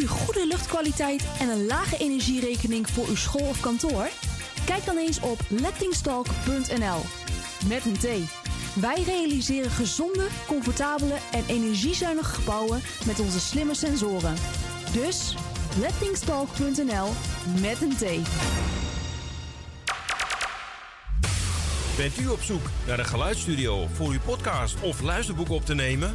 U goede luchtkwaliteit en een lage energierekening voor uw school of kantoor? Kijk dan eens op lettingstalk.nl. Met een T. Wij realiseren gezonde, comfortabele en energiezuinige gebouwen met onze slimme sensoren. Dus lettingstalk.nl met een T. Bent u op zoek naar een geluidsstudio voor uw podcast of luisterboek op te nemen?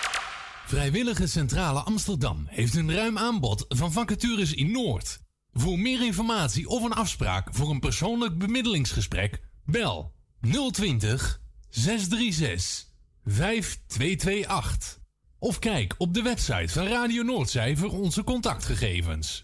Vrijwillige Centrale Amsterdam heeft een ruim aanbod van vacatures in Noord. Voor meer informatie of een afspraak voor een persoonlijk bemiddelingsgesprek, bel 020 636 5228. Of kijk op de website van Radio Noordzij onze contactgegevens.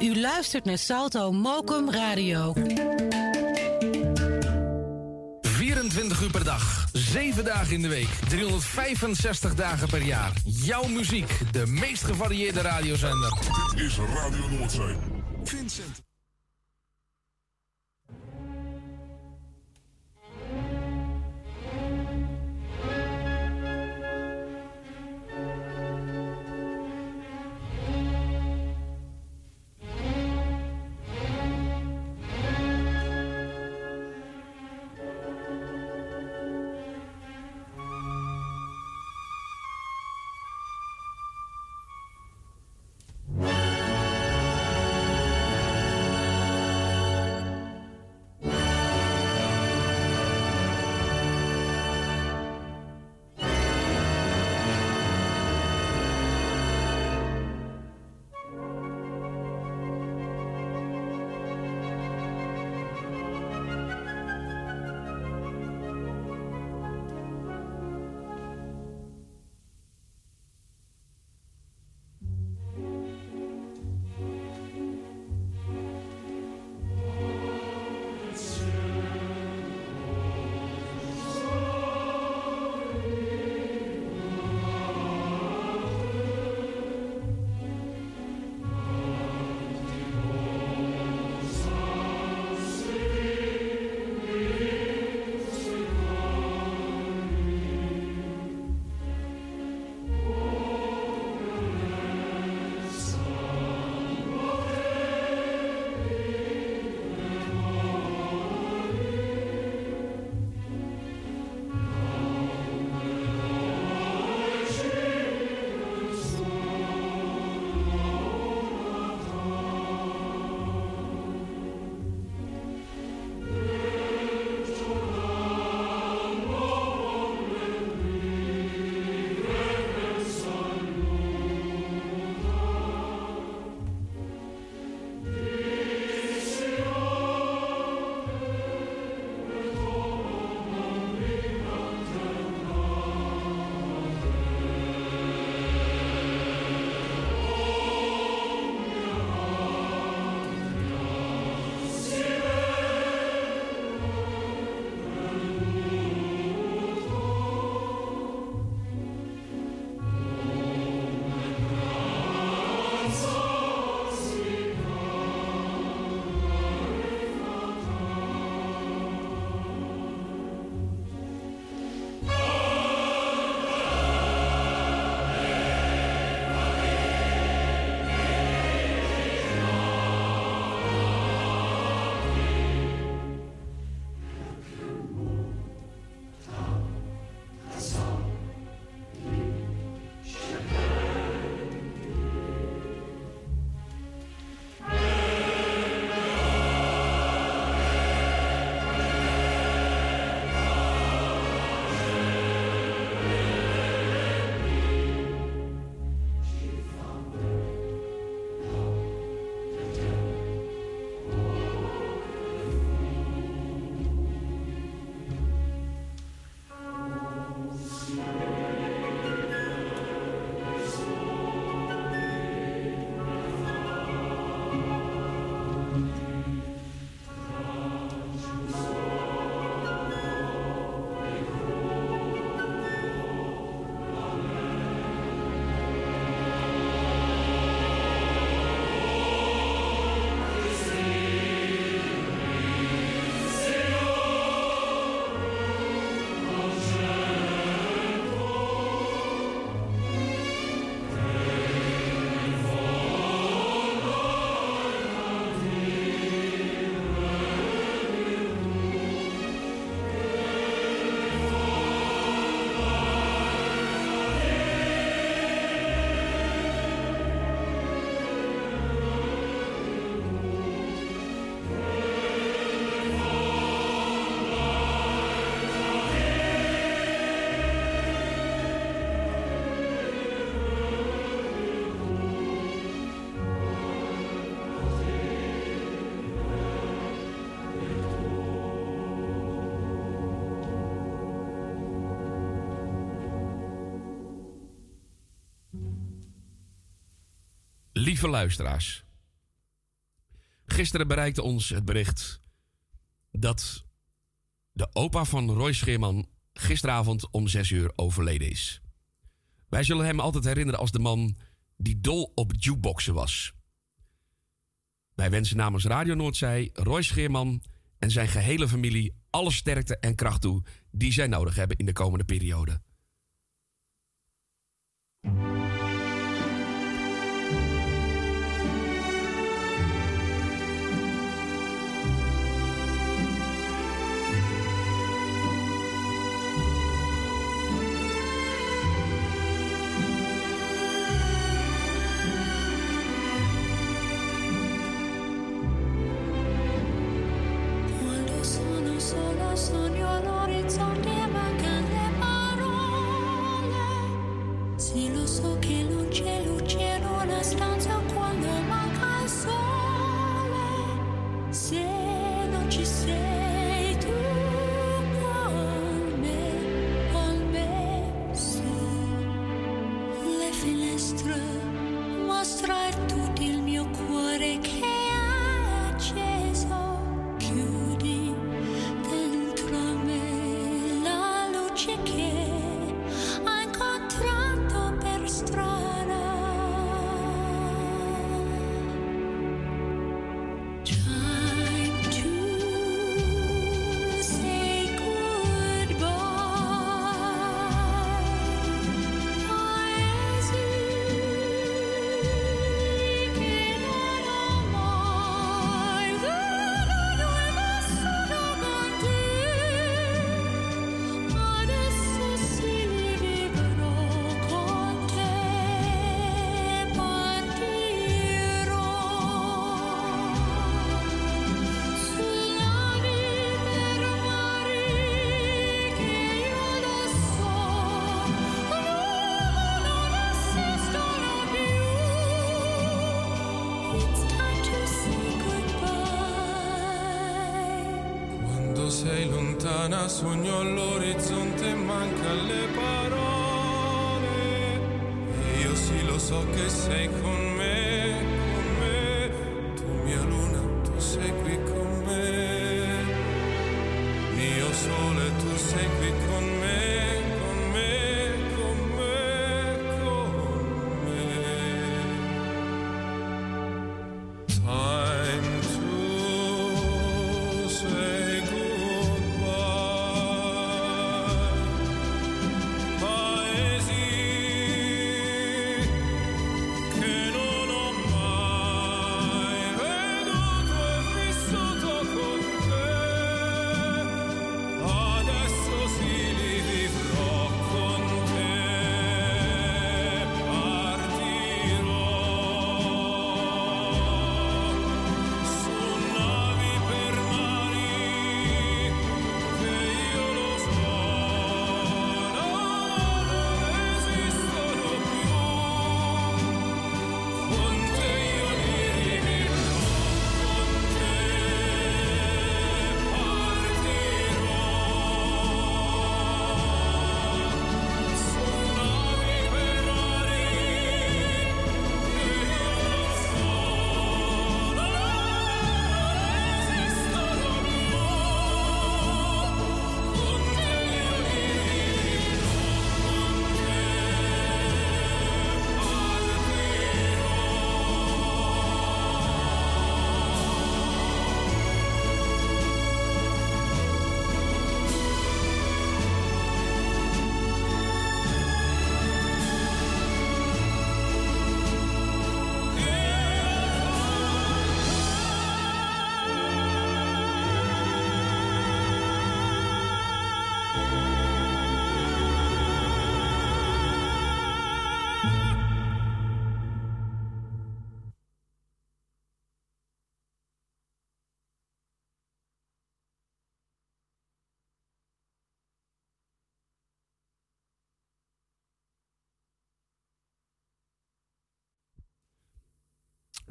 U luistert naar Salto Mokum Radio. 24 uur per dag, 7 dagen in de week, 365 dagen per jaar. Jouw muziek, de meest gevarieerde radiozender. Dit is Radio Noordzee. Vincent. Lieve luisteraars. Gisteren bereikte ons het bericht dat de opa van Roy Scheerman gisteravond om 6 uur overleden is. Wij zullen hem altijd herinneren als de man die dol op jukeboxen was. Wij wensen namens Radio Noordzij Roy Scheerman en zijn gehele familie alle sterkte en kracht toe die zij nodig hebben in de komende periode. Se lo so che non c'è luce in una stanza sogno all'orizzonte manca le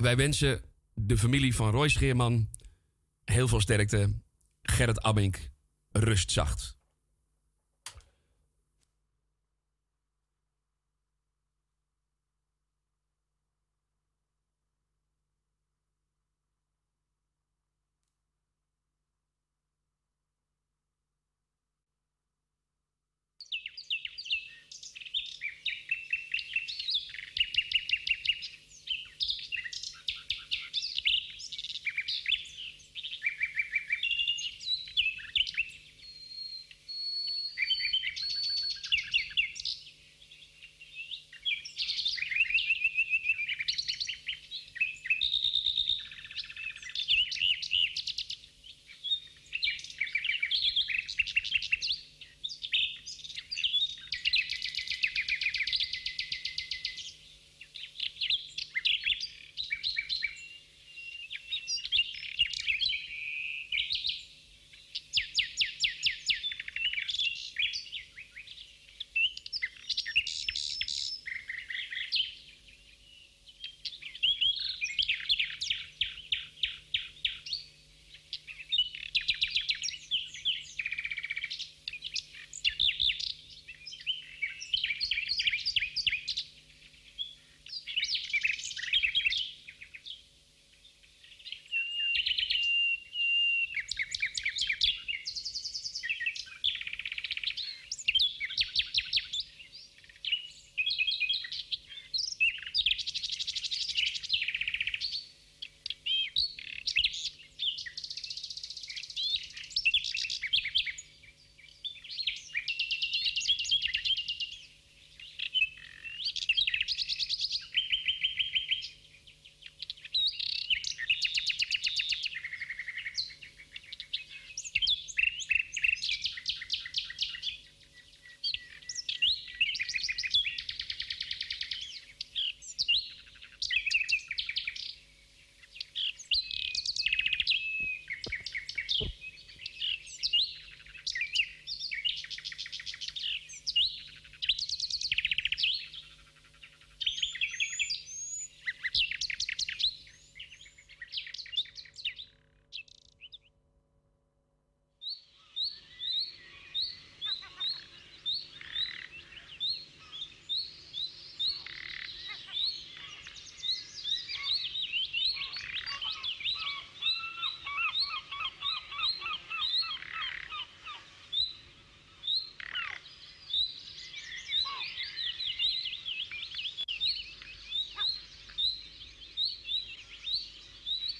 wij wensen de familie van Roy Scheerman heel veel sterkte. Gerrit rust zacht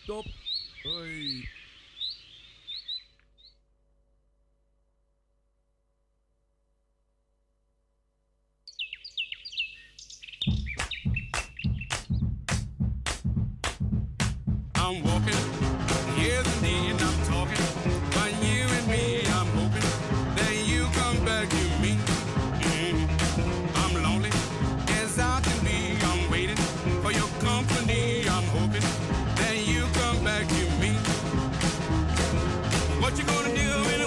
Stop. I'm walking, yes indeed, What you gonna do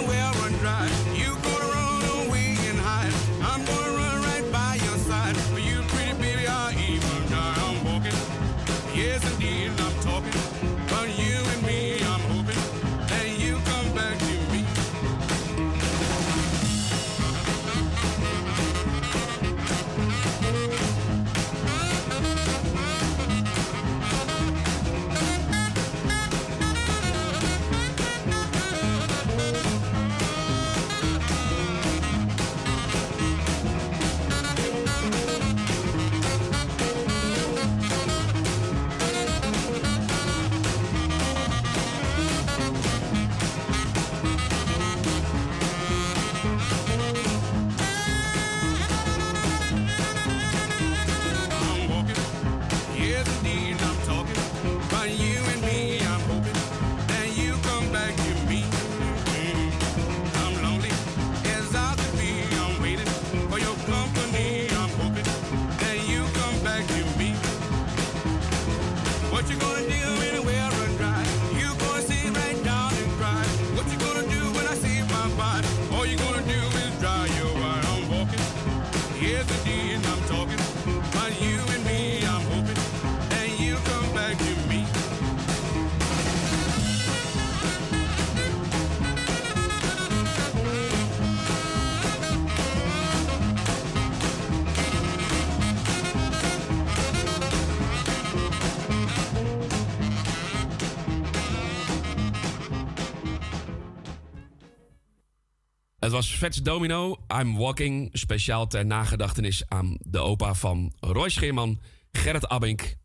was Vets Domino, I'm Walking, speciaal ter nagedachtenis aan de opa van Roy Scheerman, Gerrit Abink.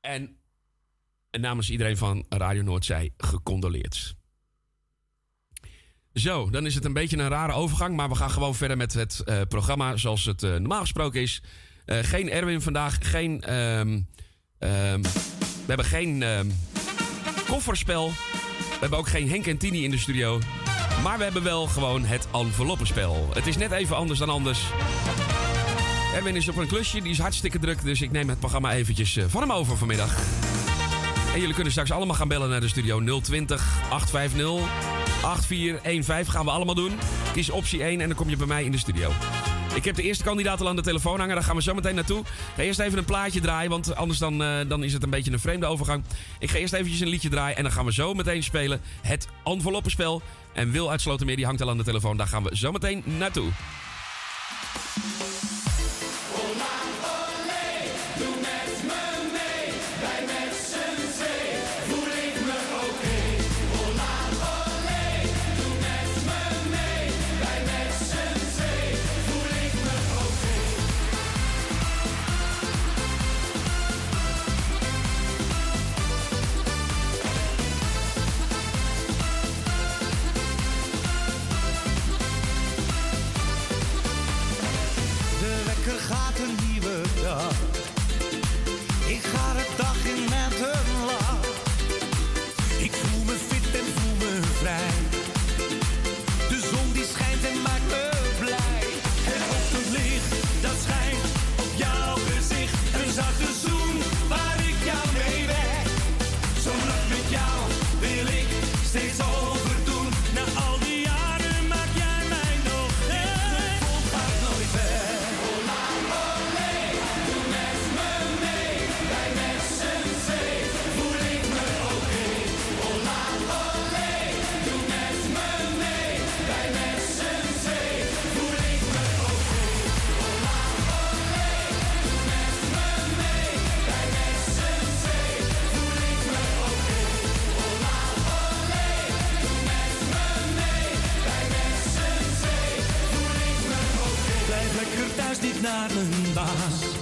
En namens iedereen van Radio Noordzij gecondoleerd. Zo, dan is het een beetje een rare overgang, maar we gaan gewoon verder met het eh, programma zoals het eh, normaal gesproken is. Eh, geen Erwin vandaag, geen. ehm, ehm, we hebben geen ehm, kofferspel. We hebben ook geen Henk en Tini in de studio. Maar we hebben wel gewoon het enveloppenspel. Het is net even anders dan anders. Erwin is op een klusje, die is hartstikke druk. Dus ik neem het programma eventjes eh, van hem over vanmiddag. En jullie kunnen straks allemaal gaan bellen naar de studio 020 850 8415. Gaan we allemaal doen. Kies optie 1 en dan kom je bij mij in de studio. Ik heb de eerste kandidaat al aan de telefoon hangen. Daar gaan we zo meteen naartoe. Ga eerst even een plaatje draaien, want anders dan, eh, dan is het een beetje een vreemde overgang. Ik ga eerst eventjes een liedje draaien en dan gaan we zo meteen spelen het enveloppenspel. En Wil uit Slotermeer, die hangt al aan de telefoon. Daar gaan we zo meteen naartoe. Nieuwe mijn baas.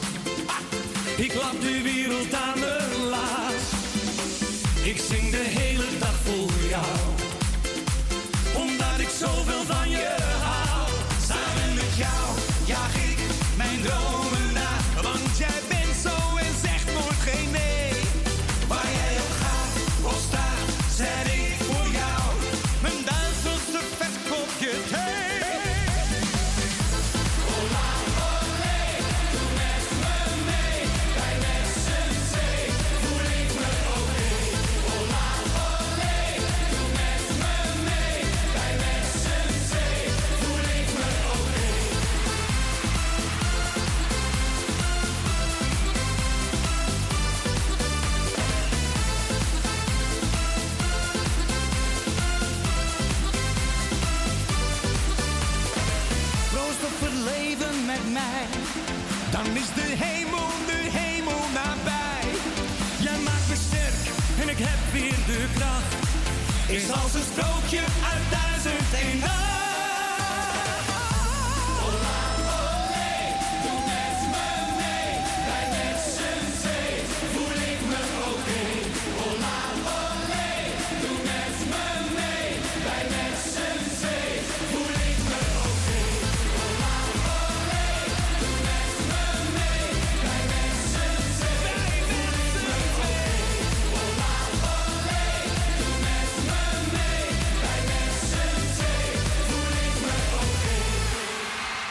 Hemel, de hemel nabij. Jij maakt me sterk en ik heb weer de kracht. Is als een sprookje uit duizend en nacht.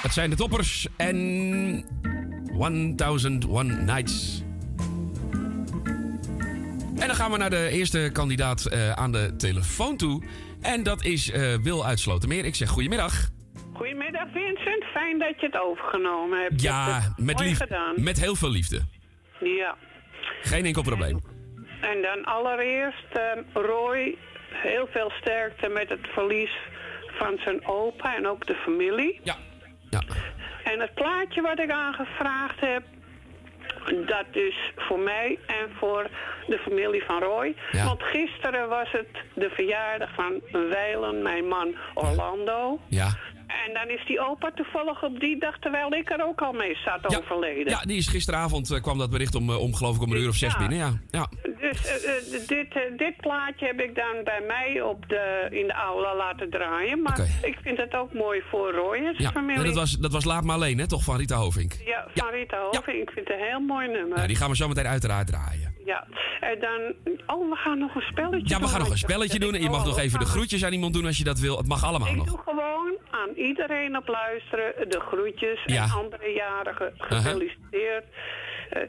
Het zijn de toppers en 1001 Nights. En dan gaan we naar de eerste kandidaat eh, aan de telefoon toe. En dat is eh, Wil uit Slotermeer. Ik zeg goedemiddag. Goedemiddag Vincent, fijn dat je het overgenomen hebt. Ja, met, mooi lief, gedaan. met heel veel liefde. Ja. Geen enkel probleem. En dan allereerst eh, Roy, heel veel sterkte met het verlies van zijn opa en ook de familie. Ja. En het plaatje wat ik aangevraagd heb, dat is voor mij en voor de familie van Roy. Ja. Want gisteren was het de verjaardag van Weilen, mijn man Orlando. Ja. En dan is die opa toevallig op die dag, terwijl ik er ook al mee zat, overleden. Ja, die is gisteravond eh, kwam dat bericht om, eh, om geloof ik om een uur of zes Ja. binnen. Ja. ja. Dus eh, dit, dit plaatje heb ik dan bij mij op de, in de aula laten draaien. Maar ik vind het ook mooi voor Roy en zijn Ja, familie. en dat was, dat was Laat maar alleen, hè, toch, van Rita Hovink? Ja, van Rita Hoving. Ik vind het een heel mooi nummer. Nou, die gaan we zo meteen uiteraard draaien. Ja, en dan... Oh, we gaan nog een spelletje Ja, we doen. gaan nog een spelletje doen. En je mag nog even de groetjes aan iemand doen als je dat wil. Het mag allemaal Ik nog. doe gewoon aan iedereen op luisteren de groetjes Ja. en andere jarigen gefeliciteerd. Eh,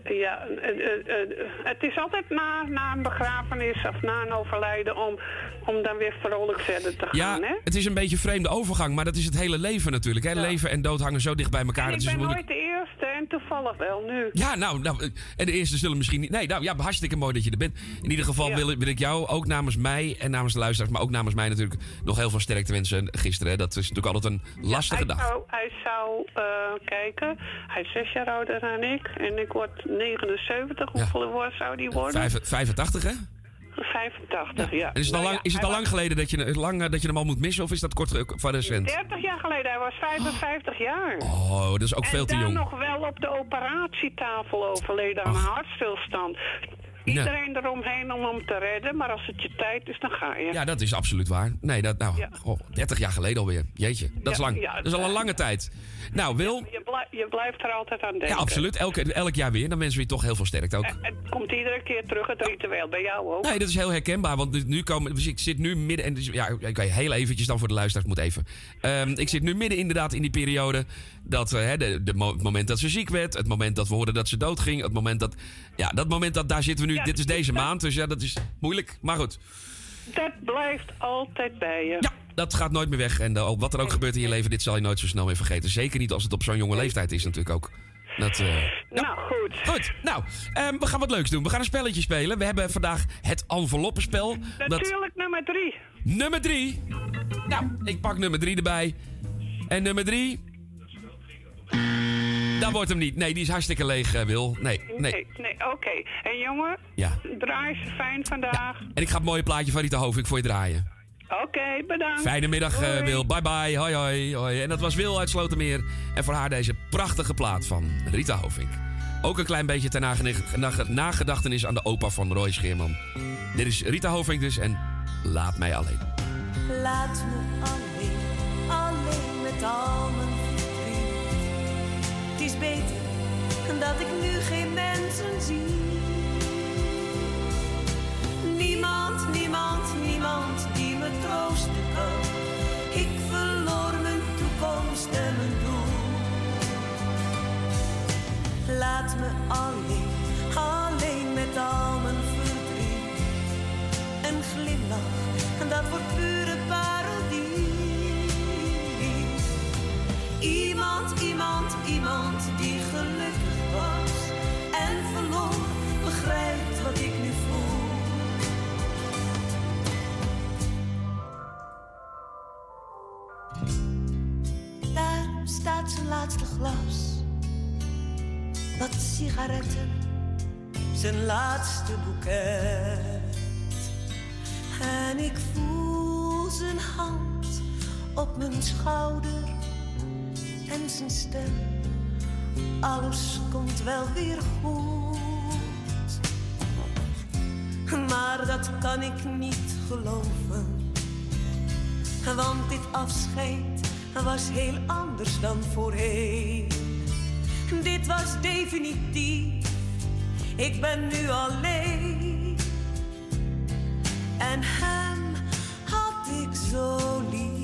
ja, eh, eh, eh, het is altijd na, na een begrafenis of na een overlijden om, om dan weer vrolijk verder te Ja, gaan. Hè? het is een beetje een vreemde overgang, maar dat is het hele leven natuurlijk. Hè? Leven en dood hangen zo dicht bij elkaar. En dat ik is ben moeilijk. nooit de eerste en toevallig wel nu. Ja, nou, nou, eh, en de eerste zullen misschien niet. Nee, nou ja, hartstikke mooi dat je er bent. In ieder geval wil, ik- wil ik jou ook namens mij en namens de luisteraars, maar ook namens mij natuurlijk nog heel veel sterkte wensen gisteren. Hè. Dat is natuurlijk altijd een lastige hij dag. Zou, hij zou eh, kijken, hij is zes jaar ouder dan ik en ik word 79. Hoeveel wordt zou die worden? Vijf- 85, hè? 85, ja. En is het al lang, ja, is het al lang geleden dat je, lang, eh, dat je hem al moet missen of is dat kort eh, van recent? 30 jaar geleden, hij was 55 jaar. Oh, dat is ook en veel te jong. nog wel op de operatietafel overleden aan hartstilstand. Iedereen eromheen om hem te redden, maar als het je tijd is, dan ga je. Ja, dat is absoluut waar. Nee, dat, nou, Ja. goh, 30 jaar geleden alweer. Jeetje, dat is Ja, lang. ja, dat is al een lange tijd. Nou, Wil, Je, blij- je blijft er altijd aan denken. ja, absoluut. Elk, elk jaar weer. Dan wensen we je toch heel veel sterkte ook. Het komt iedere keer terug, het ritueel. Bij jou ook. Nee, dat is heel herkenbaar. Want nu- komen. Dus ik zit nu midden. En dus, ja, ik kan je heel eventjes dan voor de luisteraars moet even. Ehm, ik zit nu midden inderdaad in die periode. Dat eh, hè, de, de mo- het moment dat ze ziek werd. Het moment dat we hoorden dat ze doodging. Het moment dat. Ja, dat moment dat daar zitten we nu. dit is deze maand. Dus ja, dat is moeilijk. Maar goed. Dat blijft altijd bij je. Ja, dat gaat nooit meer weg. En eh, wat er ook gebeurt in je leven, dit zal je nooit zo snel meer vergeten. Zeker niet als het op zo'n jonge leeftijd is, natuurlijk ook. Dat, eh, Nou, goed. Goed, nou, ehm, we gaan wat leuks doen. We gaan een spelletje spelen. We hebben vandaag het enveloppenspel. Dat- Natuurlijk nummer drie. Nummer drie. Nou, ik pak nummer drie erbij. En nummer drie. Dat wordt hem niet. Nee, die is hartstikke leeg, eh, Wil. Nee, nee. Nee, nee oké. En jongen, Ja. draai ze fijn vandaag. En ik ga het mooie plaatje van Rita Hovink voor je draaien. Oké, bedankt. Fijne middag, eh. Wil. Bye bye. Hoi, hoi, hoi. En dat was Wil uit Slotermeer. En voor haar deze prachtige plaat van Rita Hovink. Ook een klein beetje ter nage- nage- nagedachtenis aan de opa van Roy Scheerman. Dit is Rita Hovink dus en Laat mij alleen. Laat me alleen, alleen met al mijn verdriet. Het is beter dat ik nu geen mensen zie. Niemand, niemand, niemand die troosten kan. Ik verloor mijn toekomst en mijn doel. Laat me alleen, alleen met al mijn verdriet. Een glimlach, en dat wordt pure parodie. Iemand, iemand, iemand die gelukkig was. staat zijn laatste glas. Wat sigaretten, zijn laatste boeket. En ik voel zijn hand op mijn schouder en zijn stem. Alles komt wel weer goed. Maar dat kan ik niet geloven, want dit afscheid was heel anders dan voorheen. Dit was definitief. Ik ben nu alleen. En hem had ik zo lief.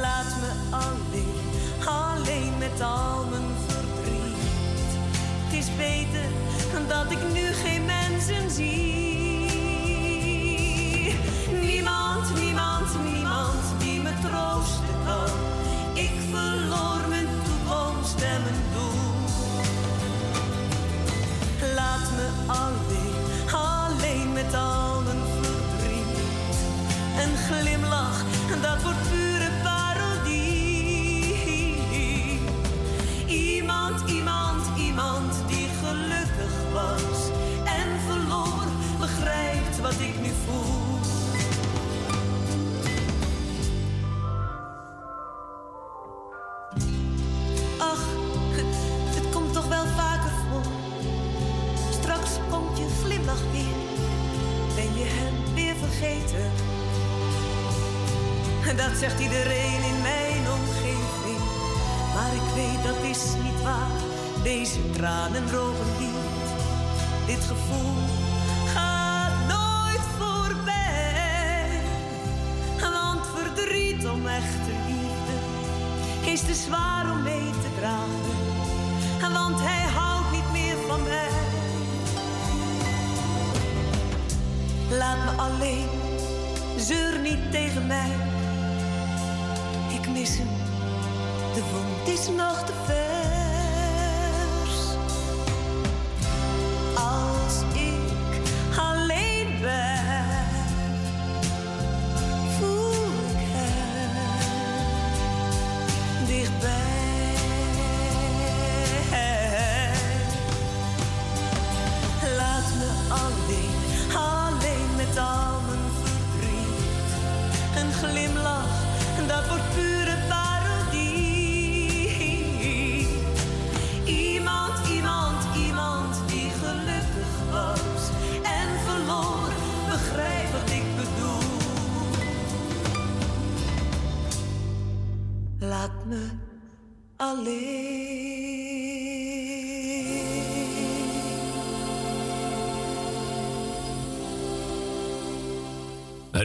Laat me alleen, alleen met al mijn verdriet. Het is beter dat ik nu geen mensen zie. Verloor mijn toekomst en mijn doel. Laat me alleen, alleen met al mijn verdriet. Een glimlach, dat wordt pure parodie. Iemand, iemand, iemand die gelukkig was en verloor, begrijpt wat ik nu voel. Zegt iedereen in mijn omgeving. Maar ik weet dat is niet waar. Deze tranen drogen niet. Dit gevoel gaat nooit voorbij. Want verdriet om echte liefde is te zwaar om mee te dragen. Want hij houdt niet meer van mij. Laat me alleen, zeur niet tegen mij. Ik mis hem, de wond is nog te vers.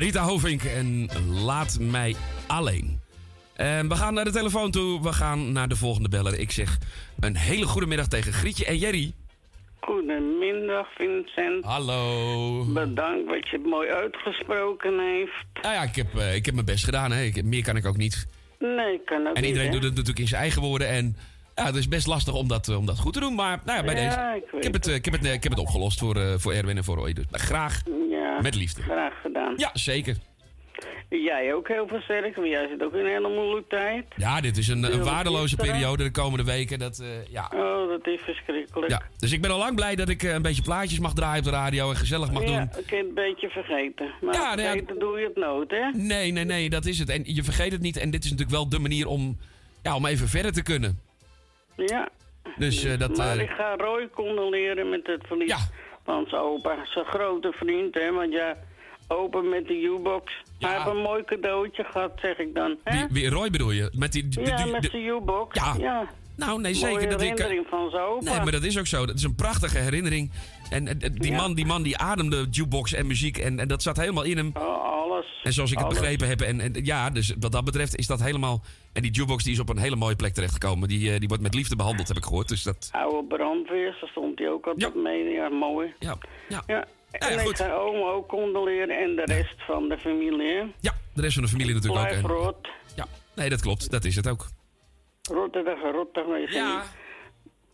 Rita Hovink en Laat mij alleen. En we gaan naar de telefoon toe. We gaan naar de volgende beller. Ik zeg een hele goede middag tegen Grietje en Jerry. Goedemiddag, Vincent. Hallo. Bedankt wat je het mooi uitgesproken heeft. Nou ja, ik heb, eh, ik heb mijn best gedaan. Hè. Ik, meer kan ik ook niet. Nee, kan ook En iedereen niet, doet het natuurlijk in zijn eigen woorden. En ja, het is best lastig om dat, eh, om dat goed te doen. Maar nou ja, bij Ja, deze. ik Ik, heb het, eh, ik, heb het, ik heb het opgelost voor, voor Erwin en voor Roy. Dus graag. Ja, Met liefde. Graag gedaan. Ja, zeker. Jij ook heel veel sterk, want jij zit ook in een hele moeilijke tijd. Ja, dit is een, een waardeloze periode de komende weken. Dat, eh, ja. Oh, dat is verschrikkelijk. Ja, dus ik ben al lang blij dat ik eh, een beetje plaatjes mag draaien op de radio en gezellig mag ja, doen. ik heb het een beetje vergeten. Maar Ja, nou ja, vergeten doe je het nooit, hè? Nee, nee, nee, dat is het. En je vergeet het niet. En dit is natuurlijk wel de manier om, ja, om even verder te kunnen. Ja. Dus eh, dat... maar ik ga Roy condoleren met het verlies van zijn opa. Zijn grote vriend, hè? Want ja, opa met de U-box. Hij heeft een mooi cadeautje gehad, zeg ik dan. Hè? wie, wie Roy bedoel je? Met die, ja, met de- U-box. Ja. ja. Nou, nee, Mooie zeker. Dat ik, herinnering van zijn opa. nee, maar dat is ook zo. Dat is een prachtige herinnering. En die, man, die man die ademde jukebox en muziek. En, en dat zat helemaal in hem. alles. En zoals ik het begrepen heb. En, en ja, dus wat dat betreft is dat helemaal... En die jukebox die is op een hele mooie plek terechtgekomen. Die, eh, die wordt met liefde behandeld, heb ik gehoord. Dus dat... Oude brandweer, daar stond hij ook altijd mee. Ja, mooi. Ja. ja. ja. En ik ga oma ook condoleren en de rest van de familie? Ja, de rest van de familie natuurlijk ook. Blijf En- rot. Ja, nee, dat klopt. Dat is het ook. Rottig, rottig. Ja.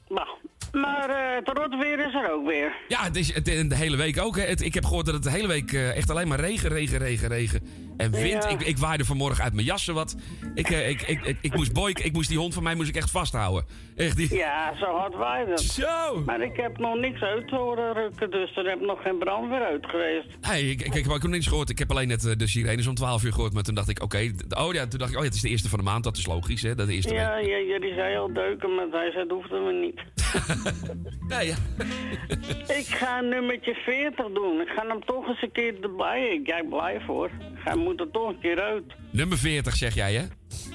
Maar, maar eh, het rotweer is er ook weer. Ja, het is het, de hele week ook. Hè. Het- ik heb gehoord dat het de hele week eh, echt alleen maar regen, regen, regen, regen. En wind. Ja. Ik, ik waaide vanmorgen uit mijn jassen wat. Ik, eh, ik, ik, ik, ik moest boy, ik moest die hond van mij moest ik echt vasthouden. Echt die. Ja, zo hard het. Zo! Maar ik heb nog niks uit horen rukken, dus er heb nog geen brandweer uit geweest. Hey, ik, ik, ik heb ook nog niks gehoord. Ik heb alleen net eh, de sirenes om 12 uur gehoord. Maar toen dacht ik, oké. oh ja, toen dacht ik, oh ja, het is de eerste van de maand. Dat is logisch, hè? Dat de eerste Ja, ja, jullie zei al deuken, maar hij zei, dat hoefde me niet. Nee, ja. ik ga nummertje 40 doen. Ik ga hem toch eens een keer erbij. Ik jij blij voor. Hij moet er toch een keer uit. Nummer 40 zeg jij, hè?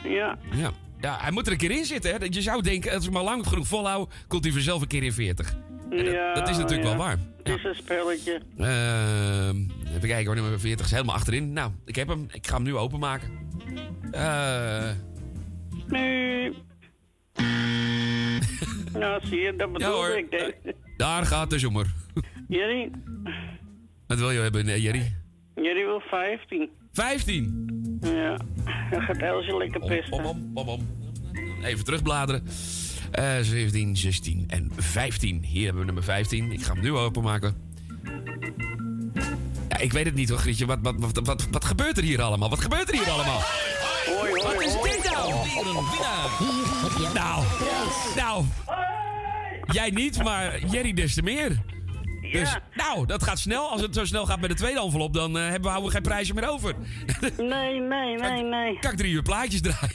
Ja. Ja. Ja, hij moet er een keer in zitten, hè? Dat Je zou denken, als ik maar lang genoeg volhouden, komt hij vanzelf een keer in 40. En dat, ja, dat is natuurlijk ja. wel waar. Het is een spelletje. Ehm even kijken hoor, nummer 40 is helemaal achterin. Nou, ik heb hem. Ik ga hem nu openmaken. Eh Nee. nou, zie je, dat bedoel ik. Denk. daar gaat de zoemer. Jullie, Wat wil je hebben, eh, Jerry? jullie wil 15. 15. Ja, dan gaat Elsje lekker pesten. Even terugbladeren. Eh 17, 16 en 15. Hier hebben we nummer 15. Ik ga hem nu openmaken. Ja, ik weet het niet hoor, Grietje. Wat, wat, wat, wat, wat gebeurt er hier allemaal? Wat gebeurt er hier allemaal? Hoi, hoi, Wat is dit nou? Nou, nou. Jij niet, maar Jerry des te meer. Dus, nou, dat gaat snel. Als het zo snel gaat met de tweede envelop, dan eh, hebben we, houden we geen prijsje meer over. Nee, nee, nee, nee. Kan ik drie uur plaatjes draaien?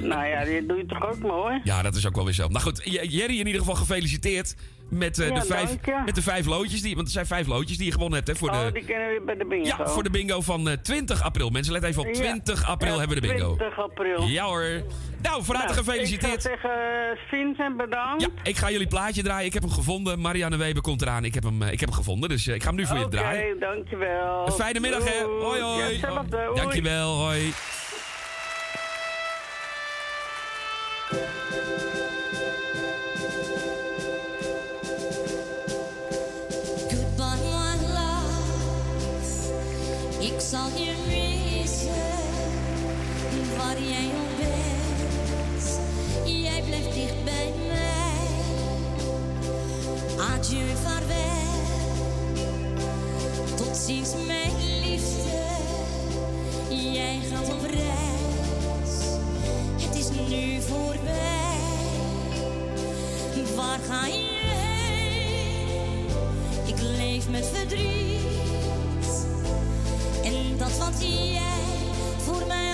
Nou ja, dit doe je toch ook mooi? Ja, dat is ook wel weer zo. Nou goed, Jerry in ieder geval gefeliciteerd met, eh, Ja, de, vijf, dank met de vijf loodjes. Die, want er zijn vijf loodjes die je gewonnen hebt hè, voor, Oh, de, die kennen we bij de bingo. ja, voor de bingo van eh, 20 april. Mensen, let even op. Ja. 20 april Ja, hebben we de bingo. 20 april. Ja hoor. Nou, van harte Nou, gefeliciteerd. Ik zou zeggen, eh, Vincent, bedankt. Ja, ik ga jullie plaatje draaien. Ik heb hem gevonden. Marianne Weber komt eraan. Ik heb hem, eh, ik heb hem gevonden, dus eh, ik ga hem nu voor je Oké, draaien. dankjewel. Een fijne middag, hè. Hoi, hoi. Ja, hetzelfde. Hoi. Dankjewel, hoi. Ik zal je missen, waar jij ook bent. Jij blijft dicht bij mij. Adieu, vaarwel. Tot ziens, mijn liefste. Jij gaat op reis. Het is nu voorbij. Waar ga je heen? Ik leef met verdriet. Dat wat jij voor mij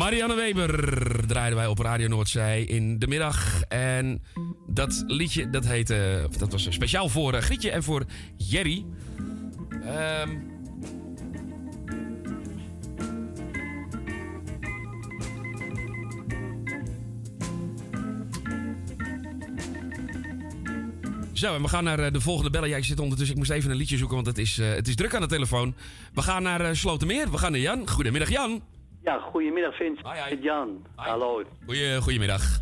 Marianne Weber draaiden wij op Radio Noordzij in de middag. En dat liedje, dat heette... Dat was speciaal voor eh, Grietje en voor Jerry. Ehm Zo, en we gaan naar eh, de volgende bellen. Ja, ik zit ondertussen, ik moest even een liedje zoeken, want het is, eh, het is druk aan de telefoon. We gaan naar uh. We gaan naar Jan. Goedemiddag, Jan. Ja, goedemiddag Vince. Met Jan. Hallo. Goeie, goedemiddag.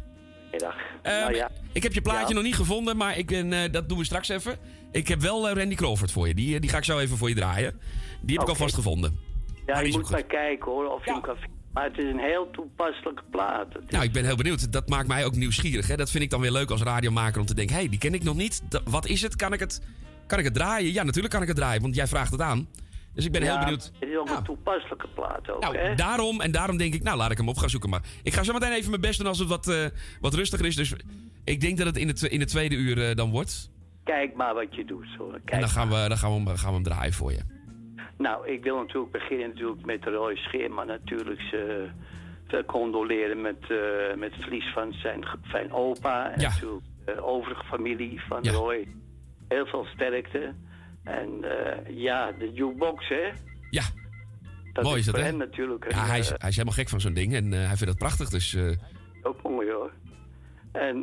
Middag. Ehm, nou ja. Ik heb je plaatje Ja. nog niet gevonden, maar ik ben, eh, dat doen we straks even. Ik heb wel eh, Randy Crawford voor je. Die, eh, die ga ik zo even voor je draaien. Die heb ik alvast gevonden. Ja, je moet maar kijken hoor, of je hem kan vinden. Maar het is een heel toepasselijke plaat. Is- Nou, ik ben heel benieuwd. Dat maakt mij ook nieuwsgierig. Hè? Dat vind ik dan weer leuk als radiomaker om te denken... hé, hey, die ken ik nog niet. Wat is het? Kan ik het, kan ik het draaien? Ja, natuurlijk kan ik het draaien, want jij vraagt het aan. Dus ik ben ja, heel benieuwd. Het is ook een toepasselijke plaat ook, Nou, hè? daarom en daarom denk ik, nou, laat ik hem op gaan zoeken. Maar ik ga zo meteen even mijn best doen als het wat, eh, wat rustiger is. Dus ik denk dat het in het, in het tweede uur eh, dan wordt. Kijk maar wat je doet hoor. en Kijk dan gaan, we, dan gaan, we, hem- gaan we hem draaien voor je. Nou, ik wil natuurlijk beginnen natuurlijk met Roy Scheerman natuurlijk ze condoleren met, eh, met het verlies van zijn, zijn opa. En natuurlijk de overige familie van Roy. Heel veel sterkte. En eh, ja, de jukebox hè. Ja. Dat Mooi is dat, hè? hem natuurlijk een, Ja, hij is, hij is helemaal gek van zo'n ding en eh, hij vindt het prachtig. Dus eh, Ook mooi hoor. En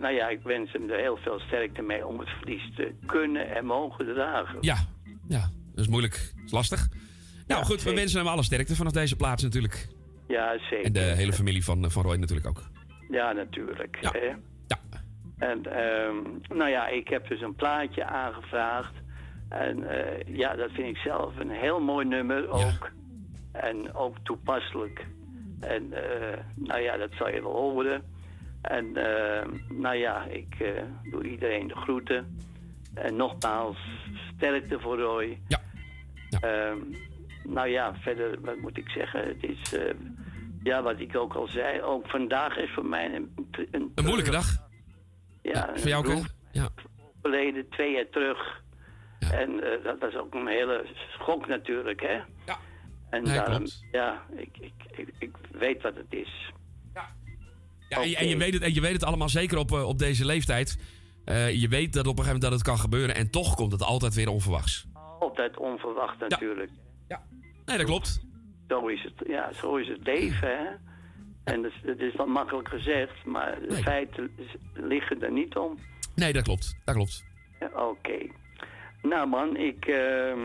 nou ja, ik wens hem er heel veel sterkte mee om het verlies te kunnen en mogen dragen. ja, ja, dat is moeilijk. Dat is lastig. Nou goed, we wensen hem alle sterkte vanaf deze plaats natuurlijk. Ja, zeker. En de hele familie van, van Roy natuurlijk ook. Ja, natuurlijk. Hè? En ehm, nou ja, ik heb dus een plaatje aangevraagd. En eh, ja, dat vind ik zelf een heel mooi nummer ook. En ook toepasselijk. En eh, nou ja, dat zal je wel horen. En eh, nou ja, ik doe iedereen de groeten. En nogmaals, sterkte voor Roy. Ja. Ehm, nou ja, verder, wat moet ik zeggen? Het is, ja, wat ik ook al zei, ook vandaag is voor mij een... Een, Een moeilijke dag. Ja, Voor jou ook, Ja. Verleden, twee jaar terug. En eh, dat was ook een hele schok natuurlijk, hè? Ja. En Nee, daarom, klopt. ja, ik, ik, ik, ik weet wat het is. Ja, en, je, en je weet het, en je weet het allemaal zeker op, eh, op deze leeftijd. Eh, je weet dat op een gegeven moment dat het kan gebeuren. En toch komt het altijd weer onverwachts. Altijd onverwacht natuurlijk. Nee, dat klopt. Zo is het, ja, zo is het leven, hè? En dat is, dat is wel makkelijk gezegd, maar de feiten liggen er niet om. Nee, dat klopt. Dat klopt. Ja, Oké. Nou man, ik, ehm,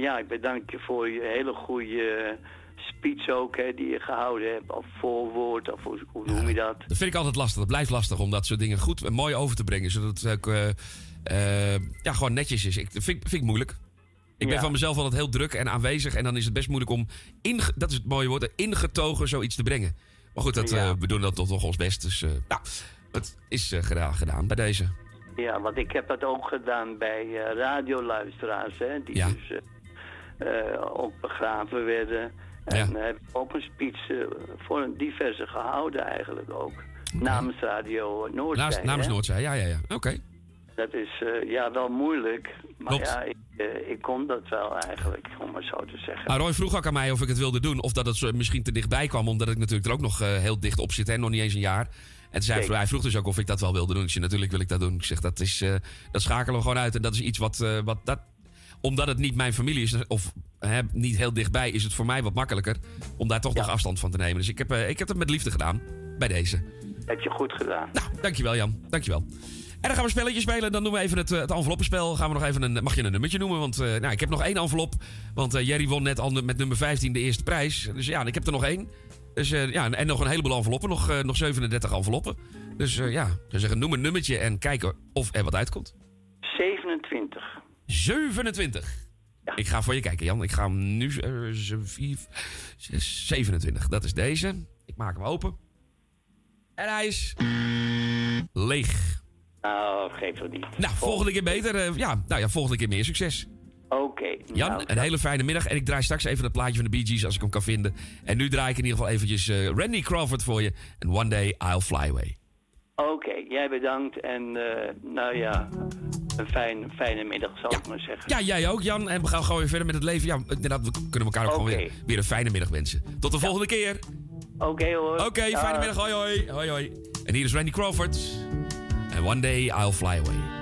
ja, ik bedank je voor je hele goede speech ook, hè, die je gehouden hebt. Of voorwoord, of hoe, hoe noem je dat? Dat vind ik altijd lastig. Dat blijft lastig om dat soort dingen goed en mooi over te brengen. Zodat het ook eh, eh, ja, gewoon netjes is. Ik, vind, ik- vind ik moeilijk. Ik ben Ja. van mezelf altijd heel druk en aanwezig. En dan is het best moeilijk om, inge- dat is het mooie woord, ingetogen zoiets te brengen. Maar goed, dat, eh, we doen dat toch, toch ons best. Dus nou, het is gedaan, gedaan bij deze. Ja, want ik heb dat ook gedaan bij eh, radioluisteraars, hè, die Ja. dus eh, eh, ook begraven werden. En eh, heb ik ook een speech voor een diverse gehouden eigenlijk ook. Namens Radio Noordzij. Naast, namens. Noordzij, ja, ja, ja. Oké. Dat is ja, wel moeilijk. Maar Klopt. ja, ik, ik kon dat wel eigenlijk, om maar zo te zeggen. Maar Roy vroeg ook aan mij of ik het wilde doen. Of dat het misschien te dichtbij kwam. Omdat ik natuurlijk er ook nog heel dicht op zit. En nog niet eens een jaar. En zei hij, vroeg dus ook of ik dat wel wilde doen. Ik zei, natuurlijk wil ik dat doen. Ik zeg, dat, is, eh, dat schakelen we gewoon uit. En dat is iets wat... eh, wat dat, omdat het niet mijn familie is, of hè, niet heel dichtbij, is het voor mij wat makkelijker om daar toch nog afstand van te nemen. Dus ik heb, eh, ik heb het met liefde gedaan. Bij deze. Heb je goed gedaan. Nou, dankjewel Jan. Dankjewel. En dan gaan we spelletjes spelen. Dan doen we even het, het enveloppenspel. Gaan we nog even een, mag je een nummertje noemen? Want nou, ik heb nog één envelop. Want Jerry won net al met nummer 15 de eerste prijs. Dus ja, ik heb er nog één. Dus eh, ja, en- nog een heleboel enveloppen. Nog, eh, nog 37 enveloppen. Dus eh, ja, zou zeggen, noem een nummertje en kijken of er wat uitkomt. 27. 27. Ik ga voor je kijken, Jan. Ik ga hem nu... eh, zo vier, zes, 27. Dat is deze. Ik maak hem open. En hij is... leeg. Nou, geef het niet. Nou, volgende keer beter. ja, nou ja, volgende keer meer succes. Oké. Jan, nou, een hele fijne middag. En ik draai straks even het plaatje van de Bee Gees als ik hem kan vinden. En nu draai ik in ieder geval eventjes eh, Randy Crawford voor je. En One Day I'll Fly Away. Oké, jij bedankt. En eh, nou ja, een fijn, fijne middag zal ik maar zeggen. Ja, jij ook, Jan. En we gaan gewoon weer verder met het leven. Ja, inderdaad, we kunnen elkaar ook gewoon weer, weer een fijne middag wensen. Tot de volgende keer. Oké hoor. Oké, fijne middag. Hoi, hoi. Hoi, hoi. En hier is Randy Crawford. And one day I'll fly away.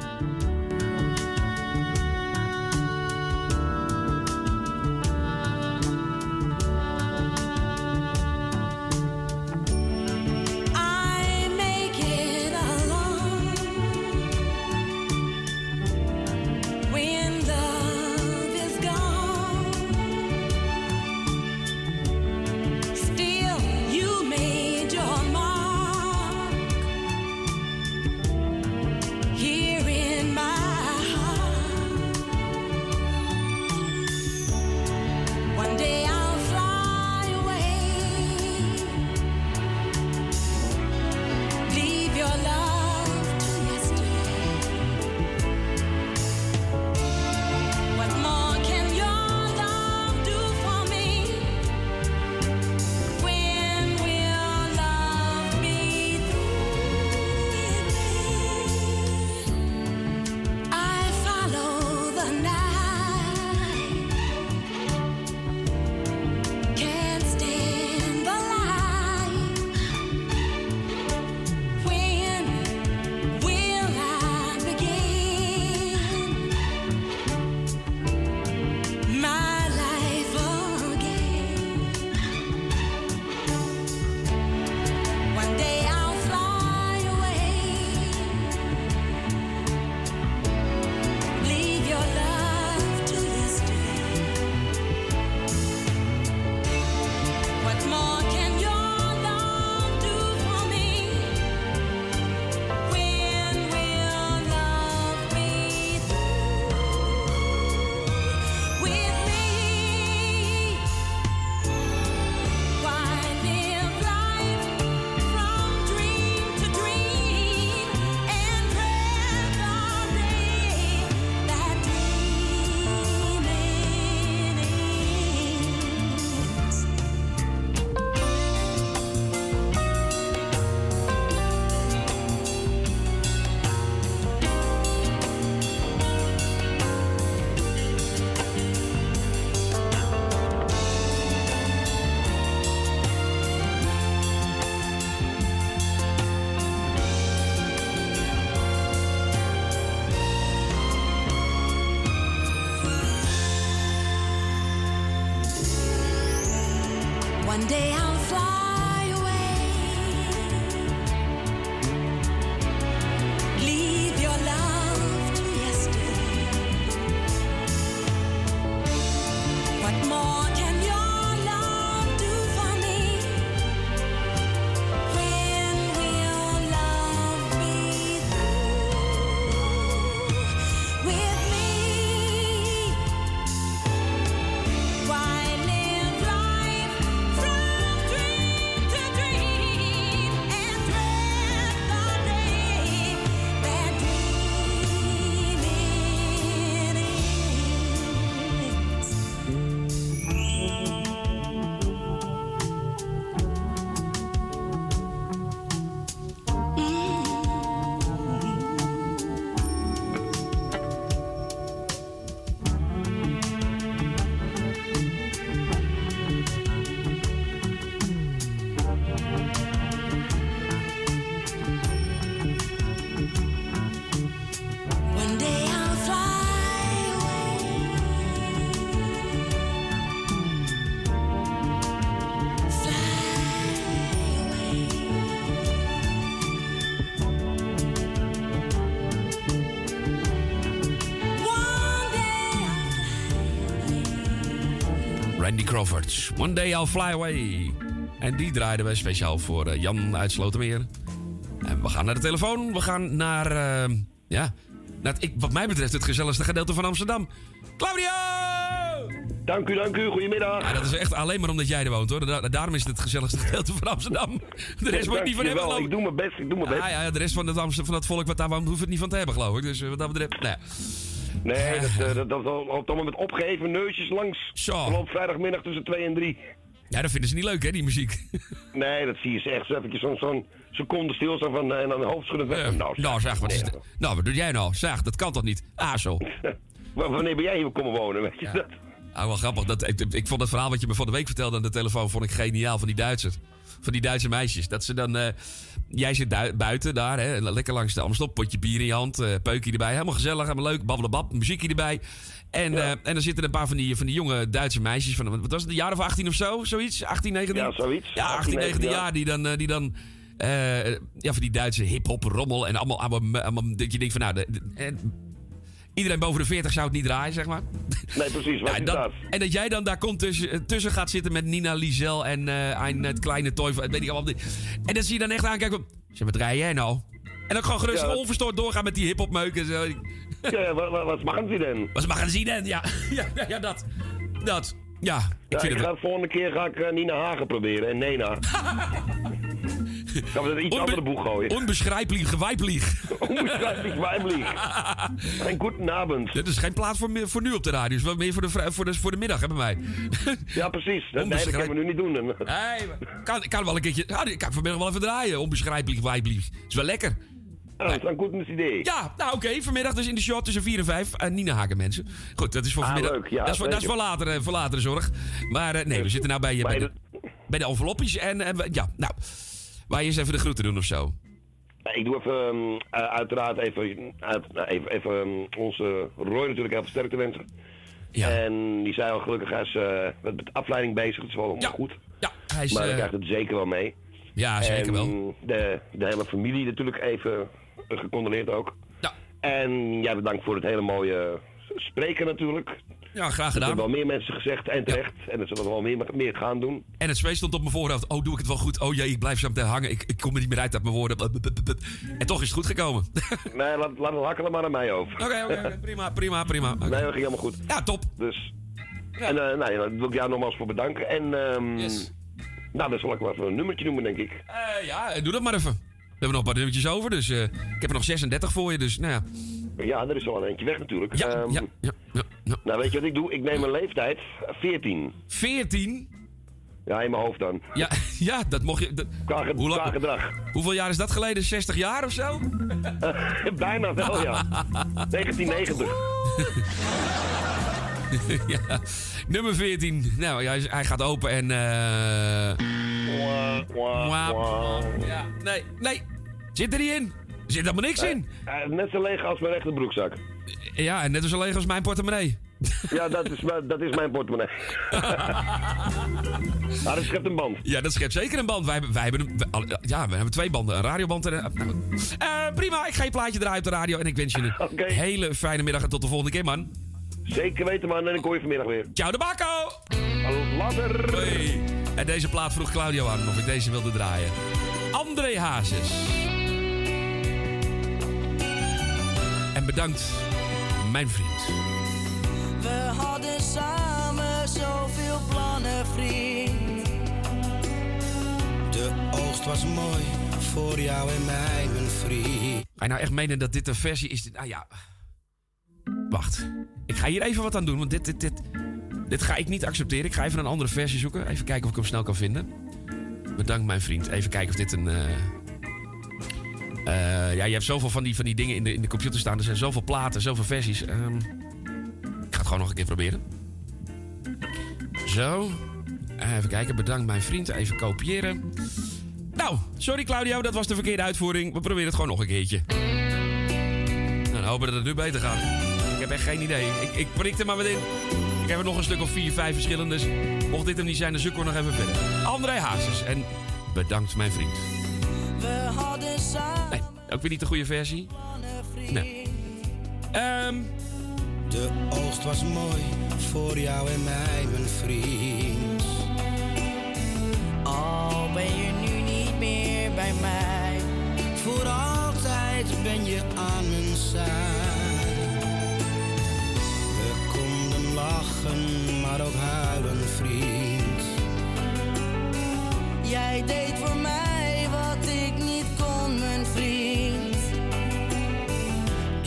Crawford. One day I'll fly away. En die draaiden we speciaal voor eh, Jan uit Slotermeer. En we gaan naar de telefoon. We gaan naar, eh, ja, naar het, ik, wat mij betreft het gezelligste gedeelte van Amsterdam. Claudio! Dank u, dank u. Goedemiddag. Ja, dat is echt alleen maar omdat jij er woont hoor. Da- daarom is het het gezelligste gedeelte van Amsterdam. De rest wordt niet van hebben geloof Ik doe mijn best, ik doe mijn best. Ja, ja, de rest van het, van het volk wat daar woont hoeft het niet van te hebben geloof ik. Dus eh, wat dat betreft, nou ja. Nee, dat, eh, dat, dat loopt allemaal met opgeheven neusjes langs. Zo. Loopt vrijdagmiddag tussen 2 en 3. Ja, dat vinden ze niet leuk hè, die muziek. Nee, dat zie je ze echt zo eventjes zo'n zo'n seconde stilstaan van, eh, en dan hoofdschudden weg. nou, Nou zeg, wat is het? Nou, wat doe jij nou? Zeg, dat kan toch niet? Zo. w- wanneer ben jij hier komen wonen, weet je dat? Ah, wel grappig. Dat, ik, ik vond het verhaal wat je me van de week vertelde aan de telefoon vond ik geniaal van die Duitsers. Van die Duitse meisjes. Dat ze dan... eh, jij zit bui- buiten daar, hè, lekker langs de Amstel. Potje bier in je hand, eh peukje erbij. Helemaal gezellig, helemaal leuk. Babbelebab, muziekje erbij. En, eh, en dan zitten er een paar van die, van die jonge Duitse meisjes. Van, wat was het, een jaar of 18 of zo? Zoiets? 18, 19? Ja, zoiets. Ja, 18, 19 ja. jaar. Die dan... die dan ja, van die Duitse hip-hop rommel. En allemaal, allemaal, allemaal dat je denkt van, nou, de, de- iedereen boven de 40 zou het niet draaien, zeg maar. Nee, precies. Wat Ja, is dat- en dat jij dan daar komt tussen, eh, tussen gaat zitten met Nina Liesel en eh een het kleine Teufel, weet ik allemaal niet. En dan zie je dan echt aankijken zeg, wat rij jij nou? En dan gewoon gerust Ja, onverstoord doorgaan met die hip-hop meuk en zo. Ja, wat, wat, ze dan? Wat mag zien dan? Ja, ja, ja, dat. Dat. Ja, ik Ja, vind ik het... ga de volgende keer ga ik eh, Nina Hagen proberen en Nena. Gaan we er iets andere boeg gooien? Onbeschrijpelijk gewijpelijk. Onbeschrijpelijk gewijpelijk. Geen goedenavond. Dit is geen plaats voor, voor nu op de radio. Het is wel meer voor de, voor de, voor de middag, hè, bij mij. Ja, precies. Dat, nee, dat kunnen we nu niet doen. Nee, kan, kan wel een keertje... Ja, kan ik vanmiddag wel even draaien. Onbeschrijpelijk gewijpelijk. is wel lekker. dat is een goed idee. Ja, nou oké. Vanmiddag dus in de shot tussen 4 en 5. En Nina Haken, mensen. Goed, dat is voor Ah, vanmiddag. leuk, ja, dat, is voor, dat is voor, later, eh, voor latere zorg. Maar eh, nee, we zitten nou bij, eh, bij, de, bij de envelopjes. En eh, ja, nou. Wij eens even de groeten doen of zo. Ja, Ik doe even, ehm, eh, uiteraard even, uit, nou, even, even ehm, onze Roy natuurlijk heel veel sterkte wensen. Ja. En die zei al gelukkig, hij is eh, met, afleiding bezig. Dat is wel goed. Ja, hij is... maar hij eh, krijgt het zeker wel mee. ja, zeker en wel. De, de hele familie natuurlijk even gecondoleerd ook. Ja. En jij bedankt voor het hele mooie spreken natuurlijk. Ja, graag gedaan. hebben wel meer mensen gezegd en terecht. En dat zullen we wel meer, meer gaan doen. En het zweet stond op mijn voorhoofd. Oh, doe ik het wel goed? Oh jee, ik blijf zo meteen hangen. Ik, ik kom er niet meer uit uit mijn woorden. En toch is het goed gekomen. Nee, laat, laat het hakkelen maar aan mij over. Oké, oké, oké. prima, prima, prima. Nee, dat ging helemaal goed. Ja, top. Dus. En eh nou, ja, daar wil ik jou nogmaals voor bedanken. En ehm nou, dan zal ik wel even een nummertje noemen, denk ik. Eh, ja, doe dat maar even. We hebben nog een paar nummertjes over, dus eh, ik heb er nog 36 voor je. Dus nou ja. Ja, er is wel een eentje weg natuurlijk. Ja, Ehm, ja, ja, ja, ja. Nou, weet je wat ik doe? Ik neem een leeftijd, 14. 14? Ja, in mijn hoofd dan. Ja, ja dat mocht je. dat- Qua, ge- Hoe lang- gedrag. hoeveel jaar is dat geleden? 60 jaar of zo? Bijna wel, ja. 1990. ja. Nummer 14. Nou, hij, hij gaat open en. eh Waap. Ja, nee, nee. Zit er niet in. Er zit helemaal niks in. Net zo leeg als mijn rechterbroekzak. Ja, en net zo leeg als mijn portemonnee. Ja, dat is, mijn- dat is mijn portemonnee. dat schept een band. Ja, dat schept zeker een band. Wij, hebben- wij hebben, ja, we hebben twee banden. Een radioband en een... nou, eh, prima, ik ga je plaatje draaien op de radio. En ik wens je een hele fijne middag en tot de volgende keer, man. Zeker weten, man. En ik hoor je vanmiddag weer. Ciao de Baco! Later! Hoi. En deze plaat vroeg Claudio aan of ik deze wilde draaien. André Hazes. En bedankt, mijn vriend. We hadden samen zoveel plannen, vriend. De oogst was mooi voor jou en mij, mijn vriend. Ga je nou echt menen dat dit een versie is? Ah ja. Wacht. Ik ga hier even wat aan doen, want dit, dit, dit, dit ga ik niet accepteren. Ik ga even een andere versie zoeken. Even kijken of ik hem snel kan vinden. Bedankt, mijn vriend. Even kijken of dit een. eh, eh, ja, je hebt zoveel van die, van die dingen in de, in de computer staan. Er zijn zoveel platen, zoveel versies. Ehm, ik ga het gewoon nog een keer proberen. Zo. Even kijken. Bedankt, mijn vriend. Even kopiëren. Nou, sorry Claudio, dat was de verkeerde uitvoering. We proberen het gewoon nog een keertje. Nou, dan hopen dat het nu beter gaat. Ik heb echt geen idee. Ik, ik prik er maar in. Ik heb er nog een stuk of vier, vijf verschillende. Dus mocht dit hem niet zijn, dan zoeken we nog even verder. André Hazes. En bedankt, mijn vriend. We hadden samen Nee, ook weer niet de goede versie. Nee. Ehm, De oogst was mooi voor jou en mij, mijn vriend. Al ben je nu niet meer bij mij. Voor altijd ben je aan mijn zij. Lachen, maar ook huilen, vriend. Jij deed voor mij wat ik niet kon, mijn vriend.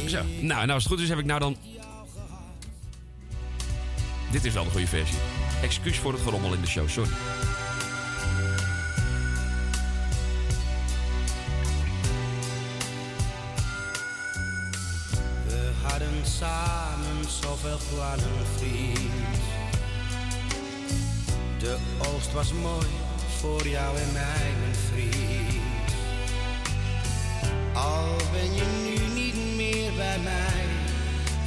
zo. Nou, en als het goed is, heb ik nou dan... Dit is wel de goede versie. Excuus voor het gerommel in de show, sorry. Vriend. De oogst was mooi voor jou en mij, mijn vriend. Al ben je nu niet meer bij mij,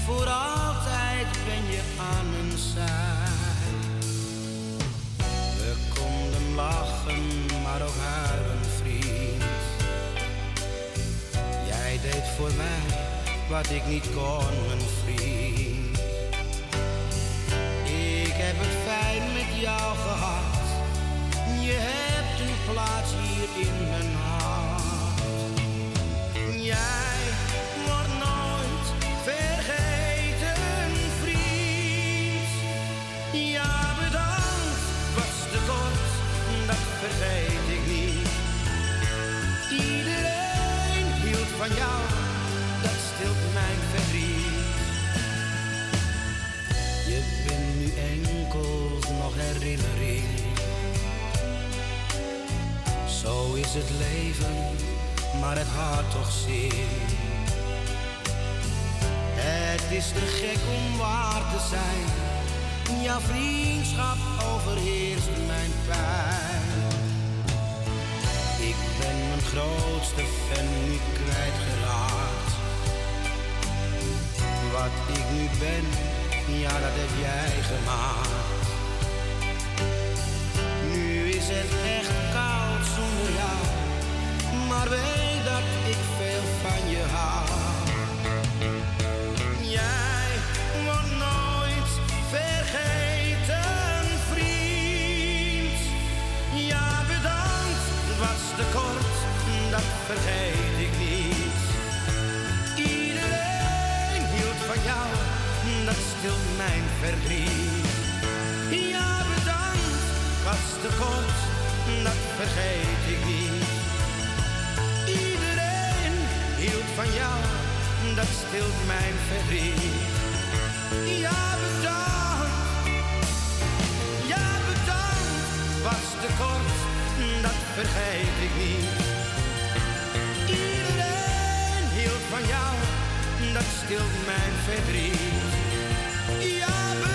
voor altijd ben je aan mijn zij. We konden lachen, maar ook huilen, vriend. Jij deed voor mij wat ik niet kon, mijn vriend. Heb het fijn met jou gehad. Je hebt een plaats hier in mijn hart. Jij wordt nooit vergeten, vriend. Ja, bedankt, was te kort, dat vergeet ik niet. Iedereen hield van jou, Zo is het leven, maar het hart toch zin. Het is te gek om waar te zijn. Jouw vriendschap overheerst mijn pijn. Ik ben mijn grootste fan nu kwijtgeraakt. Wat ik nu ben, ja dat heb jij gemaakt. Nu is het echt maar weet dat ik veel van je hou. Jij wordt nooit vergeten, vriend. Ja, bedankt, was te kort, dat vergeet ik niet. Iedereen hield van jou, dat stilt mijn verdriet. Ja, bedankt, was te kort, dat vergeet ik niet. Van jou, dat stilt mijn verdriet. Ja, bedankt, ja, bedankt, was te kort, dat vergeet ik niet. Iedereen hield van jou, dat stilt mijn verdriet. Ja, bedankt,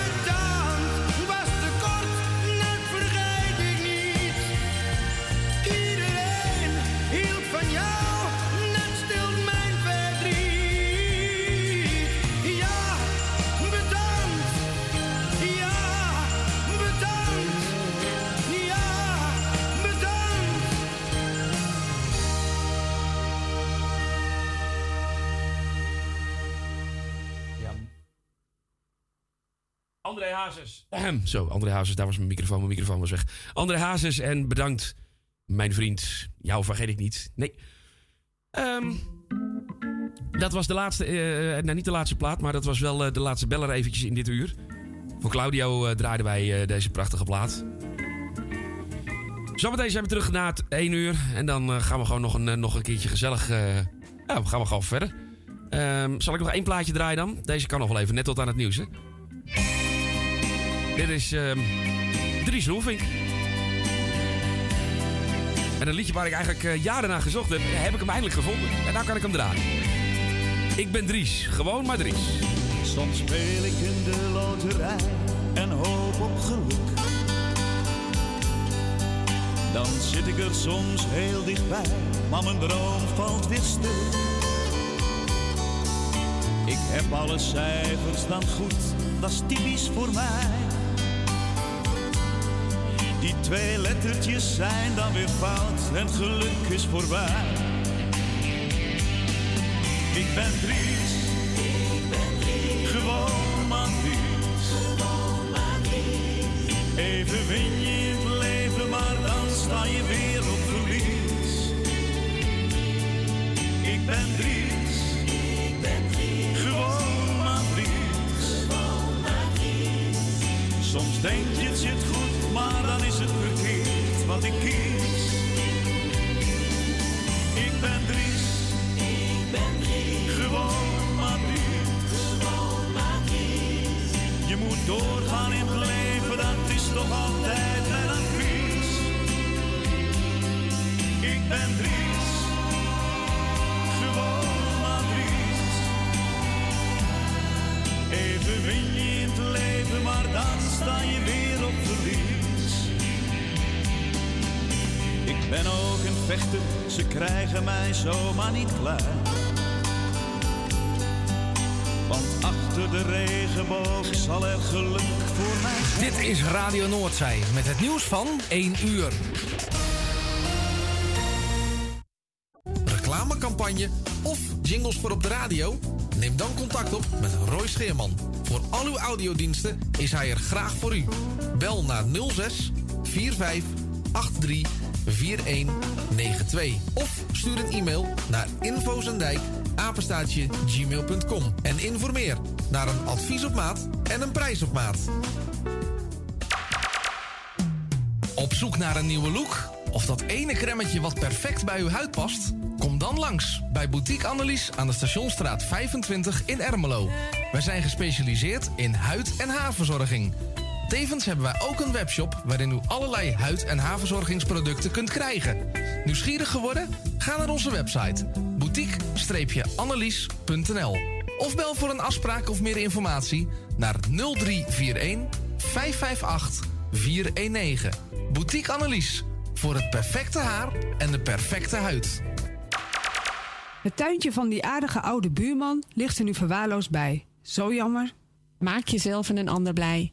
Zo, André Hazes, daar was mijn microfoon. Mijn microfoon was weg. André Hazes en bedankt, mijn vriend. Jou vergeet ik niet. Nee. Ehm, dat was de laatste, eh, nou niet de laatste plaat, maar dat was wel eh, de laatste beller eventjes in dit uur. Voor Claudio eh, draaiden wij eh, deze prachtige plaat. Zometeen zijn we terug na het 1 uur. En dan eh, gaan we gewoon nog een, eh, nog een keertje gezellig... eh, we gaan we gewoon verder. Ehm, zal ik nog één plaatje draaien dan? Deze kan nog wel even, net tot aan het nieuws, hè? Dit is ehm Dries Roelvink. En een liedje waar ik eigenlijk eh, jaren naar gezocht heb, heb ik hem eindelijk gevonden. En nou kan ik hem draaien. Ik ben Dries, gewoon maar Dries. Soms speel ik in de loterij en hoop op geluk. Dan zit ik er soms heel dichtbij, maar mijn droom valt weer stil. Ik heb alle cijfers dan goed, dat is typisch voor mij. Die twee lettertjes zijn dan weer fout en geluk is voorbij. Ik ben Dries, gewoon maar Dries. Even win je het leven, maar dan sta je weer op verlies. Ik ben Dries, gewoon maar Dries. Soms denk je het zit wat ik kies. Ik ben Dries, gewoon maar Dries. Je moet doorgaan in het leven, dat is toch altijd mijn advies. Ik ben Dries, gewoon maar Dries. Even win je in het leven, maar dan sta je weer op verlies. Ben ook een vechter, ze krijgen mij zomaar niet klein. Want achter de regenboog zal er geluk voor mij zijn. Dit is Radio Noordzij met het nieuws van 1 uur. Reclamecampagne of jingles voor op de radio? Neem dan contact op met Roy Scheerman. Voor al uw audiodiensten is hij er graag voor u. Bel naar 06 45 83 4192 of stuur een e-mail naar infozendijk apenstaatje gmail.com en informeer naar een advies op maat en een prijs op maat. Op zoek naar een nieuwe look? Of dat ene kremmetje wat perfect bij uw huid past? Kom dan langs bij Boutique Annelies aan de Stationstraat 25 in Ermelo. Wij zijn gespecialiseerd in huid- en haarverzorging. Tevens hebben wij ook een webshop waarin u allerlei huid- en haarverzorgingsproducten kunt krijgen. Nieuwsgierig geworden? Ga naar onze website boutique-annelies.nl of bel voor een afspraak of meer informatie naar 0341 558 419. Boutique Annelies voor het perfecte haar en de perfecte huid. Het tuintje van die aardige oude buurman ligt er nu verwaarloosd bij. Zo jammer. Maak jezelf en een ander blij.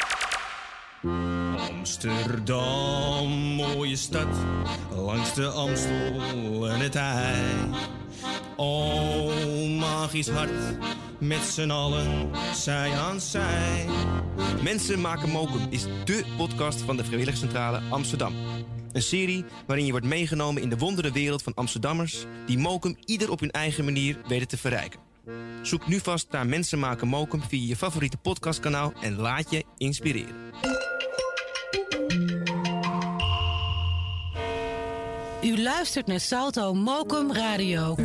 Amsterdam, mooie stad, langs de Amstel en het IJ. O, magisch hart, met z'n allen, zij aan zij. Mensen maken mokum is dé podcast van de Vrijwilligcentrale Amsterdam. Een serie waarin je wordt meegenomen in de wondere wereld van Amsterdammers... die mokum ieder op hun eigen manier weten te verrijken. Zoek nu vast naar Mensen maken mokum via je favoriete podcastkanaal... en laat je inspireren. U luistert naar Salto Mokum Radio.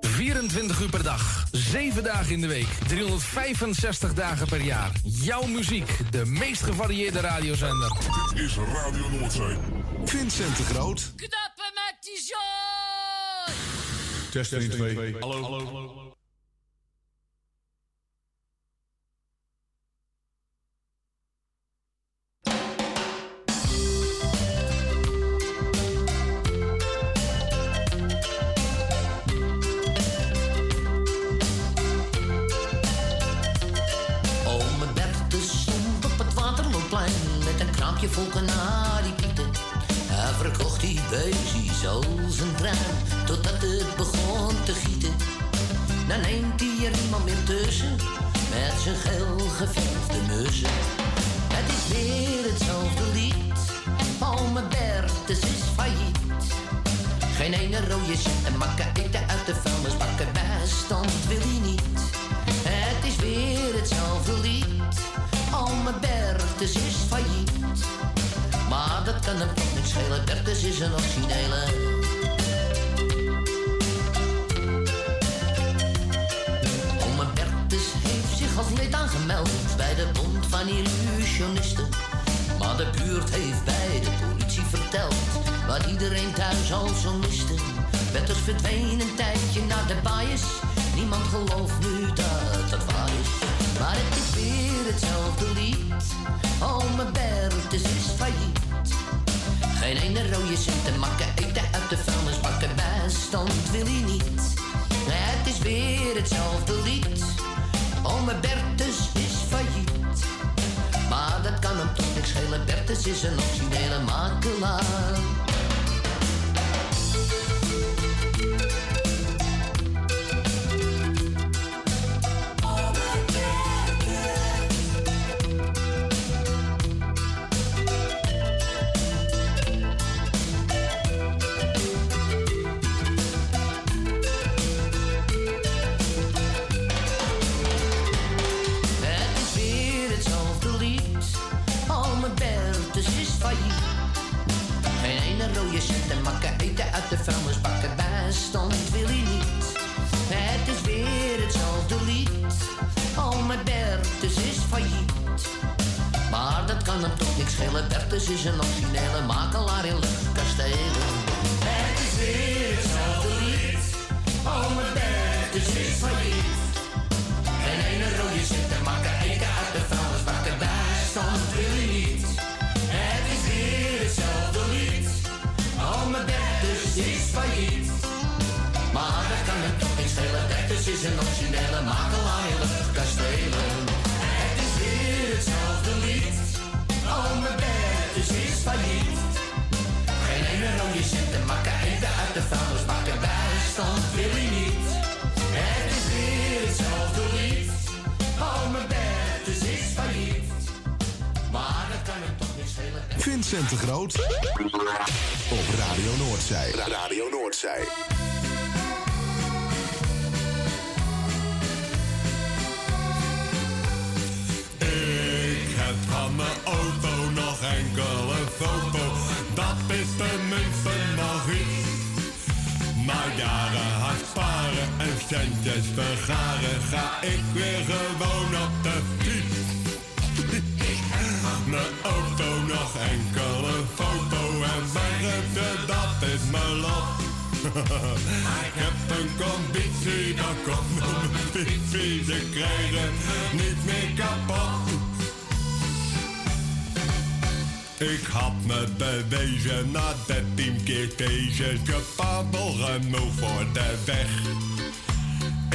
24 uur per dag, 7 dagen in de week, 365 dagen per jaar. Jouw muziek, de meest gevarieerde radiozender. Dit is Radio Noordzee. Vincent de Groot. Knappen met die zooi! Testing 2. Hallo. Ome met een kraampje vol kanariepieten. Hij verkocht die beestjes als een trein totdat het begon te gieten. Dan neemt hij er iemand meer tussen met zijn geel geverfde neuzen. Het is weer hetzelfde lied, Ome Bertus is failliet. Geen ene rode cent en makken eten uit de vuilnisbakken bijstand wil hij niet. Het is weer hetzelfde lied. Ome Bertus is failliet. Maar dat kan hem toch niks schelen. Bertus is een originele. Ome Bertus heeft zich als lid aangemeld bij de Bond van Illusionisten. Maar de buurt heeft bij de politie verteld wat iedereen thuis al zo miste. Bertus verdween een tijdje naar de bias. Niemand gelooft nu dat dat waar is. Maar het is weer hetzelfde lied. Ome Bertus is failliet. Geen ene rode cent te makken, eten uit de vuilnisbakken. Bijstand wil hij niet. Het is weer hetzelfde lied. Ome Bertus is failliet. Maar dat kan hem toch niks schelen. Bertus is een originele makelaar. De de bakken bij stond, wil hij niet. Het is weer hetzelfde lied. Al mijn Bertus is failliet. Maar dat kan hem toch niks schelen. Bertus is een originele makelaar in luchtkastelen. Het is weer hetzelfde lied. Al mijn Bertus is failliet. En een rode zin is een originele makelaar in luchtkastelen. Het is weer hetzelfde lied. Oh, mijn Bertus is failliet. Geen ene rode cent te maken, eten uit de vuilnisbakken. Bijstand wil hij niet. Het is weer hetzelfde lied. Oh, mijn Bertus is failliet. Maar dat kan hem toch niet schelen. Vincent de Groot. Op Radio Noordzij. Radio Noordzij. Heb van mijn auto nog enkele foto. Dat is tenminste nog iets. Na jaren hard sparen en centjes vergaren ga ik weer gewoon op de fiets. Mijn auto nog enkele foto en bergen, dat is mijn lot. ik heb een conditie, dat komt om mijn fietsie, ze krijgen niet meer kapot. Ik had me bewezen na 13 keer deze kapabel genoeg voor de weg.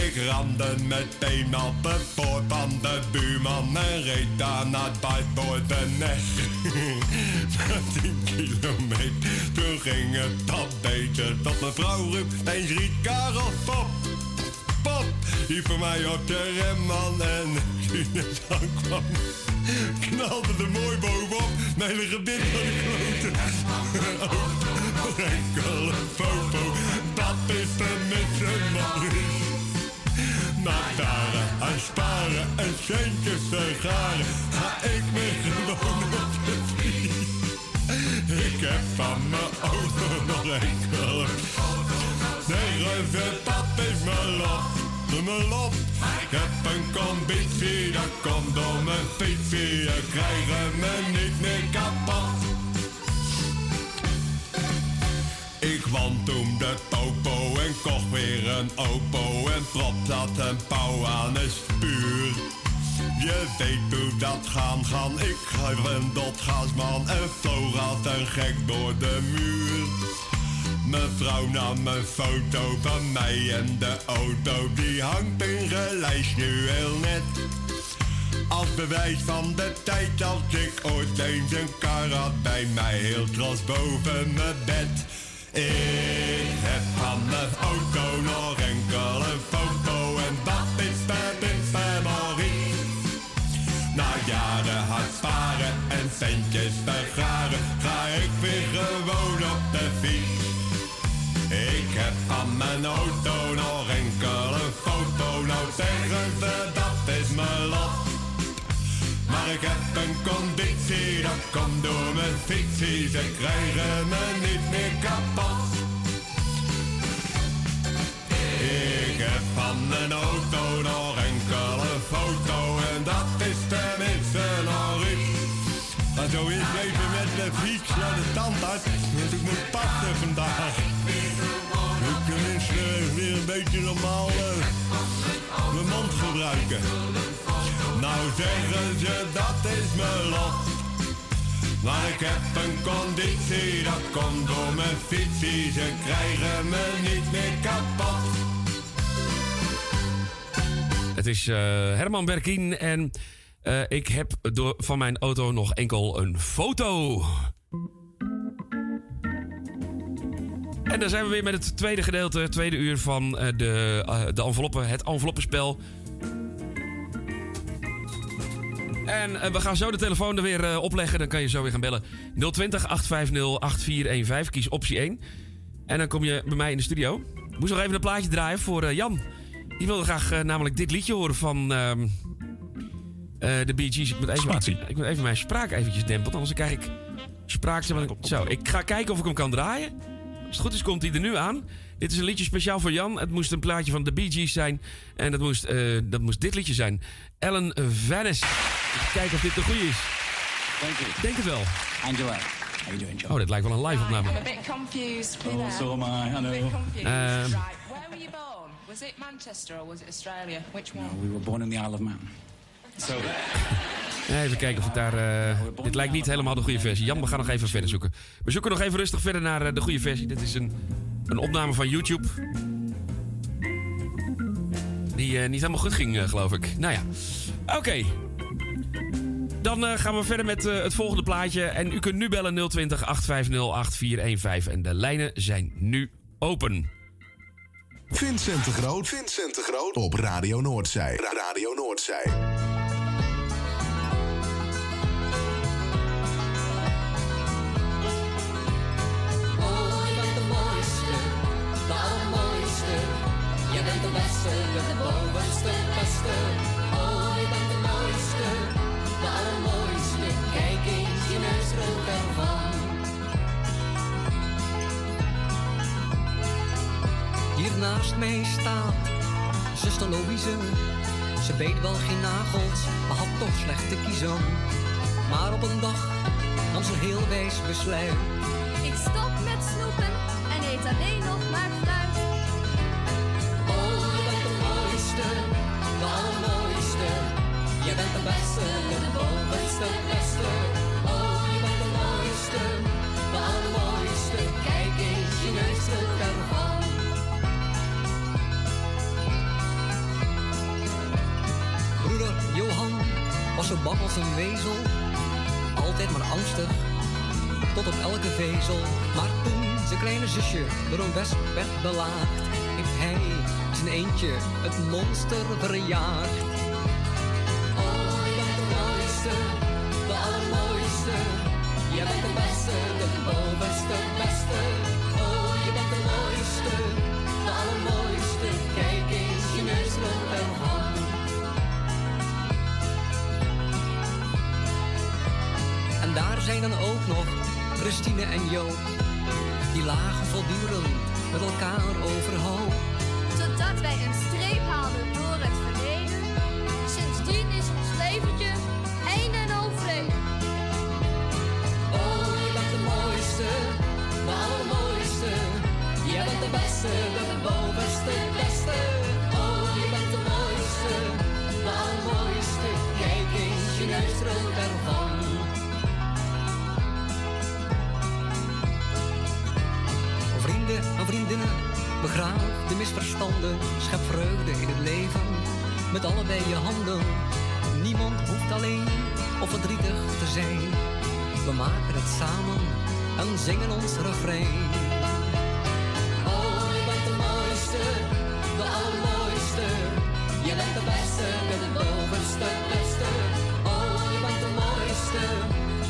Ik rande meteen op het poort van de buurman en reed daarna bij door de nek. Na 10 kilometer, toen ging het dat beter. Tot mijn vrouw riep, eens riet Karel, pop, pop. Die voor mij op de remman en toen het aankwam, knalde er mooi bovenop. Mijn gebit van de kloten. Oh, enkele popo, dat is tenminste nog iets. Na jaren aan sparen en centjes te garen, ga ik weer gewoon op de fiets. Ik heb van mijn auto nog enkele. Negen, dat is mijn lot, Ik heb een conditie, dat komt door mijn fietsie. Je krijgen me niet meer kapot. Ik de popo en kocht weer een opo en prop zat een pauw aan een spuur. Je weet hoe dat gaan, gaan. Ik ga een dotgasman en vloog als een gek door de muur. Mijn vrouw nam een foto van mij en de auto die hangt in gelijst nu heel net. Als bewijs van de tijd als ik ooit eens een kar had bij mij heel trots boven mijn bed. Ik heb van mijn auto nog enkel een foto en dat is nog iets. Na jaren hard sparen en centjes vergaren zeggen ze dat is mijn lot. Maar ik heb een conditie, dat komt door mijn fictie. Ze krijgen me niet meer kapot. Ik heb van een auto nog enkele foto en dat is tenminste nog iets. Maar zo is even met de fiets naar de tandarts, want ik moet passen vandaag. Ik tenminste weer een beetje normaal mijn mond gebruiken. Nou zeggen ze dat is mijn lot. Maar ik heb een conditie, dat komt door mijn fietsie. Ze krijgen me niet meer kapot. Het is eh, Herman Berkien en eh, ik heb door, van mijn auto nog enkel een foto. En dan zijn we weer met het tweede gedeelte, het tweede uur van eh, de, eh, de enveloppen, het enveloppenspel. En eh, we gaan zo de telefoon er weer opleggen. Dan kan je zo weer gaan bellen. 020 850 8415. Kies optie 1. En dan kom je bij mij in de studio. Ik moest nog even een plaatje draaien voor Jan. Die wilde graag namelijk dit liedje horen van ehm, eh, de Bee Gees. Ik moet, even, ik moet even mijn spraak eventjes dempen. Anders krijg ik spraak. Zo, ik ga kijken of ik hem kan draaien. Als het goed is, komt hij er nu aan. Dit is een liedje speciaal voor Jan. Het moest een plaatje van de Bee Gees zijn. En dat moest, eh, dat moest dit liedje zijn. Ellen Venice. Even kijken of dit de goede is. Thank you. Denk het wel. Angela, how you doing, John? Oh, dit lijkt wel een live opname. I'm a bit confused. Oh, so am I, I know. confused. Um, right, where were you born? Was it Manchester or was it Australia? Which one? We were born in the Isle of Man. So, Even kijken of het daar... eh, dit lijkt niet helemaal de goede versie. Jan, we gaan nog even verder zoeken. We zoeken nog even rustig verder naar eh, de goede versie. Dit is een, een opname van YouTube. Die eh, niet helemaal goed ging, geloof ik. Nou ja, oké. Dan eh, gaan we verder met het volgende plaatje. En u kunt nu bellen 020 850 8415. En de lijnen zijn nu open. Vincent de Groot. Vincent de Groot. Op Radio Noordzij. Ra- Radio Noordzij. Je bent de beste, de bovenste, beste. Oh, je bent de mooiste, de allermooiste. Kijk eens, je neus rolt ervan. Hier naast mij staat zuster Louise. Ze beet wel geen nagels, maar had toch slecht te kiezen. Maar op een dag nam ze heel wijs besluit. Ik stop met snoepen en eet alleen nog maar fruit. Je bent de beste, de bovenste, beste. Oh, je bent de mooiste, de allermooiste. Kijk eens, je neus rolt ervan. Broeder Johan was zo bang als een wezel. Altijd maar angstig, tot op elke vezel. Maar toen zijn kleine zusje door een wesp werd belaagd, heeft hij zijn eentje het monster verjaagd. De allermooiste. Je bent de beste, de bovenste, beste. Oh, je bent de mooiste, de allermooiste. Kijk eens, je neus rolt ervan. En daar zijn dan ook nog Christine en Joop. Die lagen voortdurend met elkaar overhoop. Totdat wij een streep haalden door het de allermooiste. Je bent de beste, de bovenste, beste. Oh, je bent de mooiste, de allermooiste. Kijk eens, je neus rolt ervan. Vrienden en vriendinnen, begraaf de misverstanden. Schep vreugde in het leven met allebei je handen. Niemand hoeft alleen of verdrietig te zijn. We maken het samen en zingen ons refrein. Oh, je bent de mooiste, de allermooiste. Je bent de beste, de bovenste, beste. Oh, je bent de mooiste,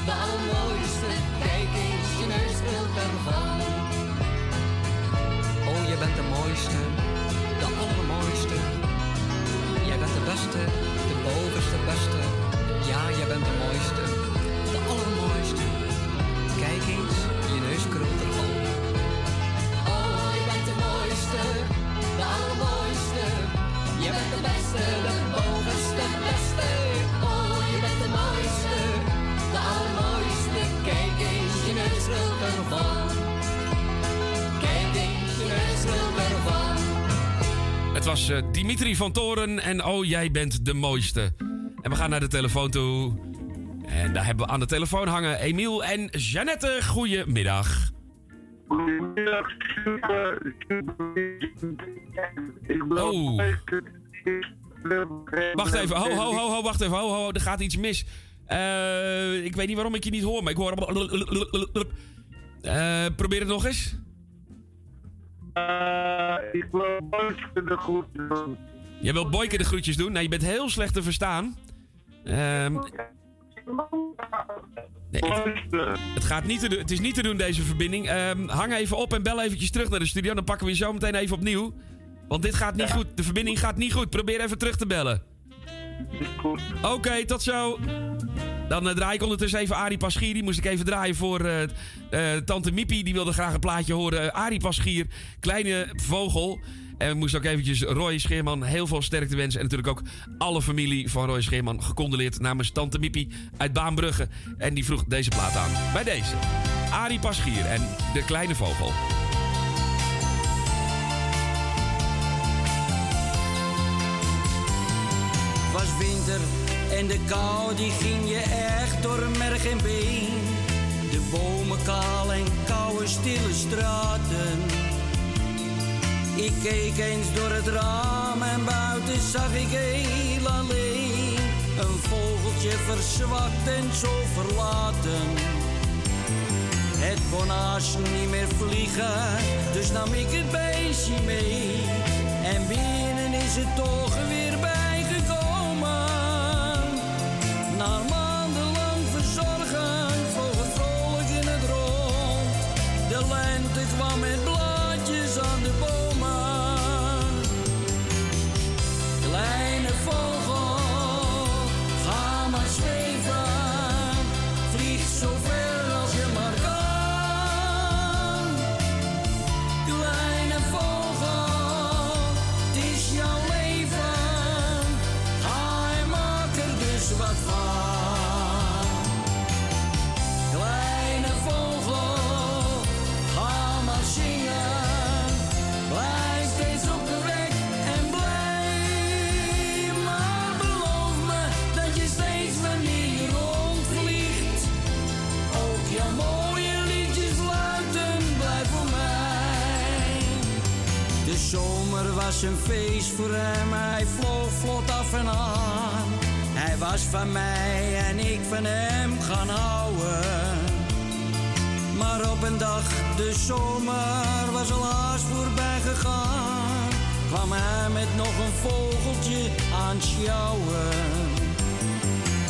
de allermooiste. Kijk eens, je neus rolt ervan. Oh, je bent de mooiste, de allermooiste. Jij bent de beste, de bovenste beste. Ja, jij bent de mooiste, Dimitri van Toren en oh, jij bent de mooiste. En we gaan naar de telefoon toe. En daar hebben we aan de telefoon hangen Emiel en Jeannette. Goedemiddag. Goedemiddag, super, Ik ben Oh. Wacht even, ho, ho, ho, ho, wacht even, ho, ho, er gaat iets mis. Eh, ik weet niet waarom ik je niet hoor, maar ik hoor... Eh, probeer het nog eens. Eh, ik wil Boyke de groeten doen. Jij wilt Boyke de groetjes doen? Nou, je bent heel slecht te verstaan. Ehm, nee, het, het gaat niet te doen, het is niet te doen, deze verbinding. Ehm, hang even op en bel eventjes terug naar de studio. Dan pakken we je zo meteen even opnieuw. Want dit gaat niet goed. De verbinding gaat niet goed. Probeer even terug te bellen. Oké, tot zo. Dan eh, draai ik ondertussen even Arie Paschier. Die moest ik even draaien voor eh, eh, Tante Miepie. Die wilde graag een plaatje horen. Arie Paschier, kleine vogel. En we moesten ook eventjes Roy Scheerman heel veel sterkte wensen. En natuurlijk ook alle familie van Roy Scheerman gecondoleerd namens Tante Miepie uit Baanbrugge. En die vroeg deze plaat aan. Bij deze. Arie Paschier en De Kleine Vogel. Was winter en de kou die ging je echt door merg en been. De bomen kaal en koude stille straten. Ik keek eens door het raam en buiten zag ik heel alleen. Een vogeltje verzwakt en zo verlaten. Het kon niet meer vliegen, dus nam ik het beestje mee. En binnen is het toch weer Na maandenlang verzorgen het vrolijk in het rond. De lente kwam met zomer was een feest voor hem, hij vloog vlot af en aan. Hij was van mij en ik van hem gaan houden. Maar op een dag, de zomer was al haast voorbij gegaan. Kwam hij met nog een vogeltje aan sjouwen.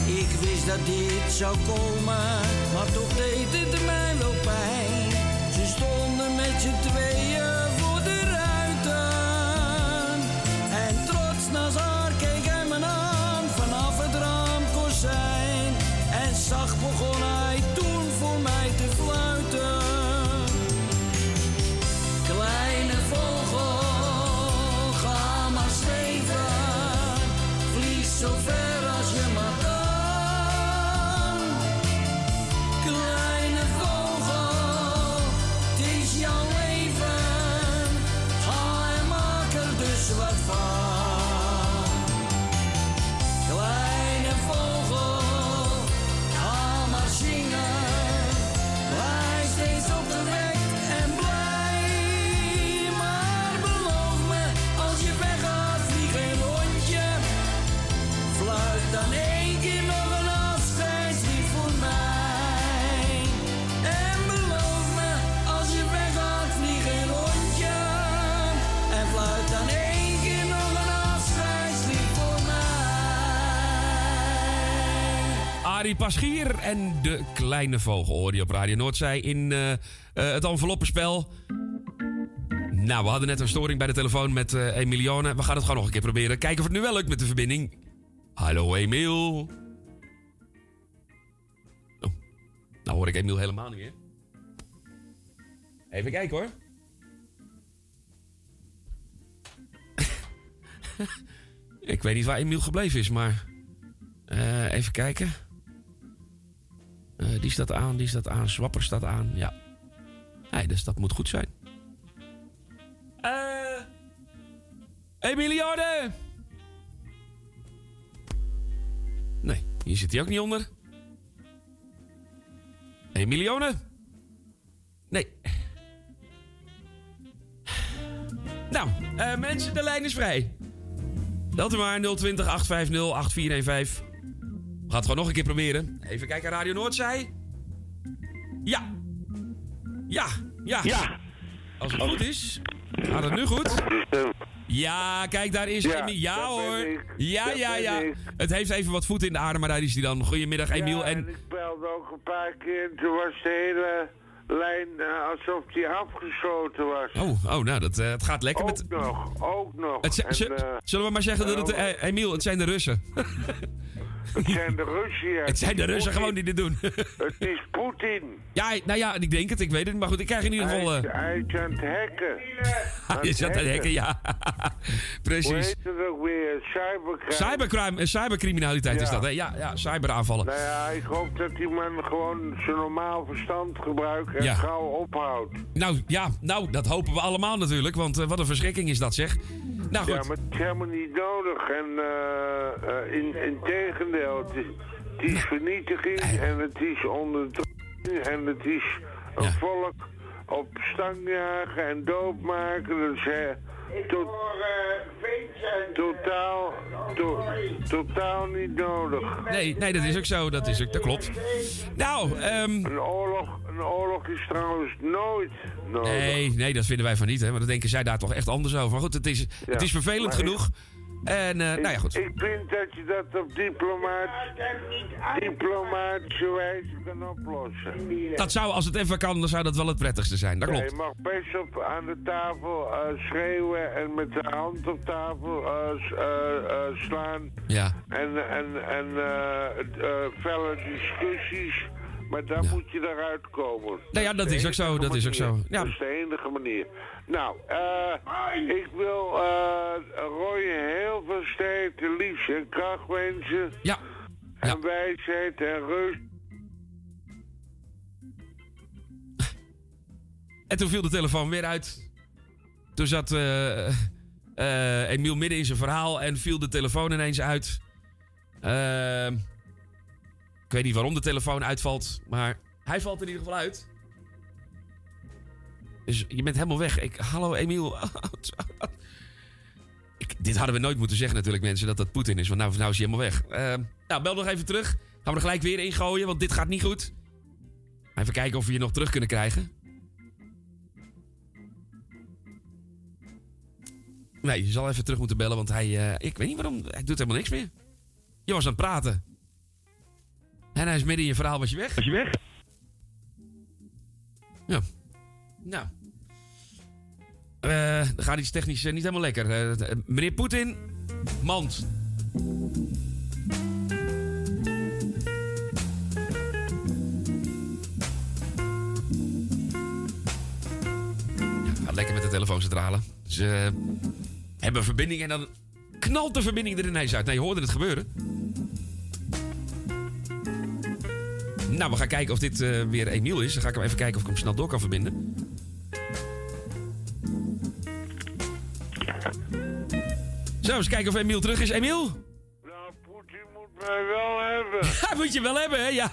Ik wist dat dit zou komen, maar toch deed het mij wel pijn. Ze stonden met z'n tweeën Arie Paschier en de kleine vogel hoor je op Radio Noordzij in eh, het enveloppenspel. Nou, we hadden net een storing bij de telefoon met Emilione. We gaan het gewoon nog een keer proberen. Kijken of het nu wel lukt met de verbinding. Hallo Emiel. Oh, nou hoor ik Emiel helemaal niet meer. Even kijken hoor. ik weet niet waar Emiel gebleven is, maar... even kijken. Eh, die staat aan, die staat aan. Swapper staat aan, ja. Nee, dus dat moet goed zijn. Eh... Emilione! Nee, hier zit hij ook niet onder. Emilione? Nee. Nou, eh, mensen, de lijn is vrij. Belt u maar 020 850 8415. Het gewoon nog een keer proberen. Even kijken, Radio Noordzij. Ja. Ja, ja. Ja. Als het goed is, gaat het nu goed? Ja, kijk, daar is Ja, Emiel. Ja hoor. Ja, Dat ja, ja. Het heeft even wat voet in de aarde, maar daar is hij dan. Goedemiddag, Emiel. Ja, en en ik belde ook een paar keer en toen was de hele lijn eh, alsof die afgeschoten was. Oh, oh nou, dat, eh, het gaat lekker ook met... nog, ook nog. Het, En, eh, zullen we maar zeggen dat het... Emiel, het zijn de Russen. Het zijn de Russen. Het zijn de is Russen gewoon die dit doen. Het is Poetin. ja, nou ja, ik denk het, ik weet het. Maar goed, ik krijg in ieder geval... Hij, is- hij is aan het hacken. je zat aan het hacken, ja. Hoe Precies. heet het ook weer? Cybercrime. Cybercrime, eh, cybercriminaliteit is dat, hè? Ja, ja, cyberaanvallen. Nou ja, ik hoop dat die man gewoon zijn normaal verstand gebruikt en Ja. gauw ophoudt. Nou, ja, nou, dat hopen we allemaal natuurlijk. Want eh, wat een verschrikking is dat, zeg. Nou goed. Ja, maar het is helemaal niet nodig. En eh, in, in tegendeel, het is, het is vernietiging en het is onderdrukking en het is een volk op stang jagen en doodmaken. Dus eh, to- totaal, to- totaal niet nodig. Nee, nee, dat is ook zo. Dat, is ook, dat klopt. Nou, ehm Een oorlog, een oorlog is trouwens nooit nodig. Nee, nee, dat vinden wij van niet, hè. Maar dan denken zij daar toch echt anders over. Maar goed, het is, het is vervelend genoeg. En, eh, nou ja, goed. Ik vind dat je dat op diplomaat, diplomatische wijze kan oplossen. Dat zou, als het even kan, dan zou dat wel het prettigste zijn. Dat Ja, klopt. je mag best op, aan de tafel eh, schreeuwen en met de hand op tafel eh, slaan. Ja. En, en, en felle discussies. Maar dan moet je eruit komen. Nou ja, dat is ook zo, dat is ook zo. Ja. Dat is de enige manier. Nou, eh, ik wil eh Roy heel veel sterkte, liefde en kracht wensen. Ja. En wijsheid en rust. En toen viel de telefoon weer uit. Toen zat eh, eh, Emiel midden in zijn verhaal en viel de telefoon ineens uit. Ehm, weet niet waarom de telefoon uitvalt, maar hij valt in ieder geval uit. Dus je bent helemaal weg. Ik, hallo Emiel. ik, dit hadden we nooit moeten zeggen natuurlijk mensen, dat dat Poetin is. Want nou, nou is hij helemaal weg. Ehm, nou, bel nog even terug. Gaan we er gelijk weer in gooien, want dit gaat niet goed. Even kijken of we je nog terug kunnen krijgen. Nee, je zal even terug moeten bellen, want hij... eh, ik weet niet waarom, hij doet helemaal niks meer. Je was aan het praten. En hij is midden in je verhaal, was je weg? Was je weg? Ja. Nou. Dan gaat iets technisch eh, niet helemaal lekker. Eh, meneer Poetin, mand. Ja, gaat lekker met de telefooncentrale. Ze hebben verbinding en dan knalt de verbinding er ineens uit. Nee, je hoorde het gebeuren. Nou, we gaan kijken of dit eh, weer Emiel is. Dan ga ik hem even kijken of ik hem snel door kan verbinden. Zo, eens kijken of Emiel terug is. Emiel? Mij wel hebben. Hij moet je wel hebben, hè? Ja.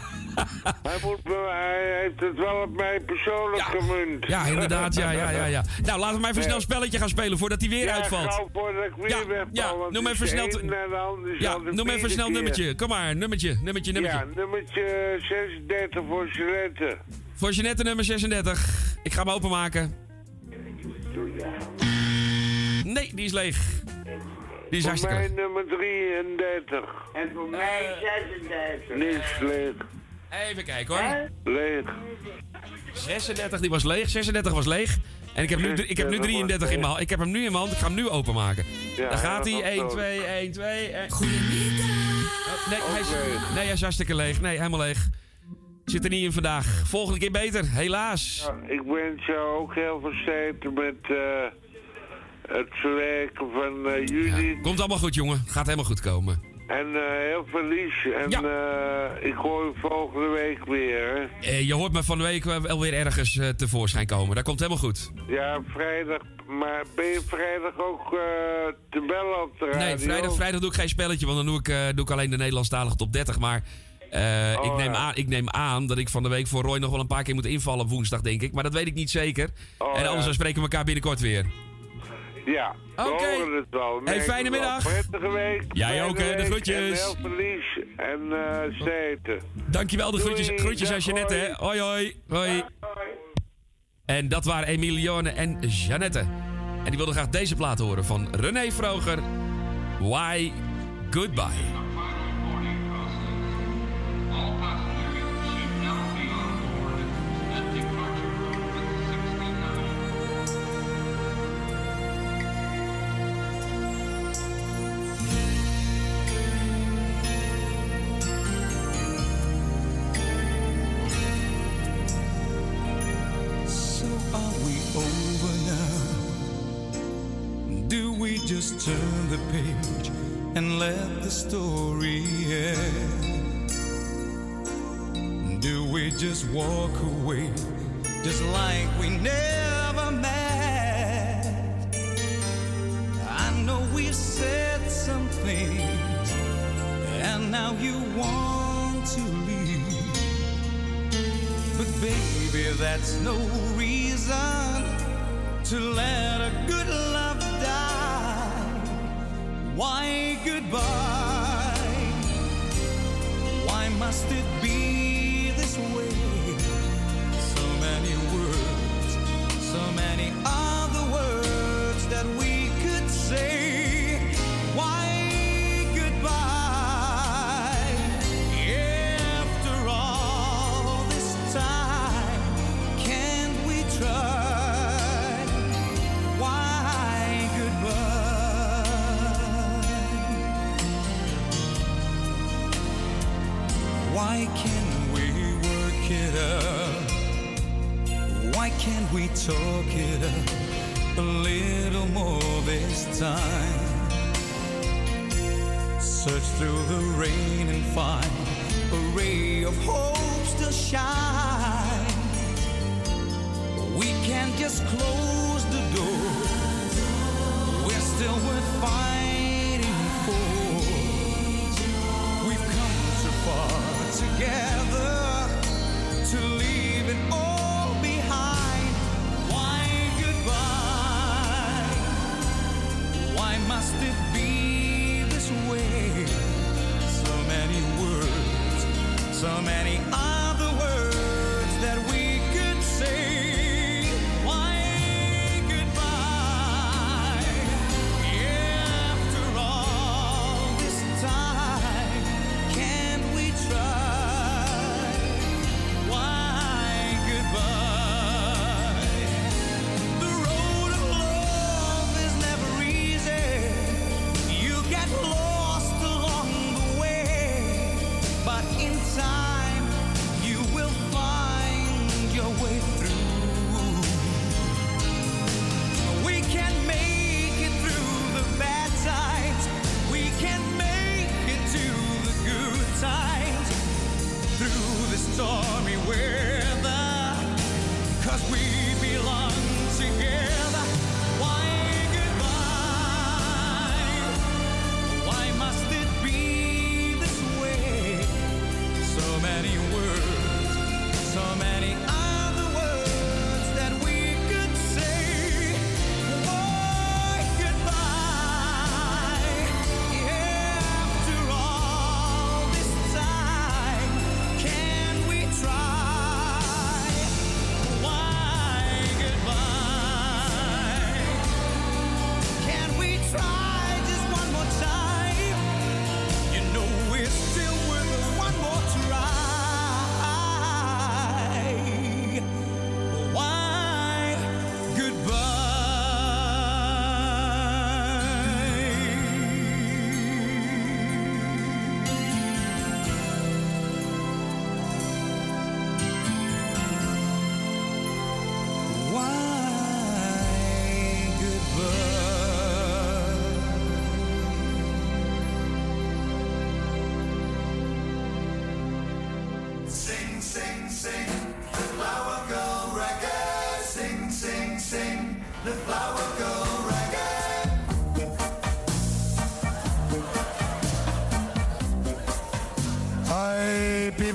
Hij, moet hij heeft het wel op mij persoonlijk gemunt. Ja, inderdaad. Ja, ja, ja, ja. Nou, laten we maar even snel een spelletje gaan spelen voordat hij weer ja, uitvalt. gauw voordat ik weer Ja, wegval, ja, noem even snel Ja, noem even snel keer. nummertje. Kom maar, nummertje, nummertje, nummertje. Ja, nummertje 36 voor Jeanette. Voor Jeanette nummer 36. Ik ga hem openmaken. Nee, die is leeg. Die is Voor hartstikke mij leeg. nummer 33. En voor mij 36. Niks leeg. Even kijken hoor. Leeg. 36, die was leeg. 36 was leeg. En ik heb nu, ik heb nu 33 in mijn hand. Ik heb hem nu in mijn hand. Ik ga hem nu openmaken. Ja, Daar gaat hij. gaat 1, zo. 2, 1, 2. Goedemiddag. nee, hij is, nee, hij is hartstikke leeg. Nee, helemaal leeg. Zit er niet in vandaag. Volgende keer beter. Helaas. Ja, ik wens jou ook heel veel sterkte met eh, het verwerken van eh Judith. Komt allemaal goed, jongen. Gaat helemaal goed komen. En eh, heel veel liefs. En eh, ik hoor je volgende week weer. Eh, je hoort me van de week wel weer ergens tevoorschijn komen. Dat komt helemaal goed. Ja, vrijdag. Maar ben je vrijdag ook te bellen op de radio? Nee, vrijdag, vrijdag doe ik geen spelletje, want dan doe ik, doe ik alleen de Nederlandstalige top 30. Maar eh, ik, Oh, neem ja. aan, ik neem aan dat ik van de week voor Roy nog wel een paar keer moet invallen op woensdag, denk ik. Maar dat weet ik niet zeker. Oh, en anders ja. dan spreken we elkaar binnenkort weer. Ja, we Oké. horen het wel. Hey, fijne middag. Prettige week. Jij ook, hè. De groetjes. En heel veel liefs en eh. Dankjewel, de Doei, groetjes, groetjes aan Jeannette. hè. Hoi, hoi. Hoi. En dat waren Emilione en Jeannette. En die wilden graag deze plaat horen van René Vroger. Why Goodbye.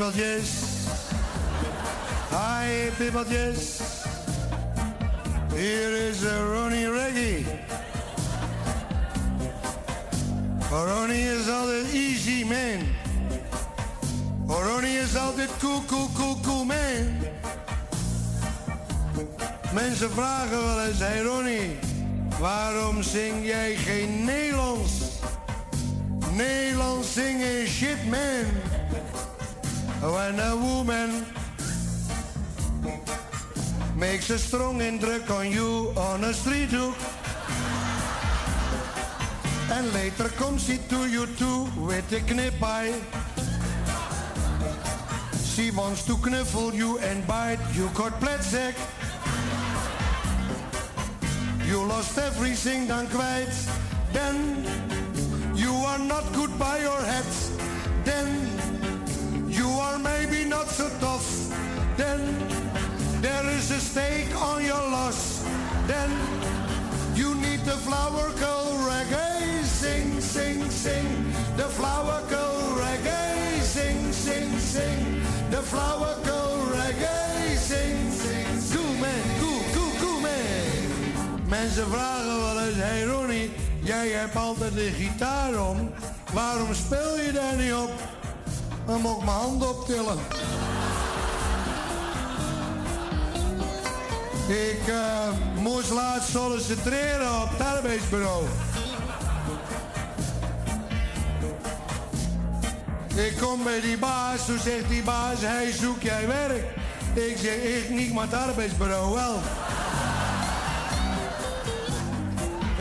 Pimatjes. Hi Pimatjes. Hier is eh, Ronnie Reggie. Oh, Ronnie is altijd easy man. Oh, Ronnie is altijd cool, cool, cool, man. Mensen vragen wel eens, hey Ronnie, waarom zing jij geen Nederlands? Nederlands zingen shit man. When a woman makes a strong indruk on you on a street, And later comes she to you too with a knip-eye. She wants to knuffle you and bite you got pletzek. You lost everything then quite Then you are not good by your heads. Not so tough, then there is a stake on your loss, then you need the flower girl reggae, sing, sing, sing, the flower girl reggae, sing, sing, sing, the flower girl reggae, sing, sing. Cool man, cool, cool, cool man. Mensen vragen wel eens, hey Ronnie, jij hebt altijd de gitaar om, waarom speel je daar niet op? Dan moet ik mijn handen optillen. Ik eh, moest laatst solliciteren op het arbeidsbureau. Ik kom bij die baas, toen zegt die baas, hey, zoek jij werk? Ik zeg, ik niet, maar het arbeidsbureau wel.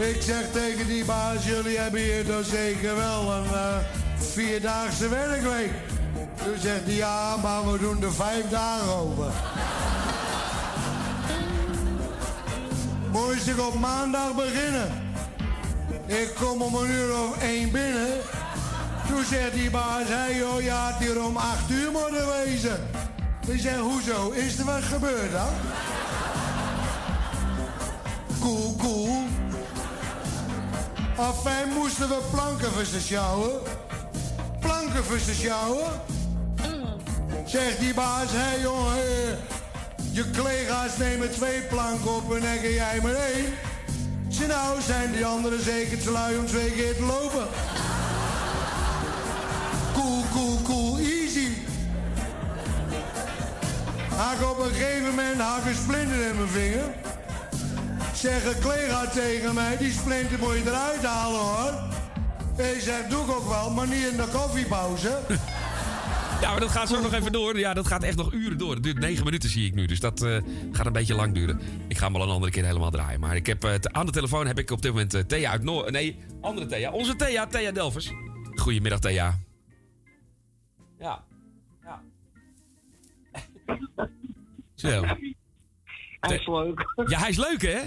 Ik zeg tegen die baas, jullie hebben hier toch zeker wel een eh, vierdaagse werkweek. Toen zegt hij, ja, maar we doen er vijf dagen over. Moest ik op maandag beginnen. Ik kom om een uur of één binnen. Toen zegt die baas, hé joh, je had hier om acht uur moeten wezen. Ik zeg, hoezo? Is er wat gebeurd dan? Cool, cool. Afijn moesten we planken voor sjouwen. Planken voor sjouwen. Zegt die baas, hé jongen, eh, je collega's nemen twee planken op en dan jij maar één. Ze nou zijn die anderen zeker te lui om twee keer te lopen. Cool, cool, cool, easy. Hak op een gegeven moment hak een splinter in mijn vinger. Zeg een collega tegen mij, die splinter moet je eruit halen hoor. Zeg, doe ik ook wel, maar niet in de koffiepauze. Ja, maar dat gaat zo nog even door. Ja, dat gaat echt nog uren door. Het duurt negen minuten, zie ik nu. Dus dat eh, gaat een beetje lang duren. Ik ga hem wel een andere keer helemaal draaien. Maar ik heb, eh, aan de telefoon heb ik op dit moment eh, Thea uit Noord... Nee, andere Thea. Onze Thea, Thea Delvers. Goedemiddag, Thea. Ja. Ja. Zo. Hij is leuk. Ja, hij is leuk, hè?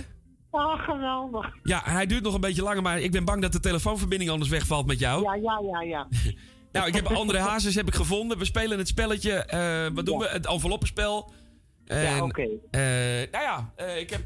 Ah, geweldig. Ja, hij duurt nog een beetje langer, maar ik ben bang dat de telefoonverbinding anders wegvalt met jou. Ja, ja, ja, ja. Nou, ik heb André Hazes heb ik gevonden. We spelen het spelletje. eh, wat doen we? Het enveloppenspel. En, Ja, oké. eh, nou ja, eh, ik heb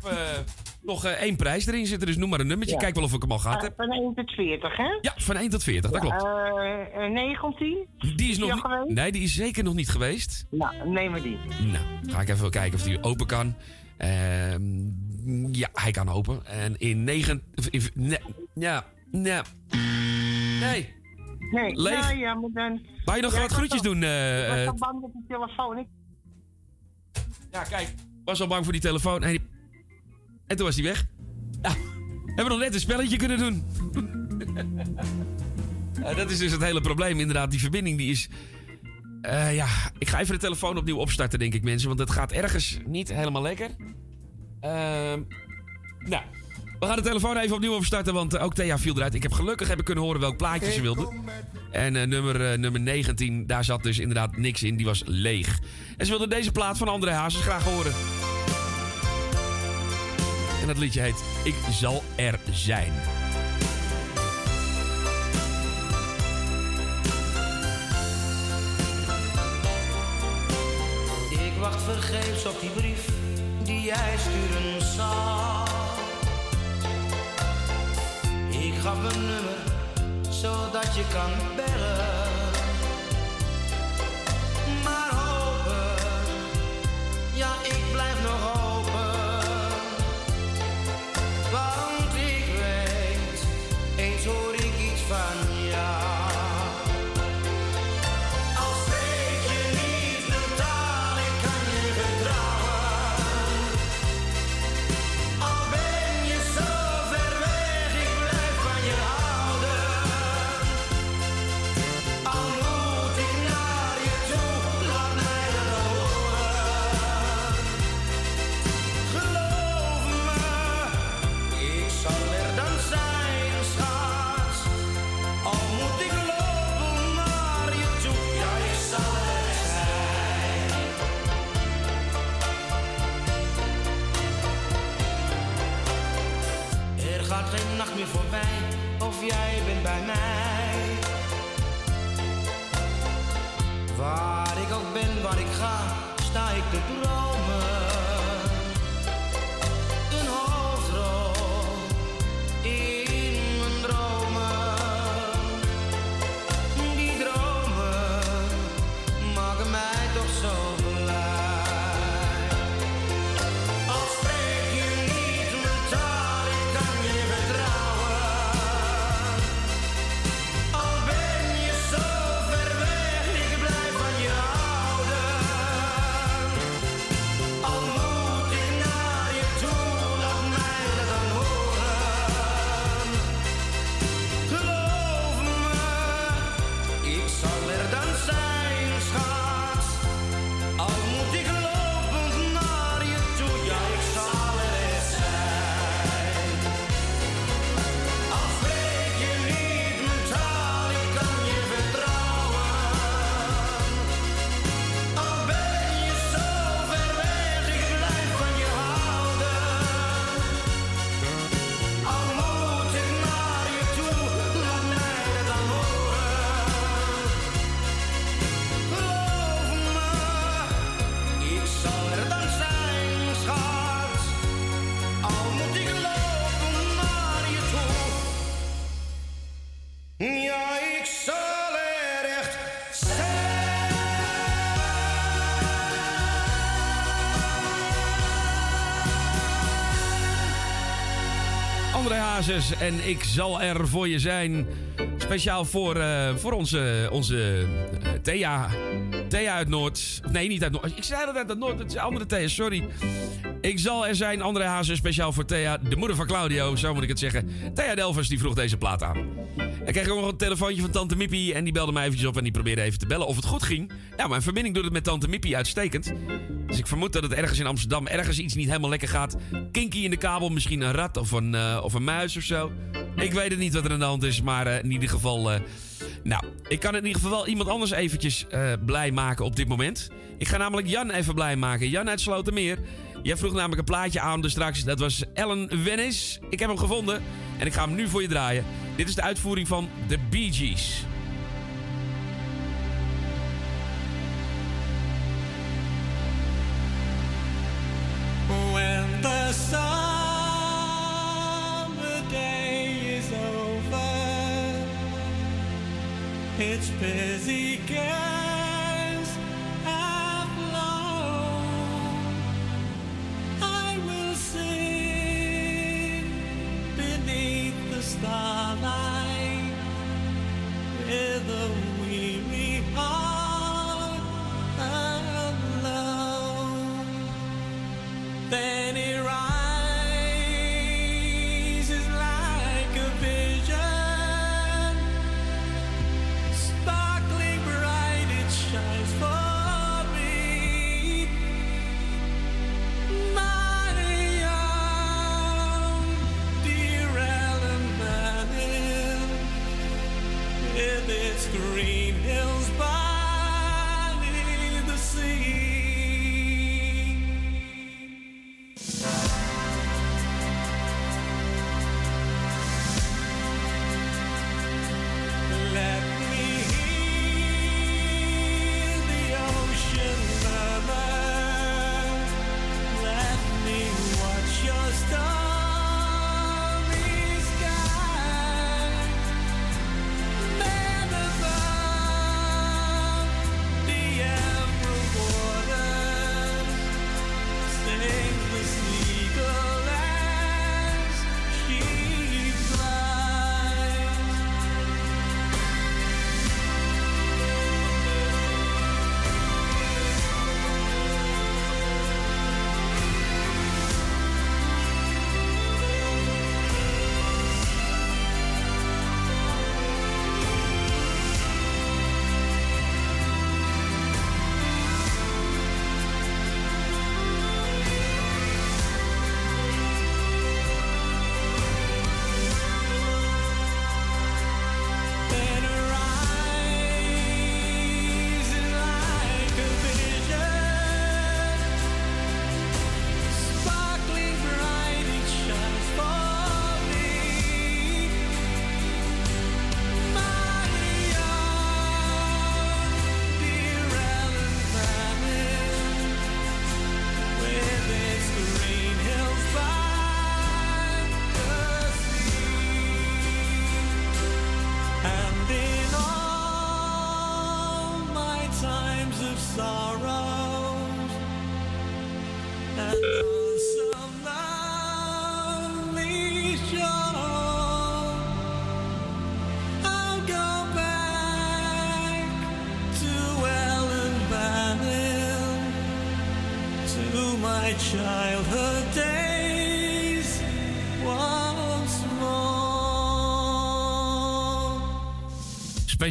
nog één prijs erin zitten, dus noem maar een nummertje. Ja. Kijk wel of ik hem al gehad heb. Van 1 tot 40, hè? Ja, van 1 tot 40, dat klopt. Eh, eh, 19? Die is nog niet, geweest? nee, die is zeker nog niet geweest. Nou, neem maar die. Nou, ga ik even kijken of die open kan. Ehm, ja, hij kan open. En in 9... in- Nee, ja, nee. Nee. Nee, Leeg. Ja, ja, maar dan... Wou je nog wat groetjes doen? eh, Ik was eh, al bang met die telefoon. Ik... Ja, kijk. Was al bang voor die telefoon. En, die- en toen was hij weg. Ja, hebben we nog net een spelletje kunnen doen. Ja, dat is dus het hele probleem. Inderdaad, die verbinding die is... Eh, ja, ik ga even de telefoon opnieuw opstarten, denk ik, mensen. Want het gaat ergens niet helemaal lekker. Ehm, nou, we gaan de telefoon even opnieuw opstarten, want eh, ook Thea viel eruit. Ik heb gelukkig hebben kunnen horen welk plaatje ze wilde. En eh, nummer, eh, nummer 19, daar zat dus inderdaad niks in. Die was leeg. En ze wilde deze plaat van André Hazes graag horen. En dat liedje heet Ik zal er zijn. Ik wacht vergeefs op die brief die jij sturen zal. Gaf een nummer zodat je kan bellen. Maar Hazes en ik zal er voor je zijn. Speciaal voor, eh, voor onze, onze eh, Thea. Thea uit Noord. Nee, niet uit Noord. Ik zei dat uit Noord. Het is andere Thea, sorry. Ik zal er zijn, André Hazes, speciaal voor Thea, de moeder van Claudio, zo moet ik het zeggen. Thea Delvers, die vroeg deze plaat aan. Ik kreeg ook nog een telefoontje van Tante Mippie en die belde mij eventjes op en die probeerde even te bellen of het goed ging. Ja, mijn verbinding doet het met Tante Mippie uitstekend. Dus ik vermoed dat het ergens in Amsterdam ergens iets niet helemaal lekker gaat. Kinky in de kabel, misschien een rat of een, eh, of een muis of zo. Ik weet het niet wat er aan de hand is, maar eh, in ieder geval... eh, nou, ik kan in ieder geval wel iemand anders eventjes blij maken op dit moment. Ik ga namelijk Jan even blij maken. Jan uit Slotermeer. Jij vroeg namelijk een plaatje aan dus straks. Dat was Ellen Wennis. Ik heb hem gevonden en ik ga hem nu voor je draaien. Dit is de uitvoering van The Bee Gees. Busy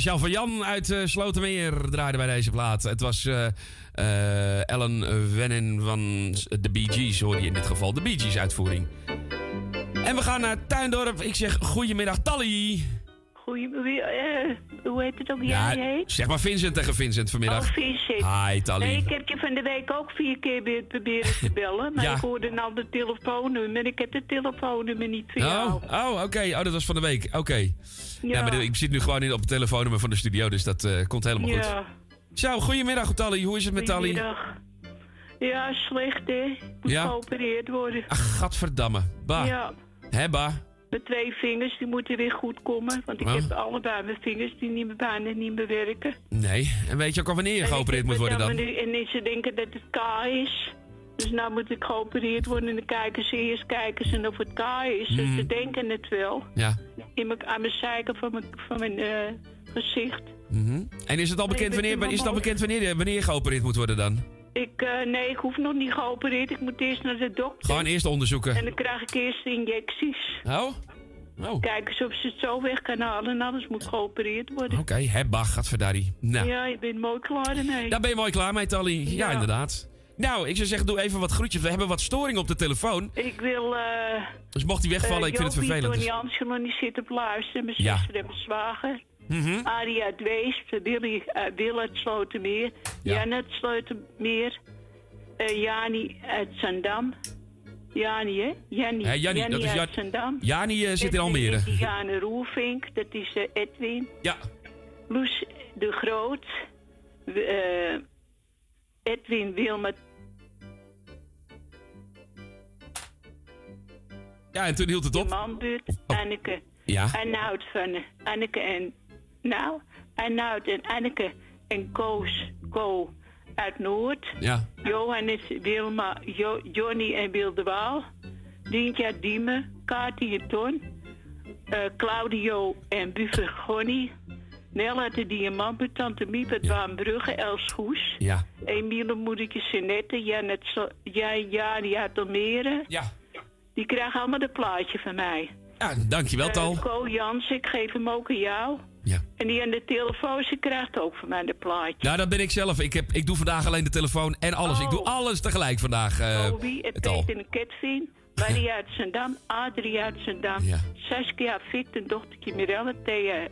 Speciaal voor Jan uit eh, Slotermeer draaide bij deze plaat. Het was eh, Ellen Wennen van de Bee Gees, hoor je in dit geval. De Bee Gees uitvoering. En we gaan naar Tuindorp. Ik zeg goedemiddag, Tally. Hoe heet het ook? Ja, Jij heet? zeg maar Vincent tegen Vincent vanmiddag. Oh, Vincent. Hi, Tally. Nee, ik heb je van de week ook vier keer proberen te bellen. Maar Ja. ik hoorde al de telefoonnummer. Ik heb de telefoonnummer niet voor jou. Oh, oh oké. Oh, dat was van de week. Oké. Ja. Ja. maar ik zit nu gewoon in op het telefoonnummer van de studio, dus dat eh, komt helemaal goed. Ja. Zo, goedemiddag Tally. Hoe is het met Tally? Goedemiddag. Ja, slecht hè. Moet Ja? geopereerd worden. Ach, gadverdamme. Bah. Ja. Hè, bah. Mijn twee vingers die moeten weer goed komen. Want ik Oh. heb allebei mijn vingers die niet meer bijna niet meer werken. Nee. En weet je ook al wanneer je geopereerd moet worden dan? nu- En ze denken dat het K is. Dus nou moet ik geopereerd worden en dan kijken ze eerst kijken ze of het K is. Dus ze denken het wel. Ja. In mijn, aan mijn zijkant van mijn, van mijn eh, gezicht. Mhm. En is het al bekend wanneer, is het al bekend wanneer, wanneer je geopereerd moet worden dan? Ik, eh, nee, ik hoef nog niet geopereerd. Ik moet eerst naar de dokter. Gewoon eerst onderzoeken. En dan krijg ik eerst de injecties. Oh? Oh. Kijken ze of ze het zo weg kan halen en alles moet geopereerd worden. Oké, hè, bah, gadverdari. Nou, Ja, je bent mooi klaar ermee. daar ben je mooi klaar mee, Tally. Ja, Ja. inderdaad. Nou, ik zou zeggen, doe even wat groetjes. We hebben wat storing op de telefoon. Ik wil... eh Dus mocht die wegvallen, ik vind het vervelend. Tony Dus- Angelo, die zit op luisteren. Mijn Ja. zuster en mijn zwager. Mhm. Arie uit Weesp, Willy, uh, Wil uit Slotermeer. Ja. Jan uit Slotermeer. eh Jani uit Zandam. Jani, hè? Jani, dat is uit Zandam. Jani eh, zit in Almere. en Diane Roelvink, dat is eh, Edwin. Ja. Loes de Groot. Eh, Edwin Wilma Ja, en toen hield het op. Manbuurt, Anneke. Ja. Arnoud van eh, Anneke en... Nou, en Anneke en Koos, Ko uit Noord. Ja. Johannes, Wilma, jo, Johnny en Wilde Waal. Dientja Diemen, Kati en Ton. eh, Claudio en Buffer Gonny. Nella de Diamant, Tante Miep uit Baanbrugge, Els Goes. Ja. Emiele Moedertje Senette, Janet, So- Jan uit Almere. Ja. Die krijgen allemaal een plaatje van mij. Ja, dankjewel, Eh, Tal. Co Jans, ik geef hem ook aan jou. Ja. En die aan de telefoon, ze krijgt ook van mij een plaatje. Nou, dat ben ik zelf. Ik, heb, ik doe vandaag alleen de telefoon en alles. Ik doe alles tegelijk vandaag. eh Toby en. Peter en Ketvin. Maria uit Zandam, Adrie uit Zandam. Ja. Saskia Fit, een dochtertje Mirelle. Thea,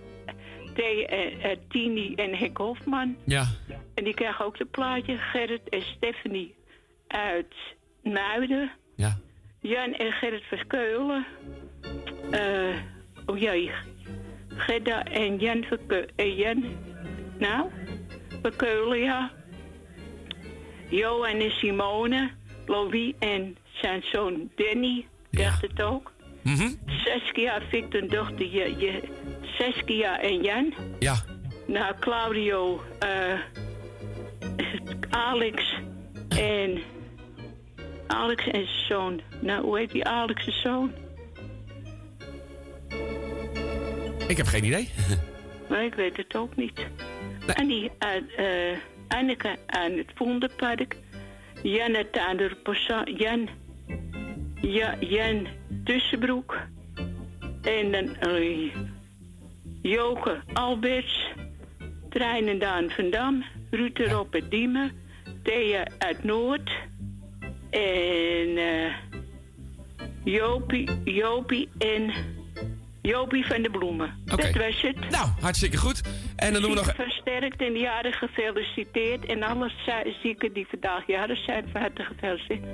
Thea eh, eh, Tini en Henk Hofman. Ja. En die krijgen ook een plaatje. Gerrit en Stephanie uit Muiden. Ja. Jan en Gerrit Verkeulen. Eh oh jee. Gerda en Jan. En Jan, nou, Verkeulen, ja. Johan en Simone. Louis en zijn zoon Danny. Krijgt het ook. Mhm. Saskia, Victor, dochter, je, je, Saskia en Jan. Ja. Nou, Claudio, eh, Alex en... Alex en zijn zoon. Nou, hoe heet die Alex' zoon? Ik heb geen idee. Maar ik weet het ook niet. En die eh Anneke aan het Vondenpark. Janet aan de Posa- Jan, ja, Jan Tussenbroek. En dan eh, Joke Alberts. Treinen Daan van Dam. Ruud erop Diemen. Thea uit Noord. En Jopie, Jopie en Jopie van de Bloemen. Dat was het. Nou, hartstikke goed. En dan doen we nog... Versterkt en de jaren gefeliciteerd. En alle zi- zieken die vandaag jaren zijn, van harte gefeliciteerd.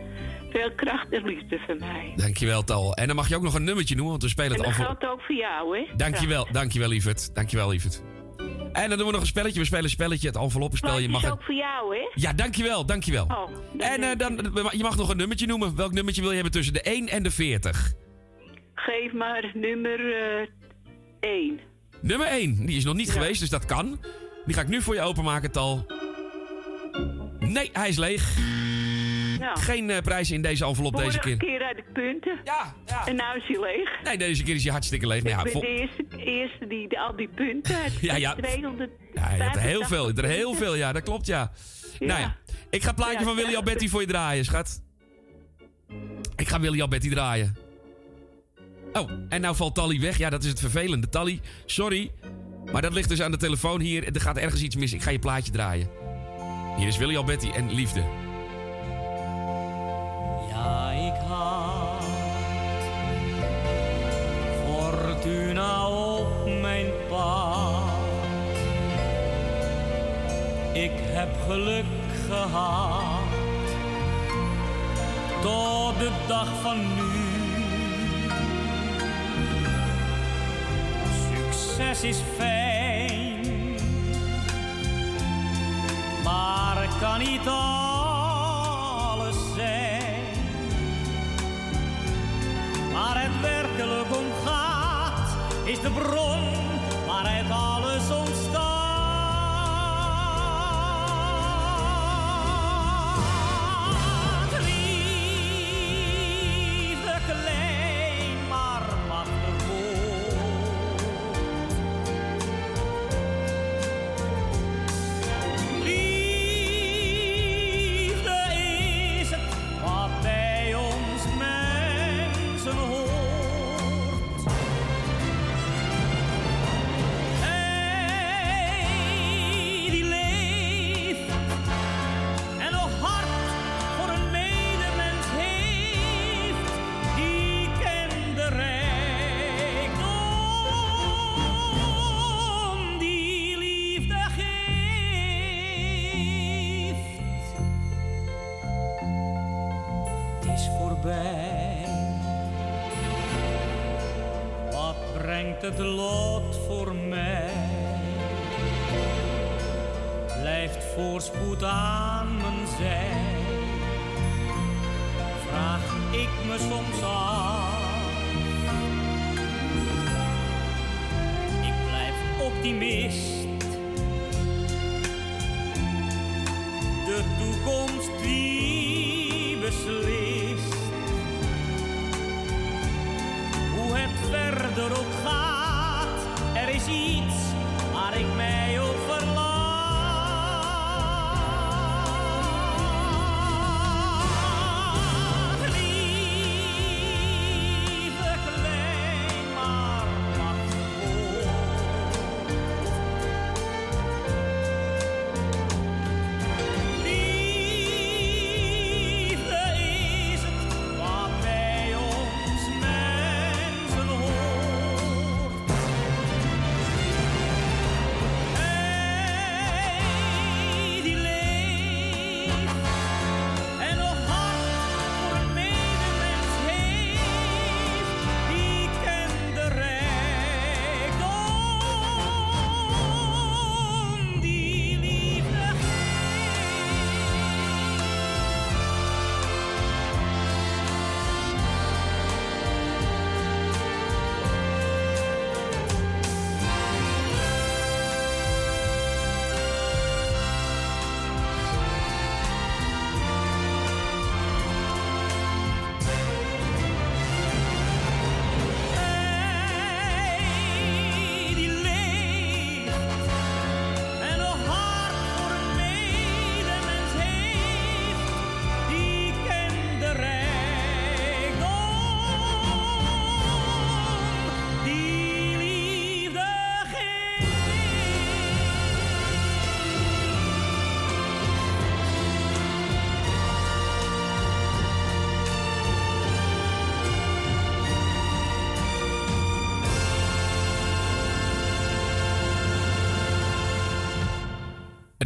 Veel kracht en liefde van mij. Dankjewel, Tal. En dan mag je ook nog een nummertje noemen, want we spelen En het dat al voor... geldt ook voor jou, hè? Dankjewel, dankjewel, lieverd. Dankjewel, lieverd. En dan doen we nog een spelletje. We spelen een spelletje, het enveloppenspel. Je Het mag is ook voor jou, hè? Ja, dankjewel, dankjewel. Oh, en eh, dan, je mag nog een nummertje noemen. Welk nummertje wil je hebben tussen de 1 en de 40? Geef maar nummer 1. Nummer 1, die is nog niet geweest, dus dat kan. Die ga ik nu voor je openmaken, Tal. Nee, hij is leeg. Ja. Geen eh, prijzen in deze envelop deze keer. keer had ik punten. Ja, ja. En nou is hij leeg. Nee, deze keer is hij hartstikke leeg. Nou, ja, ik ben vol- de eerste, eerste die de- al die punten had. Ja, ja. 200. ja, je er heel veel. Er heel veel, ja, dat klopt, ja. Nou ja, ik ga het plaatje Ja, van Willy. Alberti voor je draaien, schat. Ik ga Willy Alberti draaien. Oh, en nou valt Tally weg. Ja, dat is het vervelende. Tally, sorry. Maar dat ligt dus aan de telefoon hier. Er gaat ergens iets mis. Ik ga je plaatje draaien. Hier is Willy Alberti en Liefde. Ja, ik had fortuna op mijn pad. Ik heb geluk gehad tot de dag van nu. Is fijn, maar kan niet alles zijn. Waar het werkelijk om gaat, is de bron waaruit alles ontstaat.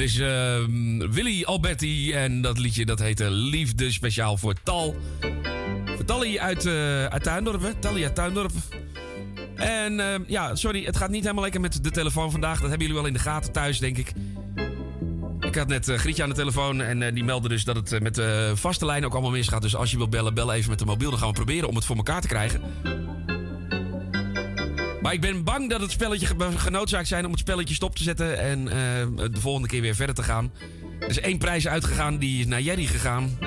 Is eh, Willy Alberti en dat liedje dat heette Liefde speciaal voor Tal. Voor Tally uit, eh uit Tuindorp? Tally uit Tuindorp. En eh, ja, sorry, het gaat niet helemaal lekker met de telefoon vandaag. Dat hebben jullie wel in de gaten thuis, denk ik. Ik had net eh, Grietje aan de telefoon en eh, die meldde dus dat het met de vaste lijn ook allemaal misgaat. Dus als je wilt bellen, bel even met de mobiel. Dan gaan we proberen om het voor elkaar te krijgen. Maar ik ben bang dat het spelletje ge- genoodzaakt zijn om het spelletje stop te zetten. En eh, de volgende keer weer verder te gaan. Er is één prijs uitgegaan, die is naar Jerry gegaan.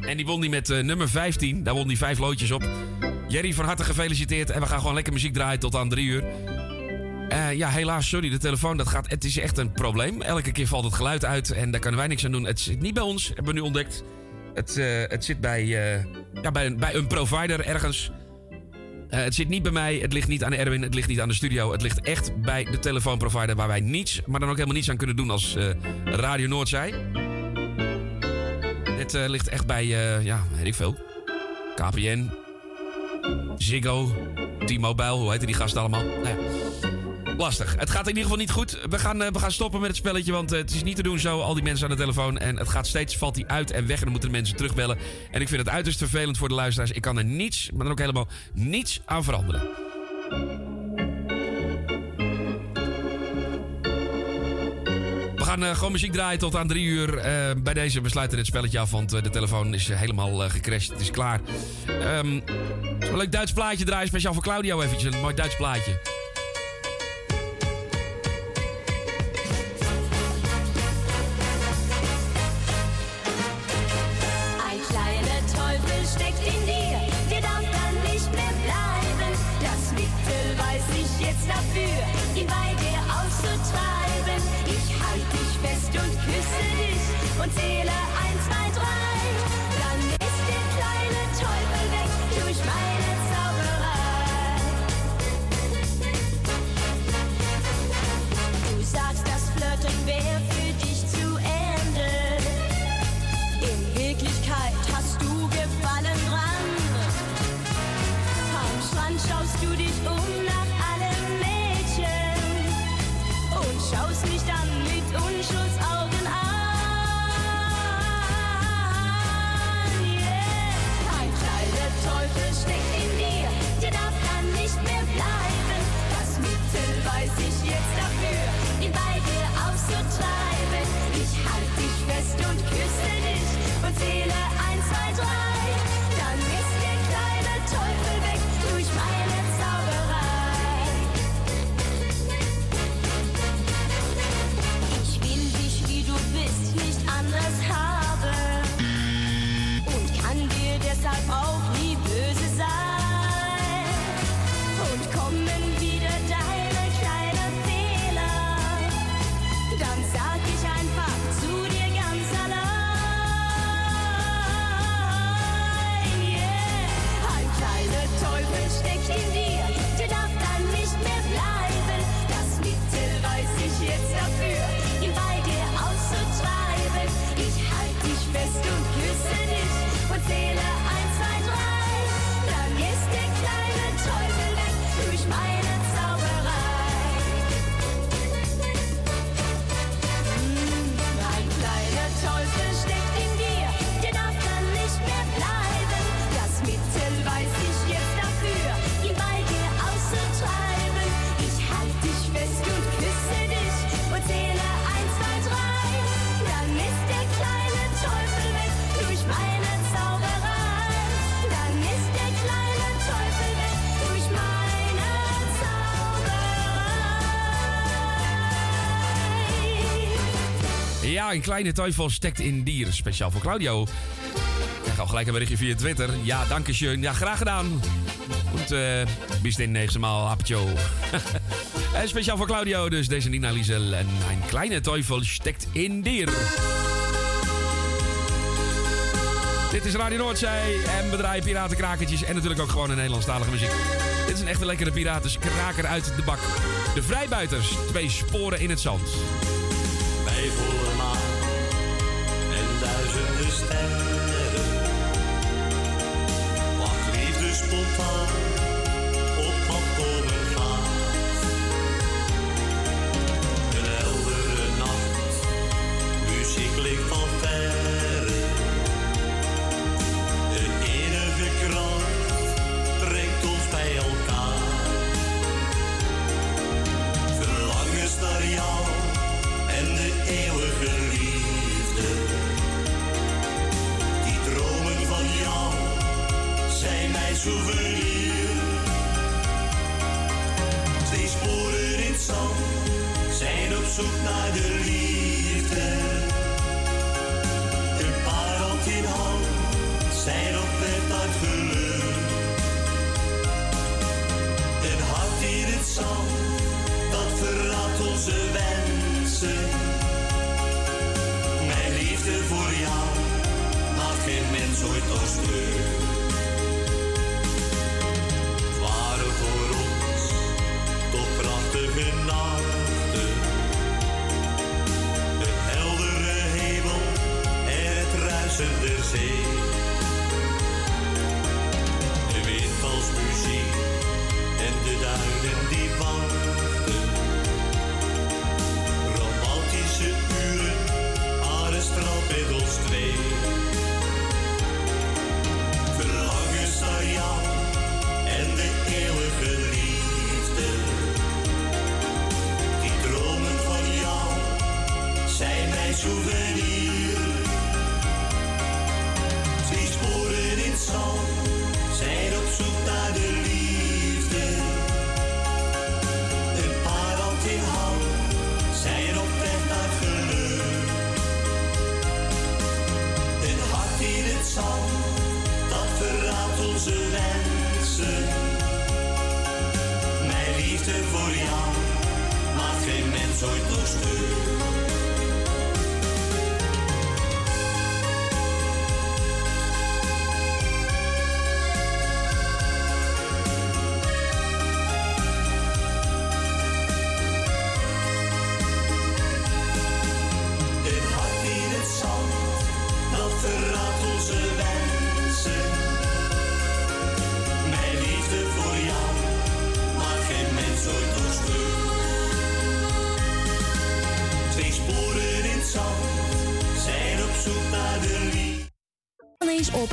En die won die met eh, nummer 15. Daar won die vijf loodjes op. Jerry, van harte gefeliciteerd. En we gaan gewoon lekker muziek draaien tot aan drie uur. Eh, ja, helaas, sorry, de telefoon, dat gaat, het is echt een probleem. Elke keer valt het geluid uit en daar kunnen wij niks aan doen. Het zit niet bij ons, hebben we nu ontdekt. Het, het zit bij, ja, bij, bij een provider ergens. Eh, het zit niet bij mij, het ligt niet aan Erwin, het ligt niet aan de studio. Het ligt echt bij de telefoonprovider waar wij niets, maar dan ook helemaal niets aan kunnen doen als eh, Radio Noordzij. Het eh, ligt echt bij, ja, weet ik veel. KPN, Ziggo, T-Mobile, hoe heet die gasten allemaal? Nou ja. Lastig. Het gaat in ieder geval niet goed. We gaan, eh, we gaan stoppen met het spelletje, want eh, het is niet te doen zo. Al die mensen aan de telefoon. En het gaat steeds, valt hij uit en weg. En dan moeten de mensen terugbellen. En ik vind het uiterst vervelend voor de luisteraars. Ik kan er niets, maar dan ook helemaal niets aan veranderen. We gaan eh, gewoon muziek draaien tot aan drie uur. Bij deze besluiten dit spelletje af, want de telefoon is helemaal gecrashed. Het is klaar. Ehm, een leuk Duits plaatje draaien, speciaal voor Claudio eventjes. Een mooi Duits plaatje. Een kleine teufel stekt in dier. Speciaal voor Claudio. Ik al gelijk een berichtje via Twitter. Ja, danke schön. Ja, graag gedaan. Und uh, bis den nächsten Mal. Hapjo. en speciaal voor Claudio dus deze Nina Liesel. En een kleine teufel stekt in dier. Dit is Radio Noordzee en draaien piratenkrakertjes en natuurlijk ook gewoon een Nederlandstalige muziek. Dit is een echte lekkere piratenskraker uit de bak. De Vrijbuiters, twee sporen in het zand. Bij volle maan en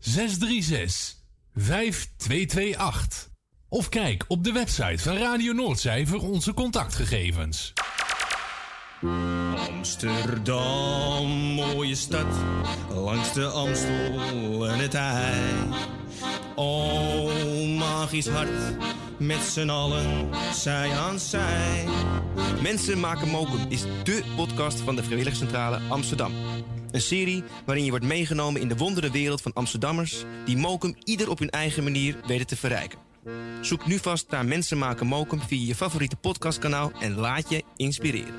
636 5228. Of kijk op de website van Radio Noordzij voor onze contactgegevens. Amsterdam, mooie stad, langs de Amstel en het IJ. O, magisch hart, met z'n allen, zij aan zij. Mensen maken mokum is dé podcast van de Vrijwilligcentrale Amsterdam. Een serie waarin je wordt meegenomen in de wondere wereld van Amsterdammers... die mokum ieder op hun eigen manier weten te verrijken. Zoek nu vast naar Mensen maken mokum via je favoriete podcastkanaal... en laat je inspireren.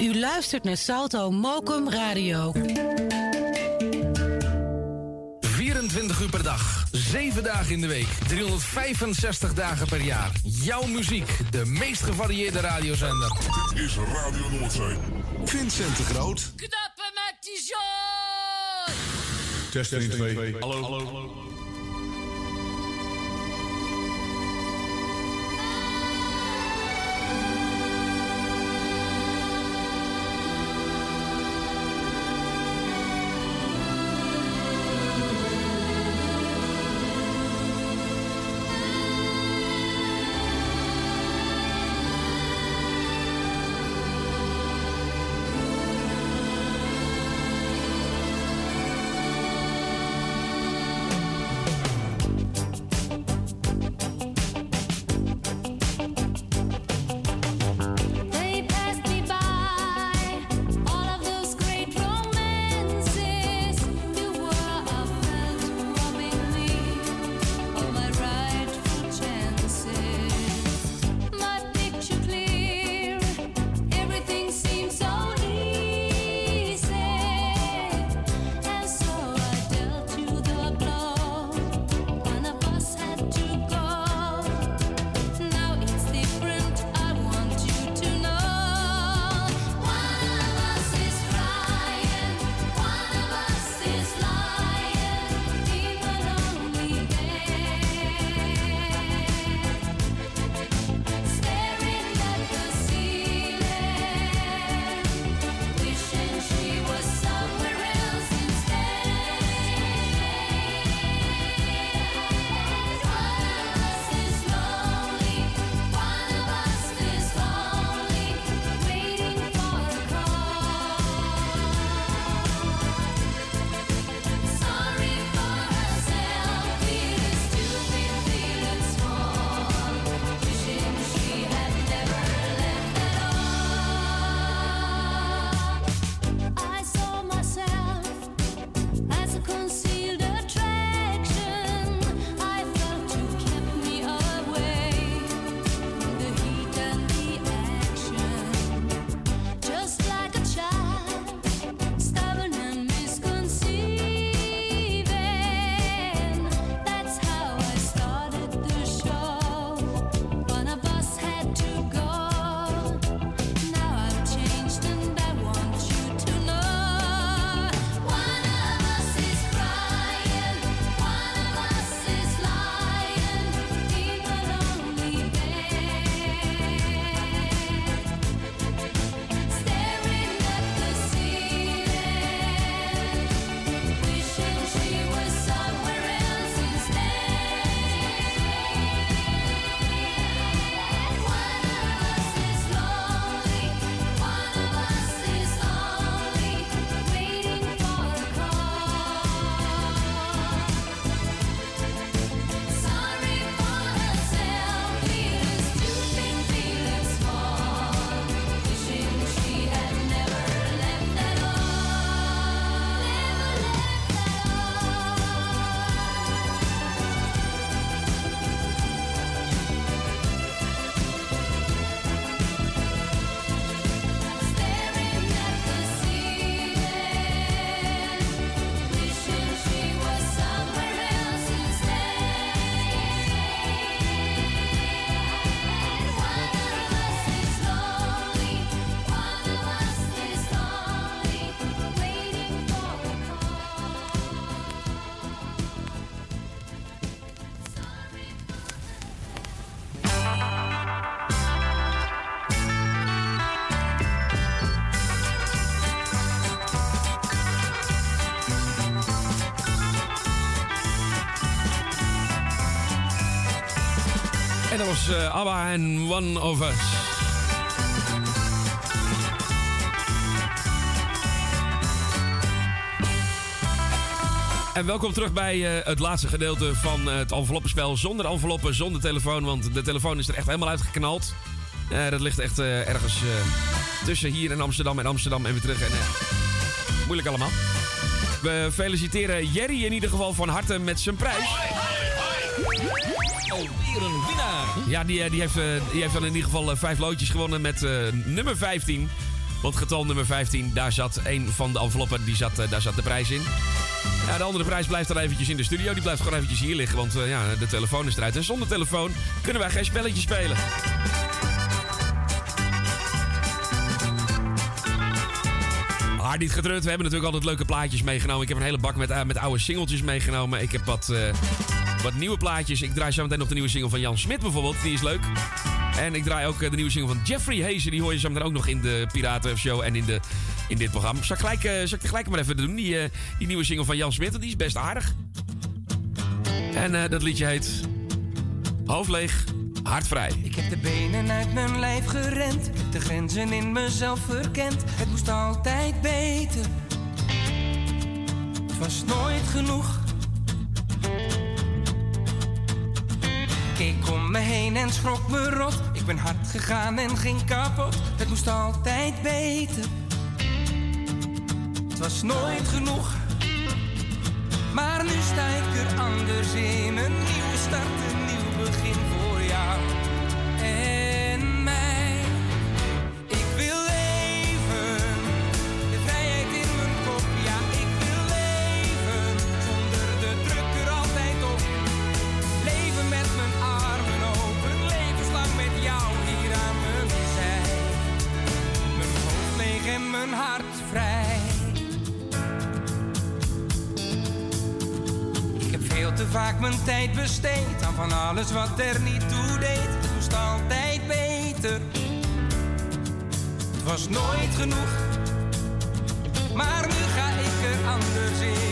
U luistert naar Salto Mokum Radio. 24 uur per dag, 7 dagen in de week, 365 dagen per jaar. Jouw muziek, de meest gevarieerde radiozender. Dit is Radio Noordzee. Vincent de Groot. Knappen met die 2. Hallo. Hallo. Hallo. Eh, ABBA en One of Us. En welkom terug bij eh, het laatste gedeelte van uh, het enveloppenspel. Zonder enveloppen, zonder telefoon, want de telefoon is er echt helemaal uitgeknald. dat ligt echt ergens tussen hier in Amsterdam en Amsterdam en weer terug. En, moeilijk allemaal. We feliciteren Jerry in ieder geval van harte met zijn prijs een winnaar. Ja, die, eh, die, heeft, eh, die heeft dan in ieder geval eh, vijf loodjes gewonnen met nummer 15. Want getal nummer 15, daar zat een van de enveloppen, die zat, daar zat de prijs in. Ja, de andere prijs blijft dan eventjes in de studio. Die blijft gewoon eventjes hier liggen, want ja, de telefoon is eruit. En zonder telefoon kunnen wij geen spelletje spelen. Maar niet getreurd, we hebben natuurlijk altijd leuke plaatjes meegenomen. Ik heb een hele bak met, met oude singeltjes meegenomen. Ik heb wat wat nieuwe plaatjes. Ik draai zo meteen nog de nieuwe single van Jan Smit bijvoorbeeld. Die is leuk. En ik draai ook eh, de nieuwe single van Jeffrey Hazen. Die hoor je zo meteen ook nog in de Piraten Show en in, de, in dit programma. Zal ik, gelijk, eh, zal ik gelijk maar even doen? Die, eh, die nieuwe single van Jan Smit, die is best aardig. En dat liedje heet Hoofd leeg, hart vrij. Ik heb de benen uit mijn lijf gerend. De grenzen in mezelf verkend. Het moest altijd beter. Het was nooit genoeg. Me heen en schrok me rot. Ik ben hard gegaan en ging kapot. Het moest altijd beter. Het was nooit genoeg. Maar nu sta ik er anders in. Een nieuwe te vaak mijn tijd besteed aan van alles wat er niet toe deed. Het moest altijd beter. Het was nooit genoeg. Maar nu ga ik er anders in.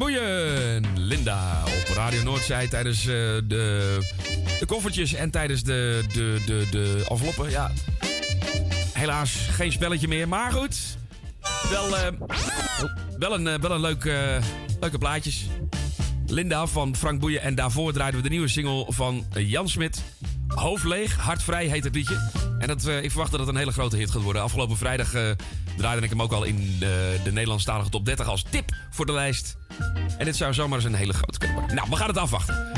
Boeien, Linda op Radio Noordzij tijdens eh, de, de koffertjes en tijdens de, de, de, de enveloppen. Ja, helaas geen spelletje meer, maar goed. Wel, eh, wel een, eh, wel een leuk, leuke plaatjes. Linda van Frank Boeien en daarvoor draaiden we de nieuwe single van Jan Smit. Hoofdleeg, hartvrij heet het liedje. En dat, ik verwacht dat het een hele grote hit gaat worden. Afgelopen vrijdag draaide ik hem ook al in de Nederlandstalige top 30 als tip voor de lijst. En dit zou zomaar eens een hele grote kunnen worden. Nou, we gaan het afwachten.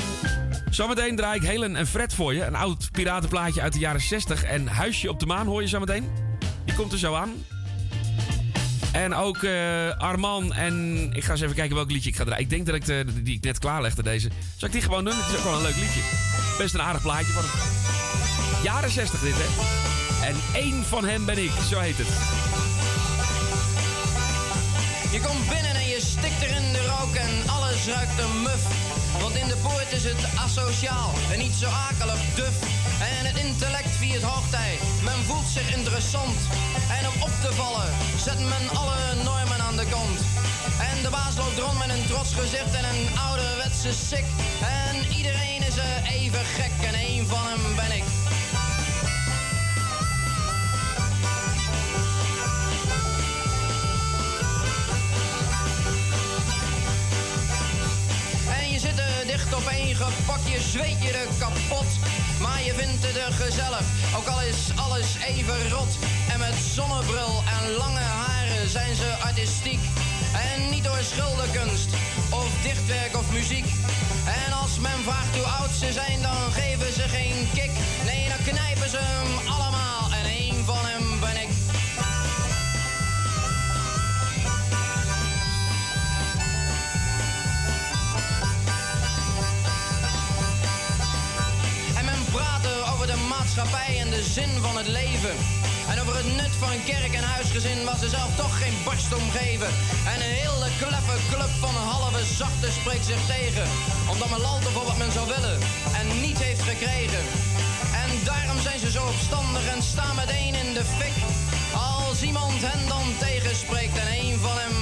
Zometeen draai ik Helen en Fred voor je. Een oud piratenplaatje uit de jaren 60. En Huisje op de Maan hoor je zometeen. Die komt er zo aan. En ook eh, Arman en... Ik ga eens even kijken welk liedje ik ga draaien. Ik denk dat ik de, die ik net klaarlegde, deze... Zal ik die gewoon doen? Het is ook wel een leuk liedje. Best een aardig plaatje van hem. Jaren 60 dit, hè? En één van hen ben ik, zo heet het. Je komt binnen en je stikt er de en alles ruikt een muf. Want in de poort is het asociaal en niet zo akelig duf. En het intellect viert hoogtij, men voelt zich interessant. En om op te vallen zet men alle normen aan de kant. En de baas loopt rond met een trots gezicht en een ouderwetse sik. En iedereen is er even gek en één van hem ben ik. Dicht op één gepakt, je zweet je er kapot. Maar je vindt het er gezellig, ook al is alles even rot. En met zonnebril en lange haren zijn ze artistiek. En niet door schilderkunst, of dichtwerk of muziek. En als men vraagt hoe oud ze zijn, dan geven ze geen kick. Nee, dan knijpen ze hem allemaal maatschappij en de zin van het leven. En over het nut van kerk en huisgezin was ze zelf toch geen barst omgeven. En een hele kleffe club van halve zachte spreekt zich tegen. Omdat men lalt voor wat men zou willen en niet heeft gekregen. En daarom zijn ze zo opstandig en staan meteen in de fik. Als iemand hen dan tegenspreekt en één van hem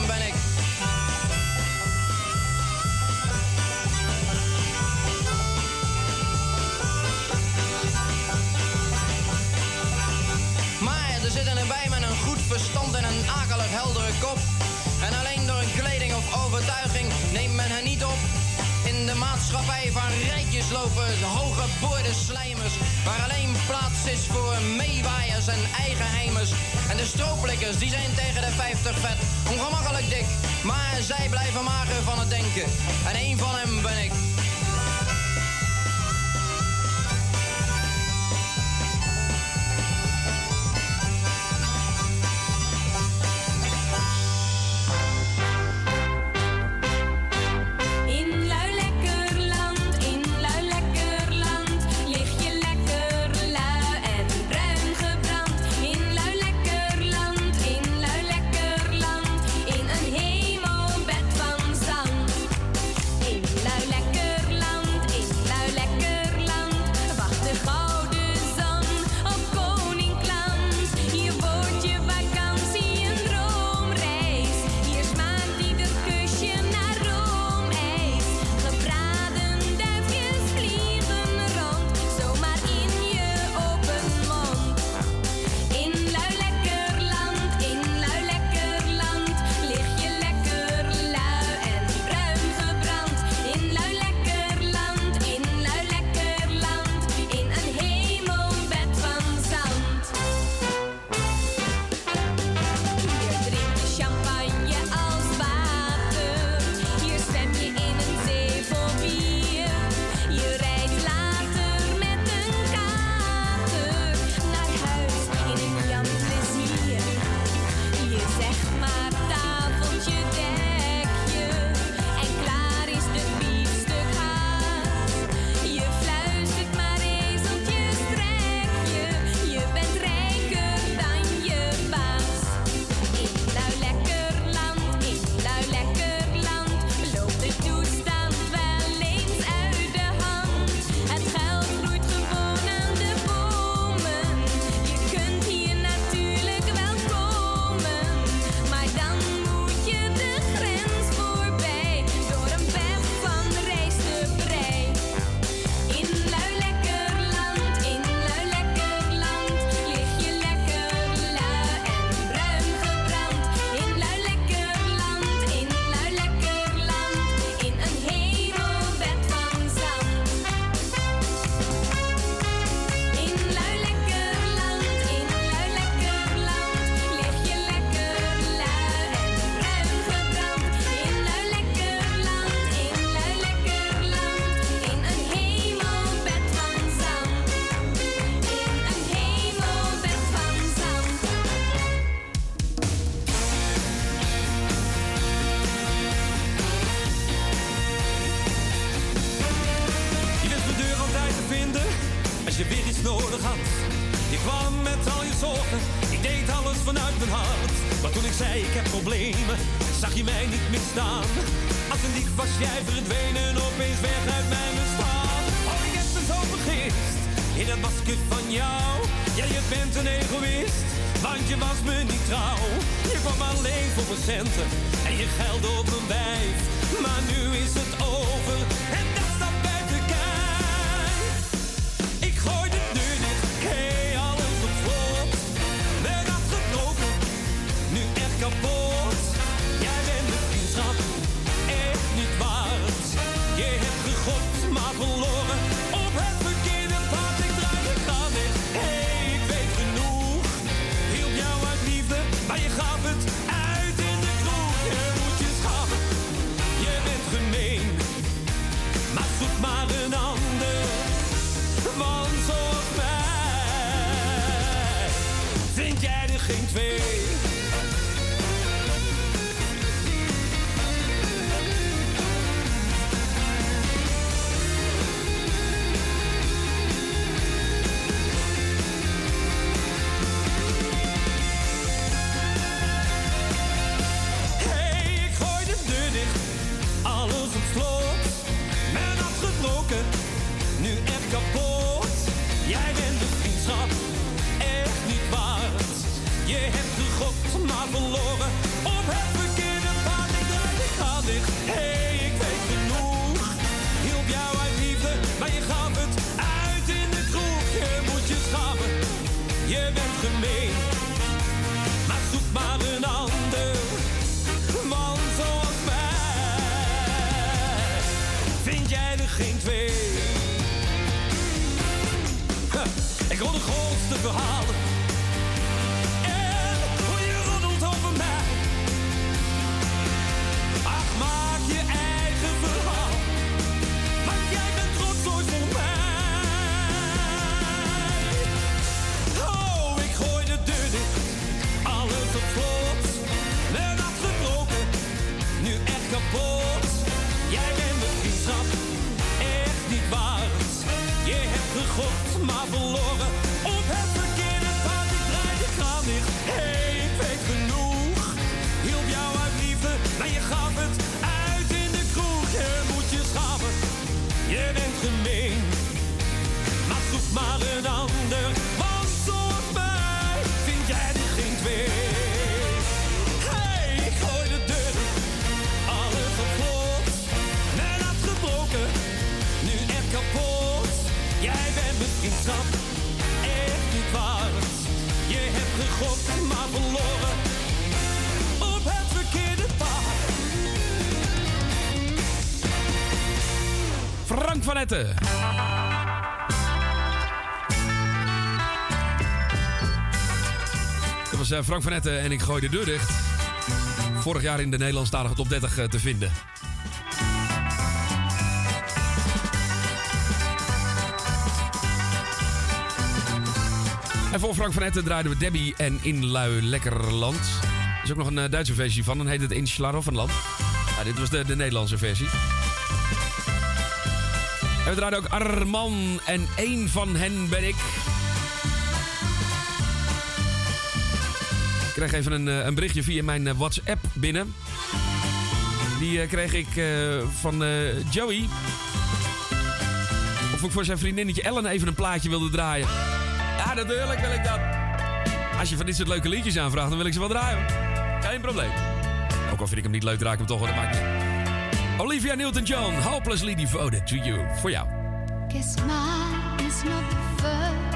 akelig heldere kop. En alleen door een kleding of overtuiging neemt men hen niet op. In de maatschappij van rijtjes lopen hoge boorde slijmers. Waar alleen plaats is voor meewaaiers en eigenheimers. En de strooplikkers die zijn tegen de 50 vet. Ongemakkelijk dik, maar zij blijven mager van het denken. En één van hem ben ik. zetten. Dat was eh, Frank van Etten en ik gooi de deur dicht. Vorig jaar in de Nederlandstalige top 30 eh, te vinden. En voor Frank van Etten draaiden we Debbie en Inlui Lekkerland. Er is ook nog een eh, Duitse versie van, dan heet het Inschlaroffenland. Ja, dit was de, de Nederlandse versie. En we draaien ook Arman en één van hen ben ik. Ik kreeg even een, eh, een berichtje via mijn eh, WhatsApp binnen. Die eh, kreeg ik van Joey. Of ik voor zijn vriendinnetje Ellen even een plaatje wilde draaien. Ja, natuurlijk wil ik dat. Als je van dit soort leuke liedjes aanvraagt, dan wil ik ze wel draaien. Geen probleem. Ook al vind ik hem niet leuk, draai ik hem toch wel. Dat maakt Olivia Newton-John, Hopelessly Devoted to You. Voor jou. Guess mine is not the first.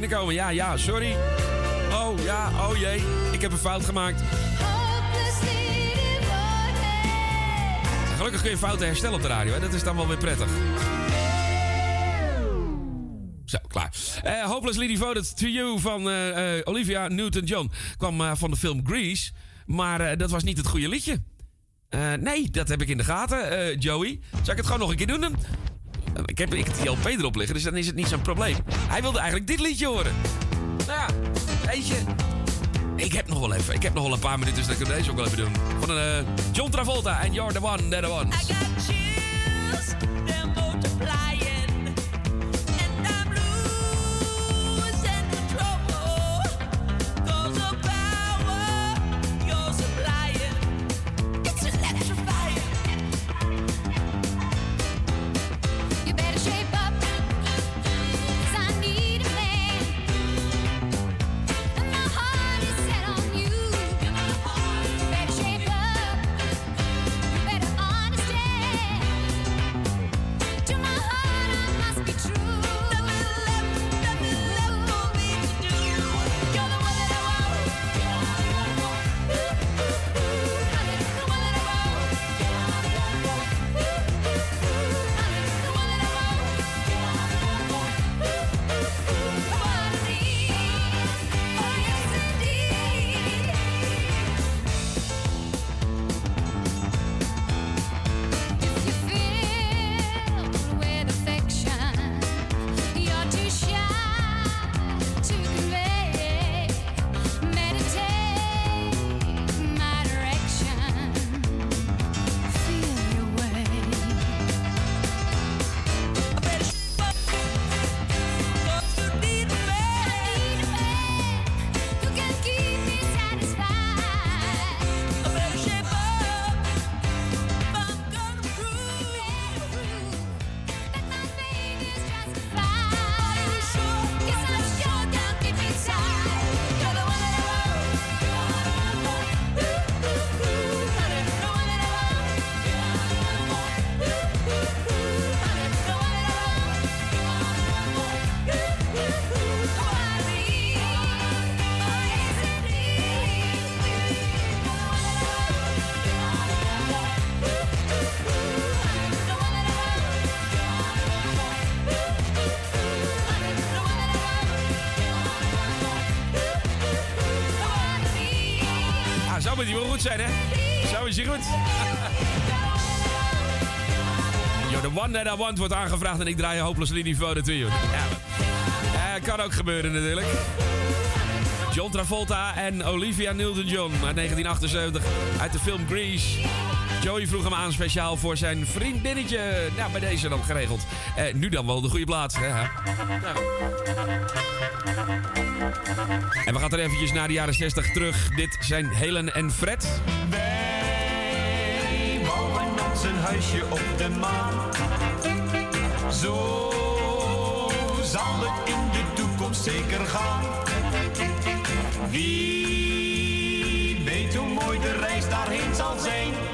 Binnenkomen. Ja, ja, sorry. Oh, ja, oh jee. Ik heb een fout gemaakt. Gelukkig kun je fouten herstellen op de radio. Hè? Dat is dan wel weer prettig. Zo, klaar. Eh Hopelessly Devoted to You van eh, eh, Olivia Newton-John kwam van de film Grease. Maar dat was niet het goede liedje. Nee, dat heb ik in de gaten, Joey. Zal ik het gewoon nog een keer doen? Dan? Ik heb, ik die LP erop liggen, dus dan is het niet zo'n probleem. Hij wilde eigenlijk dit liedje horen. Nou ja, weet je. Ik heb nog wel even. Ik heb nog wel een paar minuten, dus dat ik deze ook wel even doen. Van eh, John Travolta en You're the One, That the Ones. Zou met die wel goed zijn, hè? Zou is die goed? Yo, the one that I want wordt aangevraagd en ik draai Hopelessly Devoted to you. Ja, eh, kan ook gebeuren natuurlijk. John Travolta en Olivia Newton-John uit 1978 uit de film Grease. Joey vroeg hem aan speciaal voor zijn vriendinnetje. Nou, bij deze dan geregeld. Eh, nu dan wel de goede plaats. Hè? Nou. En we gaan er eventjes naar de jaren 60 terug. Dit zijn Helen en Fred. Wij bouwen ons een huisje op de maan. Zo zal het in de toekomst zeker gaan. Wie weet hoe mooi de reis daarheen zal zijn.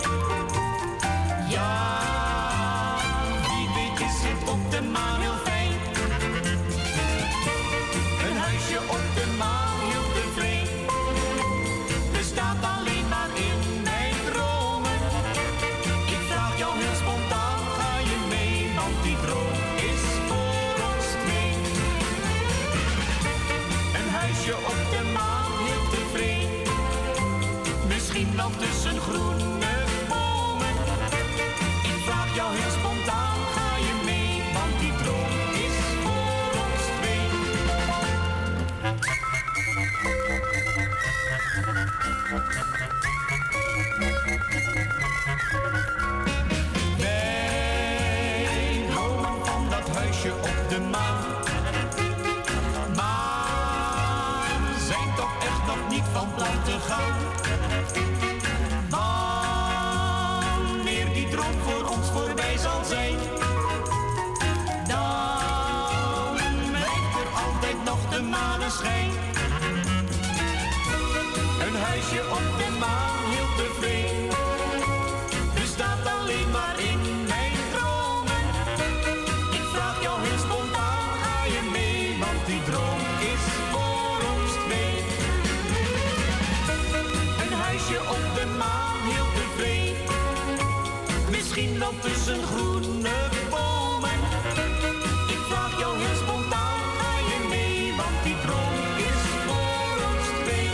De maan. Maar zijn toch echt nog niet van plan te gaan. Wanneer die droom voor ons voorbij zal zijn. Dan blijft er altijd nog de maneschijn. Een huisje op de maan, heel tevreden. Tussen groene bomen. Ik vraag jou heel spontaan, ga je mee? Want die droom is voor ons twee.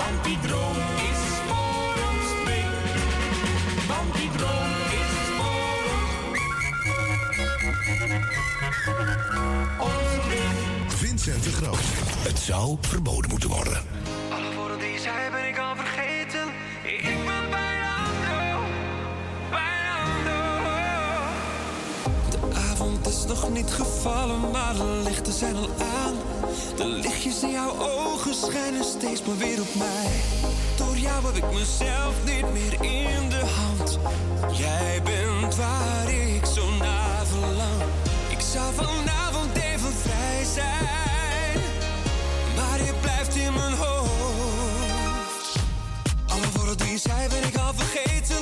Want die droom is voor ons twee. Want die droom is voor ons. Twee. Vincent de Groot. Het zou verboden moeten worden. Gevallen, maar de lichten zijn al aan. De lichtjes in jouw ogen schijnen steeds maar weer op mij. Door jou heb ik mezelf niet meer in de hand. Jij bent waar ik zo naar verlang. Ik zou vanavond even vrij zijn, maar je blijft in mijn hoofd. Alle woorden die je zei ben ik al vergeten,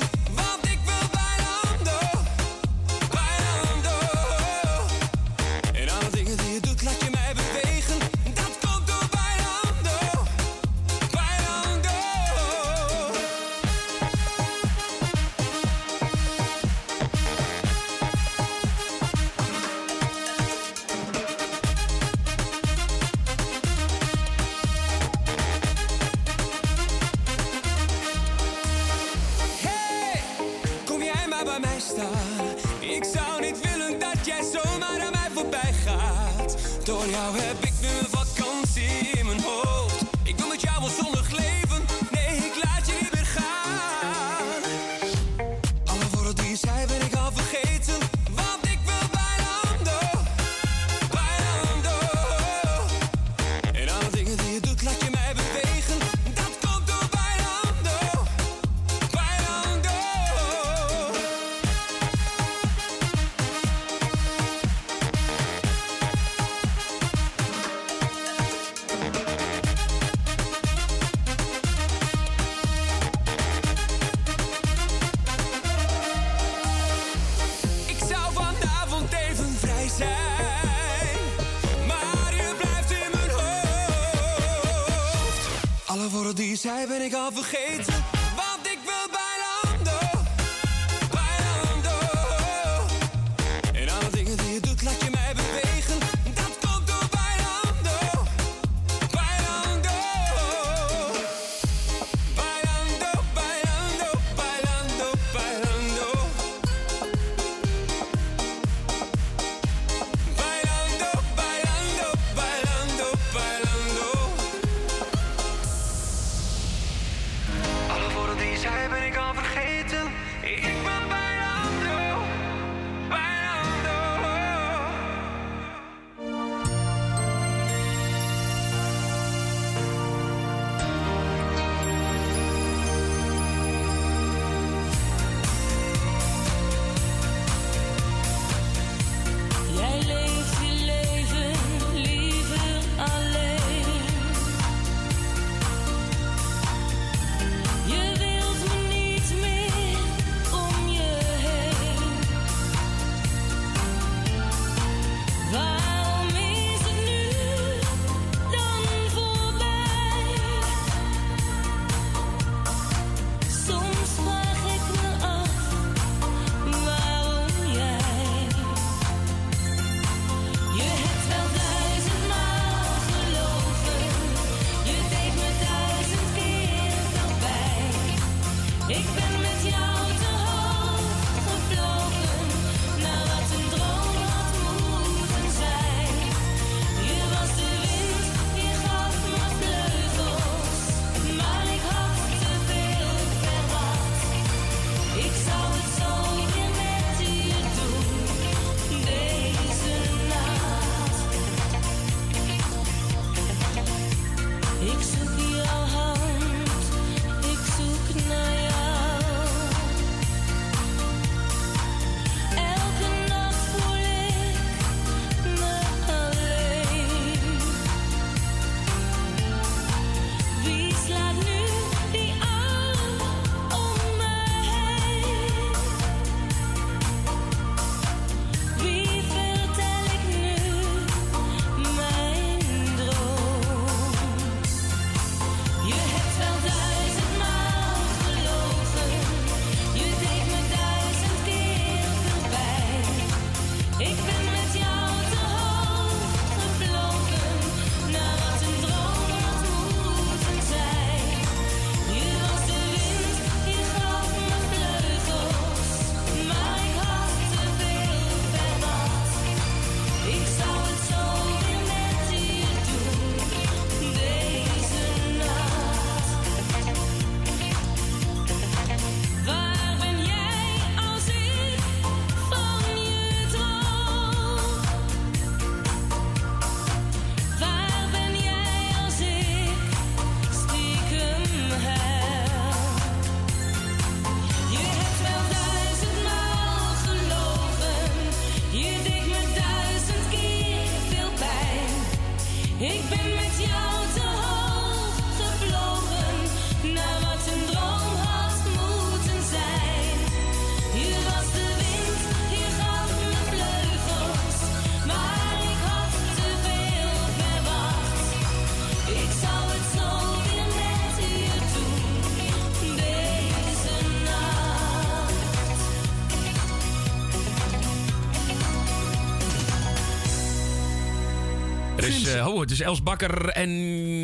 oh, het is Els Bakker en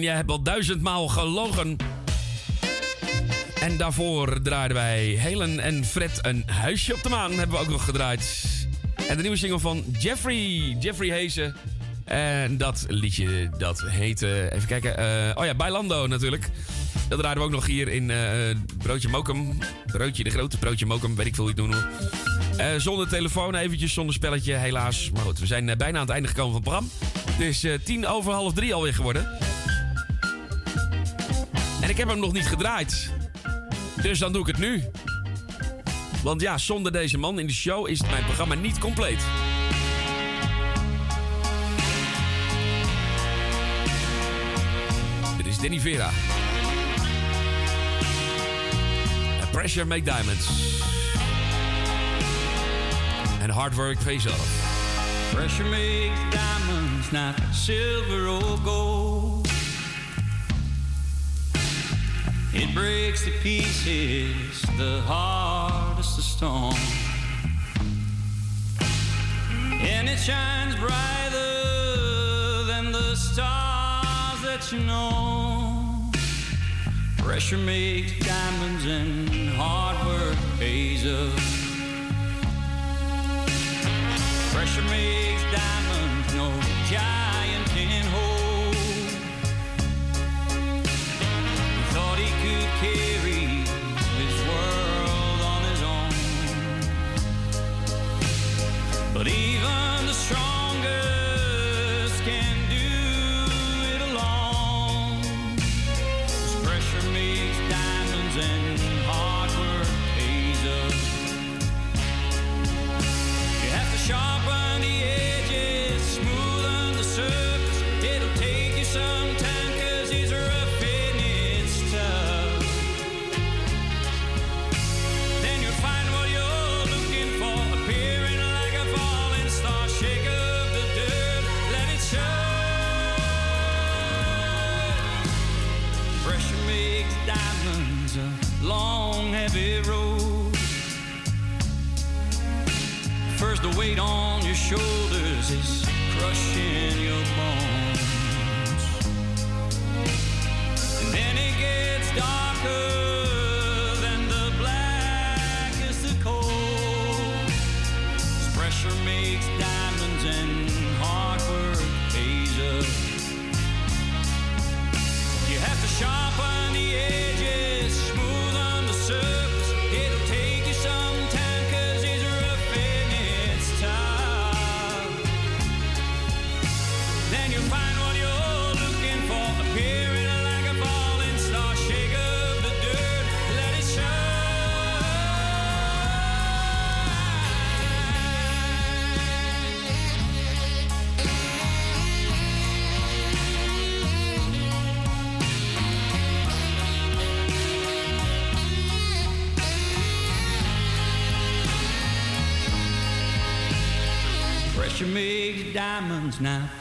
je hebt al duizendmaal gelogen. En daarvoor draaiden wij Helen en Fred een huisje op de maan. Hebben we ook nog gedraaid. En de nieuwe single van Jeffrey, Jeffrey Hezen. En dat liedje, dat heette, even kijken, eh, oh ja, Bailando natuurlijk. Dat draaiden we ook nog hier in eh, Broodje Mokum. Broodje de Grote, Broodje Mokum, weet ik veel hoe je het. Eh, zonder telefoon, eventjes zonder spelletje, helaas. Maar goed, we zijn eh, bijna aan het einde gekomen van het programma. Het is eh, tien over half drie alweer geworden. En ik heb hem nog niet gedraaid. Dus dan doe ik het nu. Want ja, zonder deze man in de show is mijn programma niet compleet. Dit is Danny Vera. Pressure Make Diamonds. And Hard Work Pays Off. Pressure makes diamonds, not silver or gold. It breaks to pieces the hardest of stone. And it shines brighter than the stars that you know. Pressure makes diamonds and hard work pays up. Pressure makes diamonds, But even diamonds, not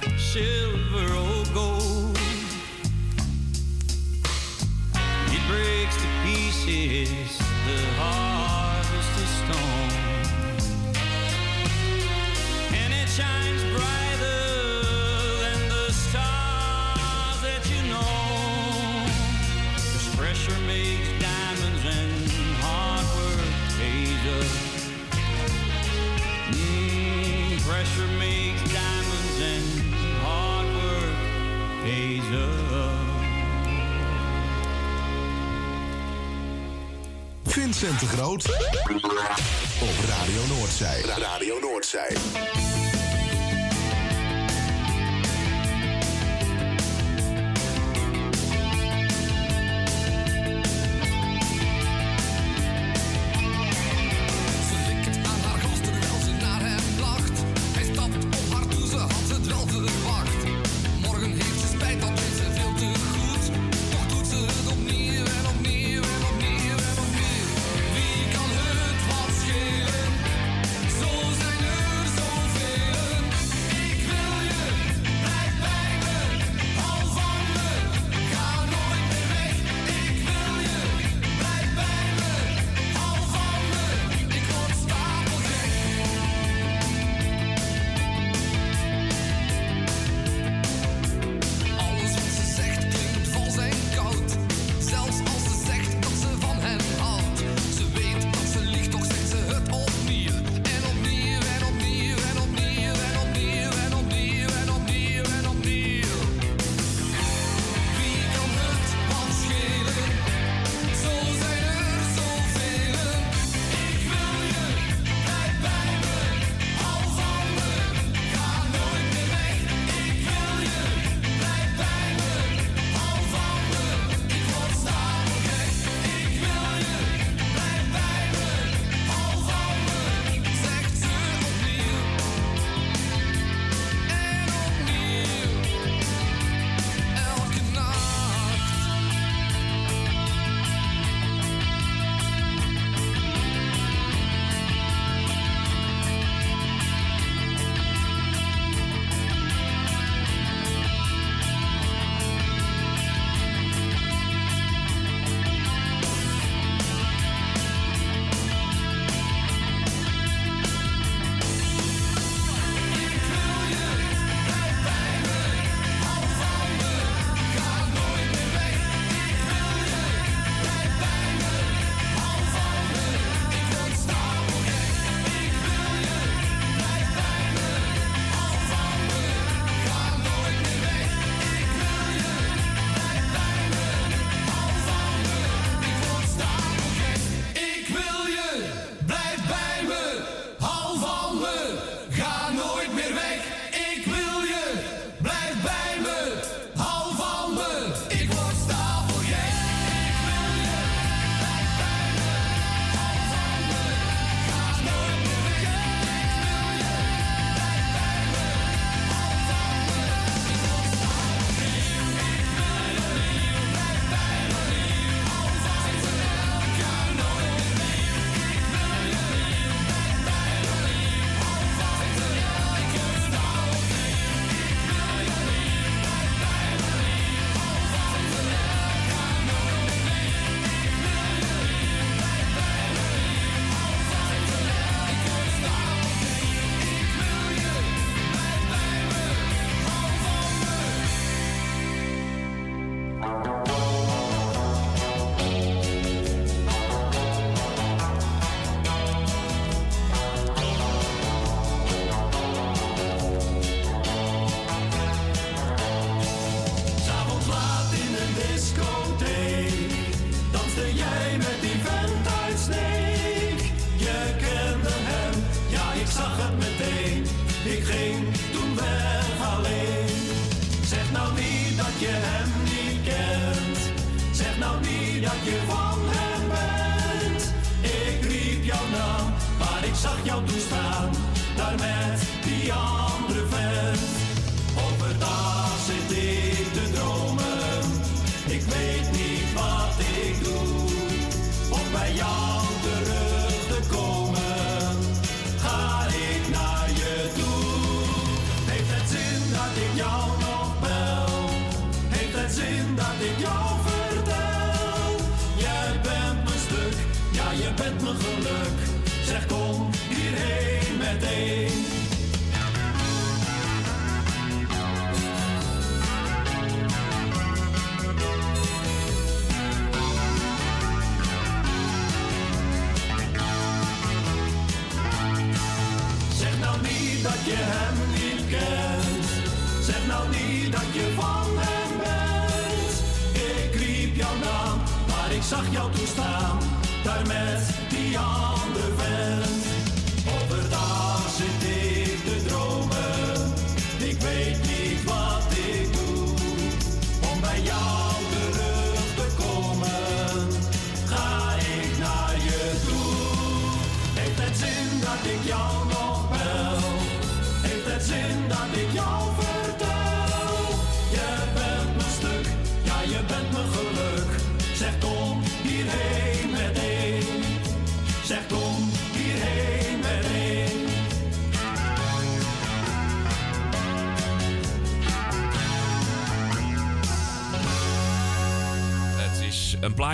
De Groot. Op Radio. Radio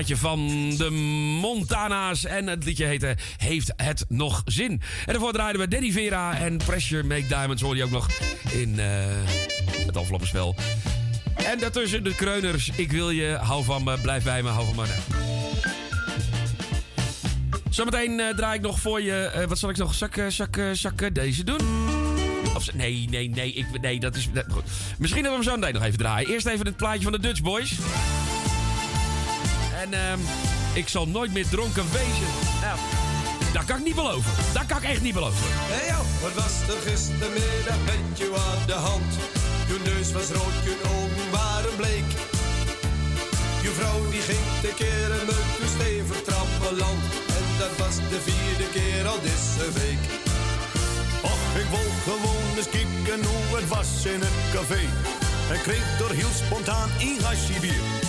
plaatje van de Montana's. En het liedje heette Heeft het nog zin? En daarvoor draaiden we Danny Vera en Pressure Make Diamonds. Hoor je ook nog in eh, het afloppenspel. En daartussen de kreuners. Ik wil je, hou van me, blijf bij me, hou van me. Zometeen eh, draai ik nog voor je. eh, wat zal ik nog? Zakken, zakken, zakken. Deze doen. Of, nee, nee, nee. Ik, nee, dat is. goed. Misschien dat we hem zo meteen nog even draaien. Eerst even het plaatje van de Dutch Boys. En ehm, ik zal nooit meer dronken wezen. Nou, dat kan ik niet beloven. Dat kan ik echt niet beloven. Hey jou, wat was er gistermiddag met je aan de hand? Je neus was rood, je ogen waren bleek. Je vrouw die ging te keren met een stevig trappenland. En dat was de vierde keer al deze week. Och, ik wou gewoon eens kijken hoe het was in het café. En kreeg door heel spontaan een glasje bier.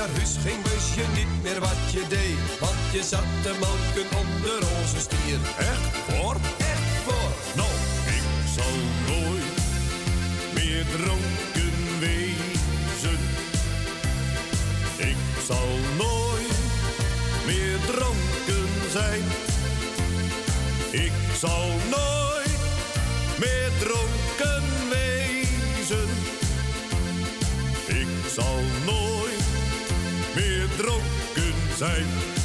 Naar huis ging, wist je niet meer wat je deed. Want je zat te melken onder onze stier. Echt voor? Echt voor. Nou, ik zal nooit meer dronken wezen. Ik zal nooit meer dronken zijn. Ik zal nooit meer dronken zijn.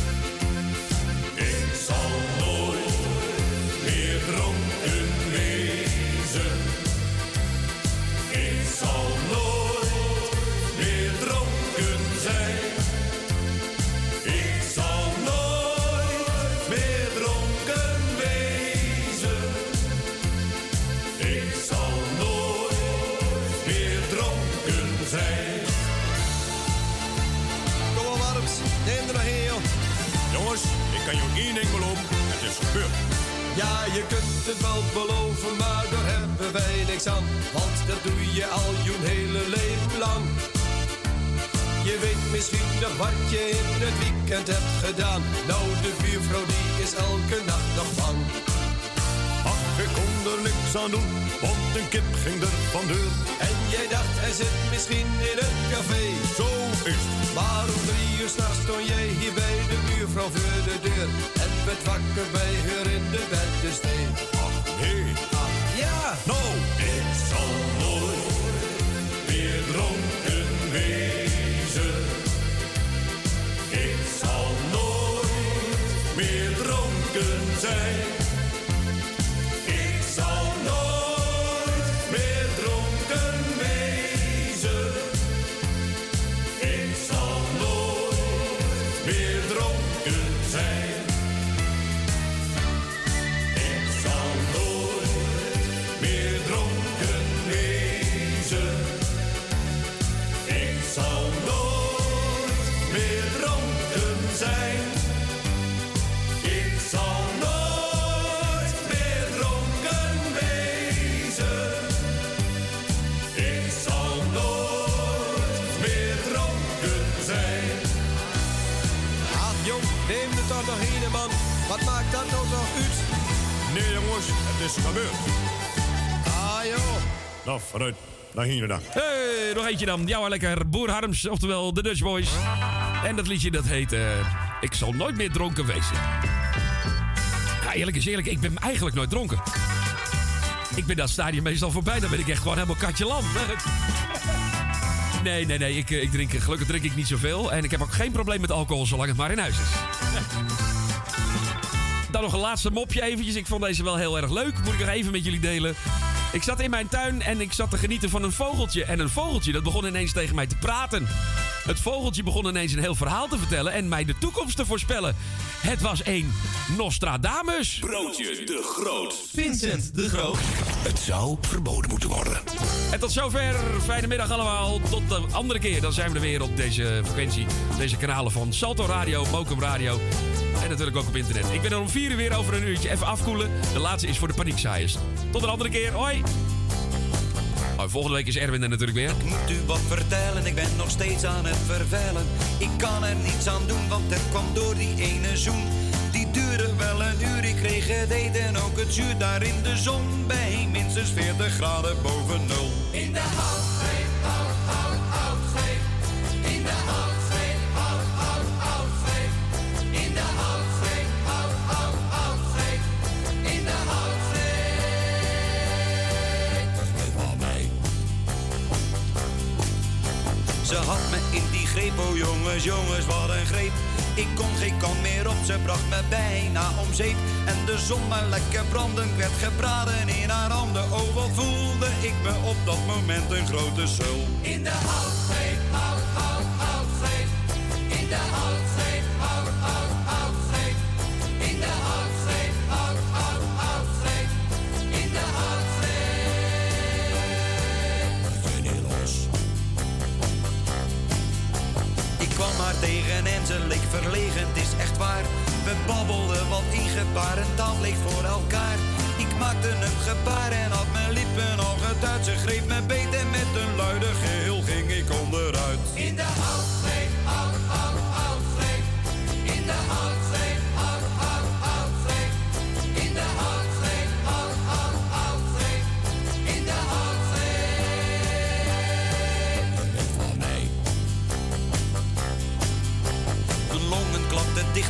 Je kunt het wel beloven, maar daar hebben wij niks aan. Want dat doe je al je hele leven lang. Je weet misschien nog wat je in het weekend hebt gedaan. Nou, de buurvrouw die is elke nacht nog bang. Ach, ik kon er niks aan doen, want een kip ging er van deur. En jij dacht, hij zit misschien in het café. Zo het. Maar drie uur s'nachts stond jij hier bij de buurvrouw voor de deur. En werd wakker bij haar in de beddensteed. Ach, nee. Ach, ja. Nou, ik zal nooit meer dronken wezen. Ik zal nooit meer dronken zijn. Ik zal ging je dan. Hey, nog eentje dan. Hoor, lekker. Boer Harms, oftewel de Dutch Boys. En dat liedje dat heet... eh, ik zal nooit meer dronken wezen. Ja, eerlijk is eerlijk, ik ben eigenlijk nooit dronken. Ik ben dat stadium meestal voorbij. Dan ben ik echt gewoon helemaal katje lam. Nee, nee, nee. Ik, eh, ik drink, gelukkig drink ik niet zoveel. En ik heb ook geen probleem met alcohol, zolang het maar in huis is. Dan nog een laatste mopje eventjes. Ik vond deze wel heel erg leuk. Moet ik nog even met jullie delen. Ik zat in mijn tuin en ik zat te genieten van een vogeltje. En een vogeltje dat begon ineens tegen mij te praten. Het vogeltje begon ineens een heel verhaal te vertellen en mij de toekomst te voorspellen. Het was een Nostradamus. Broodje de Groot. Vincent de Groot. Het zou verboden moeten worden. En tot zover. Fijne middag allemaal. Tot de andere keer. Dan zijn we er weer op deze frequentie. Deze kanalen van Salto Radio, Mokum Radio. En natuurlijk ook op internet. Ik ben er om vier uur weer over een uurtje. Even afkoelen. De laatste is voor de paniekzaaiers. Tot een andere keer. Hoi. Oh, volgende week is Erwin er natuurlijk weer. moet u wat vertellen, ik ben nog steeds aan het vervelen. Ik kan er niets aan doen, want het kwam door die ene zoen. Die duurde wel een uur, ik kreeg het eten en ook het zuur daar in de zon. Bij minstens 40 graden boven nul. In de houtgreep, Ze had me in die greep, oh jongens, jongens, wat een greep. Ik kon geen kant meer op, ze bracht me bijna om zeep. En de zon maar lekker brandend werd gebraden in haar handen. Oh, wat voelde ik me op dat moment een grote sul. In de houtgreep, hout, hout, houtgreep. In de houtgreep, hout, Tegen en ze leek verlegen, is echt waar. We babbelden wat in gebarentaal bleek voor elkaar. Ik maakte een gebaar en had mijn lippen al geduid. Ze greep me beet en met een luide geheel ging ik onderuit. In de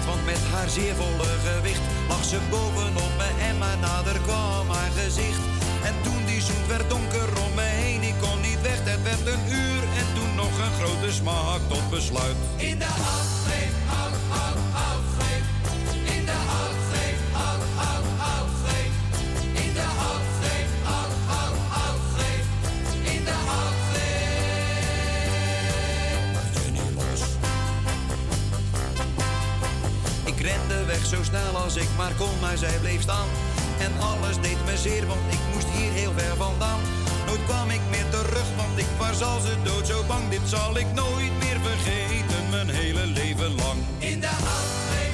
want met haar zeer volle gewicht lag ze bovenop me en maar nader kwam haar gezicht. En toen die zoet werd donker om me heen, ik kon niet weg, het werd een uur en toen nog een grote smaak tot besluit. In de zo snel als ik maar kon, maar zij bleef staan. En alles deed me zeer, want ik moest hier heel ver vandaan. Nooit kwam ik meer terug, want ik was als de dood zo bang. Dit zal ik nooit meer vergeten, mijn hele leven lang. In de houtgreep,